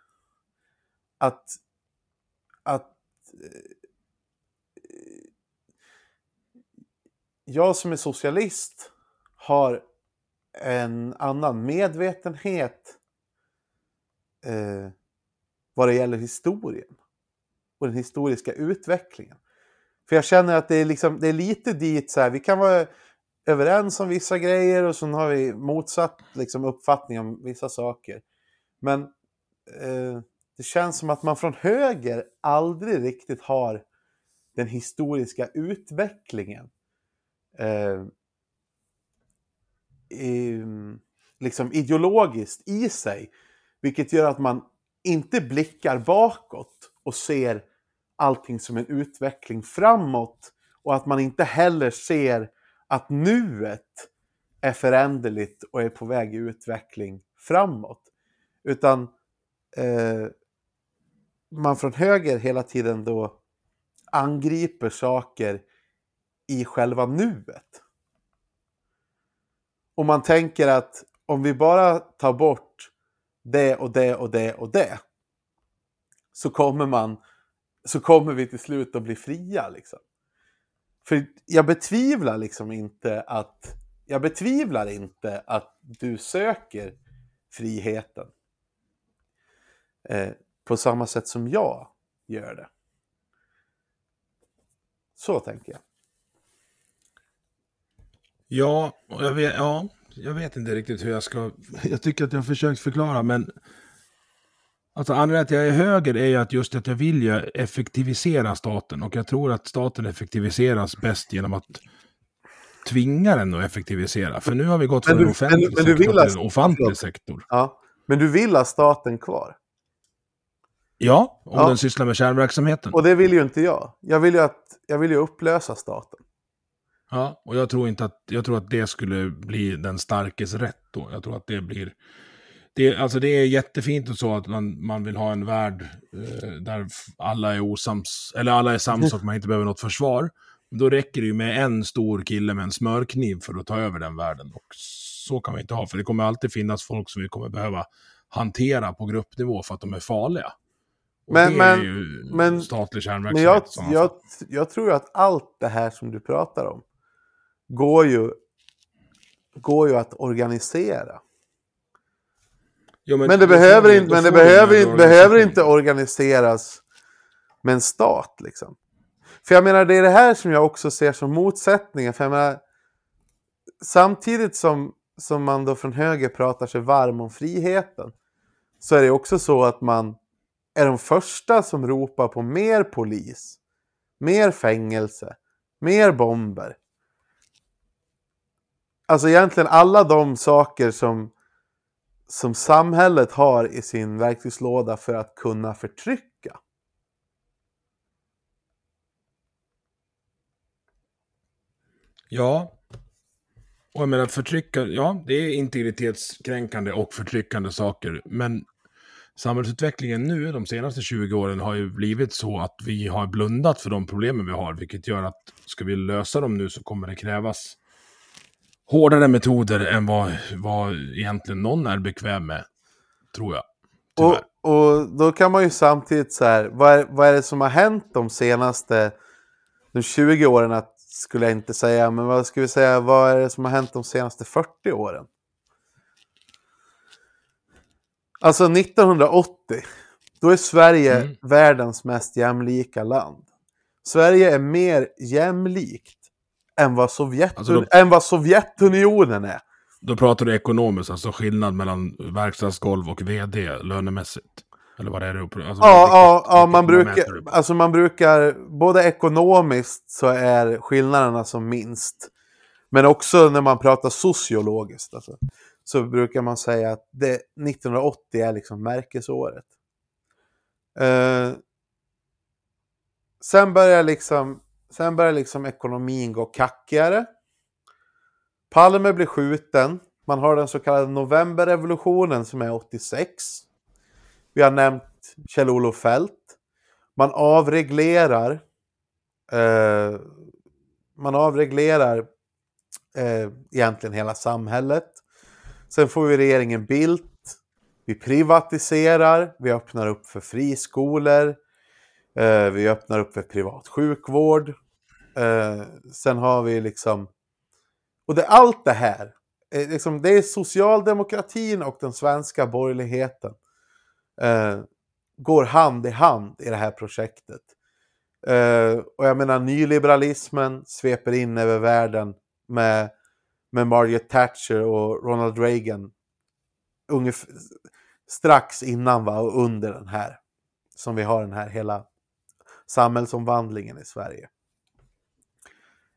att, att jag som är socialist har en annan medvetenhet eh, vad det gäller historien och den historiska utvecklingen. För jag känner att det är, liksom, det är lite dit så här, vi kan vara överens om vissa grejer och så har vi motsatt liksom, uppfattning om vissa saker. Men eh, det känns som att man från höger aldrig riktigt har den historiska utvecklingen eh, i, liksom ideologiskt i sig. Vilket gör att man inte blickar bakåt och ser allting som en utveckling framåt. Och att man inte heller ser att nuet är föränderligt och är på väg i utveckling framåt. Utan eh, man från höger hela tiden då angriper saker i själva nuet. Och man tänker att om vi bara tar bort det och det och det och det så kommer man så kommer vi till slut att bli fria liksom. För jag betvivlar liksom inte att jag betvivlar inte att du söker friheten. Eh, på samma sätt som jag gör det. Så tänker jag. Ja, jag vet, ja, jag vet inte riktigt hur jag ska... Jag tycker att jag har försökt förklara, men... Alltså anledningen till att jag är höger är ju att just att jag vill ju effektivisera staten. Och jag tror att staten effektiviseras bäst genom att tvinga den att effektivisera. För nu har vi gått från en offentlig men- men du sektor vill till en offentlig sektor. Ja. Men du vill ha staten kvar. Ja, om Ja. den sysslar med kärnverksamheten. Och det vill ju inte jag. Jag vill ju, att, jag vill ju upplösa staten. Ja, och jag tror inte att, jag tror att det skulle bli den starkes rätt då. Jag tror att det blir, det, alltså det är jättefint och så att man, man vill ha en värld eh, där alla är osams, eller alla är sams och man inte behöver något försvar. Då räcker det ju med en stor kille med en smörkniv för att ta över den världen. Och så kan vi inte ha, för det kommer alltid finnas folk som vi kommer behöva hantera på gruppnivå för att de är farliga. Och Men- det men- är ju men- statlig Men kärnverksamhet. jag, sådana jag, fall. jag tror att allt det här som du pratar om går ju, går ju att organisera. Jo, Men det då behöver inte, men det behöver inte, behöver inte organiseras med en stat liksom. För jag menar, det är det här som jag också ser som motsättningen. För jag menar, samtidigt som, som man då från höger pratar sig varm om friheten så är det också så att man är de första som ropar på mer polis, mer fängelse, mer bomber. Alltså egentligen alla de saker som, som samhället har i sin verktygslåda för att kunna förtrycka. Ja. Och jag menar förtrycka, ja det är integritetskränkande och förtryckande saker. Men samhällsutvecklingen nu de senaste 20 åren har ju blivit så att vi har blundat för de problemen vi har. Vilket gör att ska vi lösa dem nu så kommer det krävas hårdare metoder än vad, vad egentligen någon är bekväm med. Tror jag. Tyvärr. Och, och då kan man ju samtidigt så här, vad är, vad är det som har hänt de senaste de 20 åren? Att, skulle jag inte säga, men vad ska vi säga, vad är det som har hänt de senaste 40 åren? Alltså 1980, då är Sverige Mm. världens mest jämlika land. Sverige är mer jämlikt än vad, Sovjet, Alltså då- än vad Sovjetunionen är. Då pratar du ekonomiskt, alltså skillnad mellan verkstadsgolv och vd lönemässigt. Eller vad är det? Alltså, Ja, vilket- ja, ja man, brukar, alltså man brukar, både ekonomiskt så är skillnaderna som minst. Men också när man pratar sociologiskt alltså, så brukar man säga att det, 1980 är liksom märkesåret. Eh, sen börjar liksom, sen börjar liksom ekonomin gå kackigare. Palme blir skjuten. Man har den så kallade novemberrevolutionen som är 86. Vi har nämnt Kjell-Olof Fält. Man avreglerar. Eh, man avreglerar eh, egentligen hela samhället. Sen får vi regeringen Bildt. Vi privatiserar. Vi öppnar upp för friskolor. Eh, vi öppnar upp för privat sjukvård. Eh, sen har vi liksom... Och det, allt det här. Eh, liksom, det är socialdemokratin och den svenska borgerligheten eh, går hand i hand i det här projektet. Eh, och jag menar nyliberalismen sveper in över världen med, med Margaret Thatcher och Ronald Reagan. Ungefär, strax innan va, och under den här. Som vi har den här hela samhällsomvandlingen i Sverige.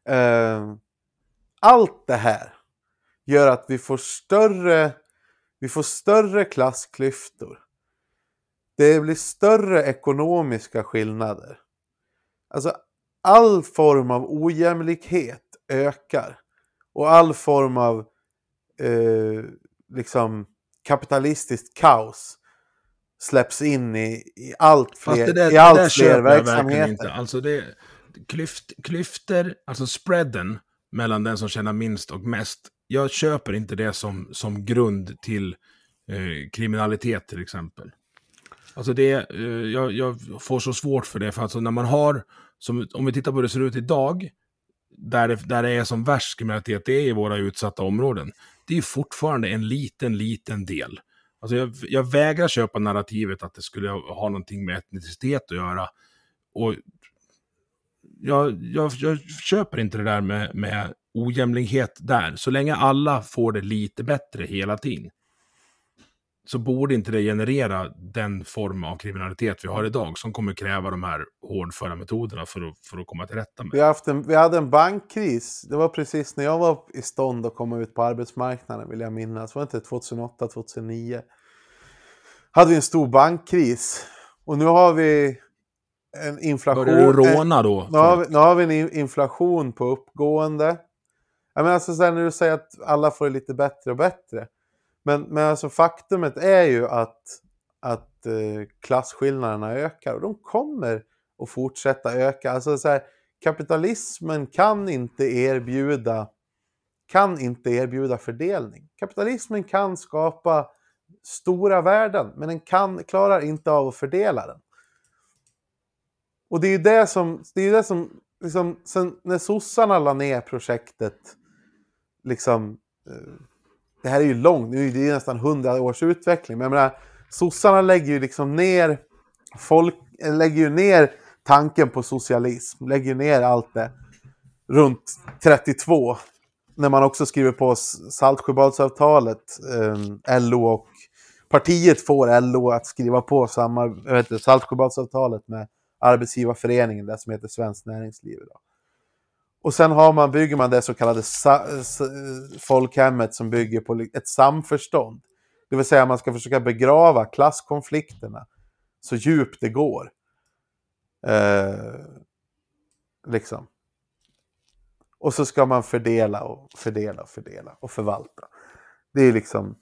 Eh, allt det här gör att vi får större, vi får större klassklyftor. Det blir större ekonomiska skillnader. Alltså all form av ojämlikhet ökar. Och all form av eh, liksom kapitalistiskt kaos släpps in i, i allt fler, det där, i allt det fler verksamheter. inte. Alltså det, klyft, klyfter, alltså spreaden mellan den som tjänar minst och mest. Jag köper inte det som, som grund till eh, kriminalitet till exempel. Alltså det, eh, jag, jag får så svårt för det, för alltså när man har, som, om vi tittar på hur det ser ut idag, där det, där det är som värst kriminalitet, det är i våra utsatta områden. Det är fortfarande en liten, liten del. Alltså jag, jag vägrar köpa narrativet att det skulle ha någonting med etnicitet att göra. Och jag, jag, jag köper inte det där med, med ojämlikhet där. Så länge alla får det lite bättre hela tiden så borde inte det generera den form av kriminalitet vi har idag som kommer kräva de här hårdföra metoderna för att, för att komma till rätta med. Vi, haft en, vi hade en bankkris. Det var precis när jag var i stånd att komma ut på arbetsmarknaden vill jag minnas. Var det inte 2008, 2009? Hade vi en stor bankkris. Och nu har vi en inflation. Börjar du råna då? Nu har, vi, nu har vi en inflation på uppgående. Jag menar, alltså, när du säger att alla får det lite bättre och bättre. Men, men alltså, faktumet är ju att, att eh, klasskillnaderna ökar och de kommer att fortsätta öka. Alltså, så här, kapitalismen kan inte erbjuda kan inte erbjuda fördelning. Kapitalismen kan skapa stora värden, men den kan, klarar inte av att fördela den. Och det är ju det som, det är det som liksom, sen när sossarna la ner projektet, liksom, eh, det här är ju långt, det är ju nästan hundra års utveckling, men jag menar, sossarna lägger ju liksom ner, folk lägger ju ner tanken på socialism, lägger ju ner allt det runt 32 när man också skriver på Saltsjöbadsavtalet, eh, LO och partiet får LO att skriva på samma, Saltsjöbadsavtalet med Arbetsgivarföreningen, det som heter Svenskt Näringsliv idag. Och sen har man, bygger man det så kallade folkhemmet som bygger på ett samförstånd. Det vill säga man ska försöka begrava klasskonflikterna så djupt det går. Eh, liksom. Och så ska man fördela och fördela och fördela och förvalta. Det är liksom...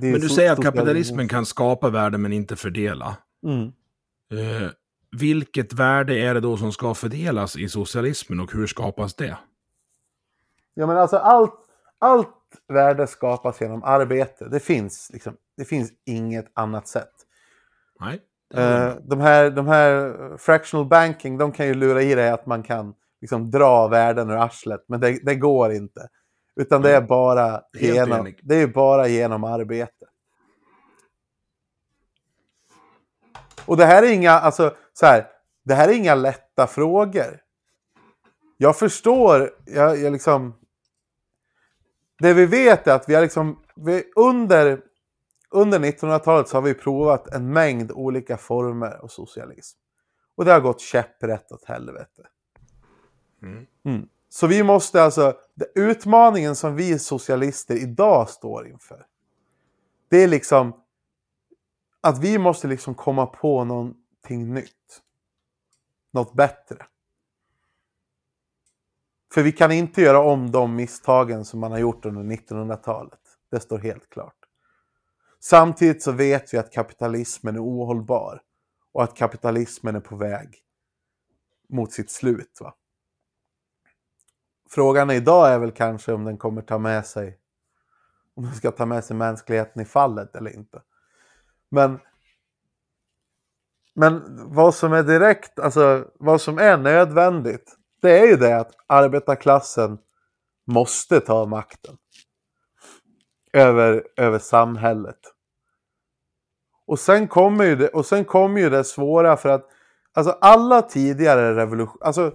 Det är men du säger att kapitalismen kan skapa värde men inte fördela. Mm. Eh, vilket värde är det då som ska fördelas i socialismen och hur skapas det? Ja men alltså allt, allt värde skapas genom arbete. Det finns, liksom, det finns inget annat sätt. Nej. Eh, de, här, de här fractional banking, de kan ju lura i dig att man kan liksom dra värden ur arslet, men det, det går inte. Utan det är bara, genom, det är bara genom arbete. Och det här är inga, alltså, så här, det här är inga lätta frågor. Jag förstår, jag, jag liksom... Det vi vet är att vi har liksom, vi, under, under 1900-talet så har vi provat en mängd olika former av socialism. Och det har gått käpprätt åt helvete. Mm. Mm. Så vi måste alltså, utmaningen som vi socialister idag står inför. Det är liksom att vi måste liksom komma på någonting nytt. Något bättre. För vi kan inte göra om de misstagen som man har gjort under 1900-talet. Det står helt klart. Samtidigt så vet vi att kapitalismen är ohållbar. Och att kapitalismen är på väg mot sitt slut. Va? Frågan idag är väl kanske om den kommer ta med sig om den ska ta med sig mänskligheten i fallet eller inte. Men men vad som är direkt, alltså vad som är nödvändigt, det är ju det att arbetarklassen måste ta makten. Över, över samhället. Och sen kommer ju det, och sen kommer ju det svåra för att alltså alla tidigare revolutioner, alltså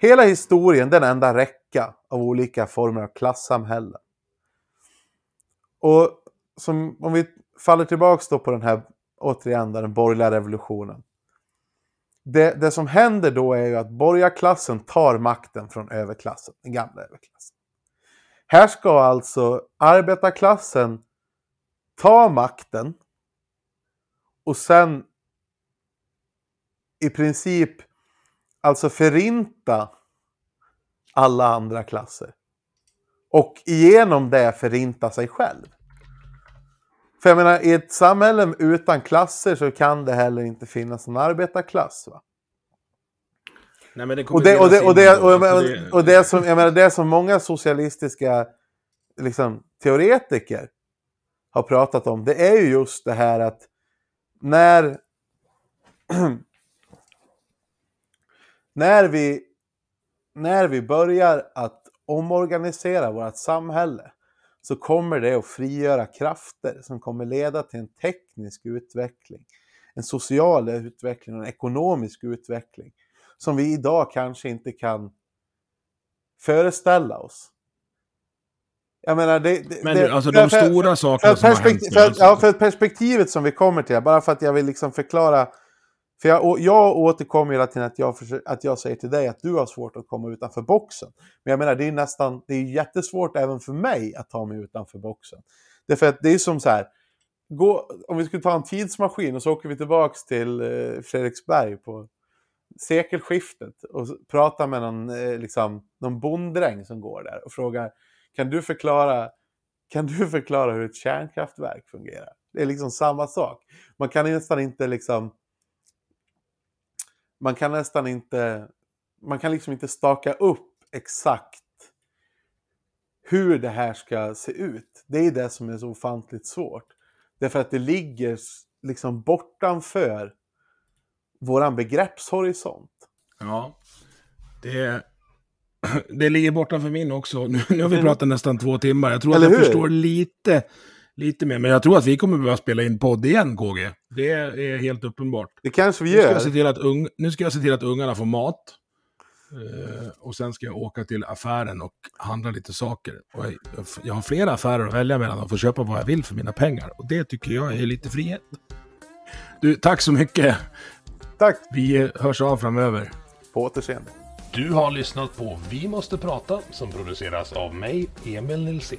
hela historien den enda räcka av olika former av klassamhällen. Och som, om vi faller tillbaks då på den här, återigen, den borgerliga revolutionen. Det, det som händer då är ju att borgarklassen tar makten från överklassen, den gamla överklassen. Här ska alltså arbetarklassen ta makten och sen i princip alltså förinta alla andra klasser. Och genom det förinta sig själv. För jag menar, i ett samhälle utan klasser så kan det heller inte finnas någon arbetarklass. Va? Nej, men det och det, och det, och det, och, och, och det som, jag menar, det som många socialistiska liksom, teoretiker har pratat om, det är ju just det här att när när vi när vi börjar att omorganisera vårt samhälle så kommer det att frigöra krafter som kommer leda till en teknisk utveckling, en social utveckling och en ekonomisk utveckling som vi idag kanske inte kan föreställa oss. Jag menar, det, det, Men det, alltså de för, stora sakerna som har hänt. För, ja, för perspektivet som vi kommer till, bara för att jag vill liksom förklara för jag, jag återkommer hela tiden att jag, försöker, att jag säger till dig att du har svårt att komma utanför boxen. Men jag menar, det är nästan, det är jättesvårt även för mig att ta mig utanför boxen. Därför att det är som så här, gå, om vi skulle ta en tidsmaskin och så åker vi tillbaks till eh, Fredriksberg på sekelskiftet och pratar med någon, eh, liksom, någon bonddräng som går där och frågar kan du förklara kan du förklara hur ett kärnkraftverk fungerar? Det är liksom samma sak. Man kan nästan inte liksom man kan nästan inte man kan liksom inte staka upp exakt hur det här ska se ut. Det är det som är så ofantligt svårt. Därför att det ligger liksom bortanför våran begreppshorisont. Ja, det, det ligger bortanför min också. Nu, nu har vi pratat nästan två timmar. Jag tror Eller att jag hur? förstår lite, lite mer. Men jag tror att vi kommer behöva spela in podd igen, KG. Det är helt uppenbart. Det kanske vi Nu ska, gör. jag se till att ung, nu ska jag se till att ungarna får mat. Eh, och sen ska jag åka till affären och handla lite saker. Och jag, jag har flera affärer att välja mellan och få köpa vad jag vill för mina pengar. Och det tycker jag är lite frihet. Du, tack så mycket. Tack! Vi hörs av framöver. På återseende. Du har lyssnat på Vi måste prata som produceras av mig, Emil Nilsson.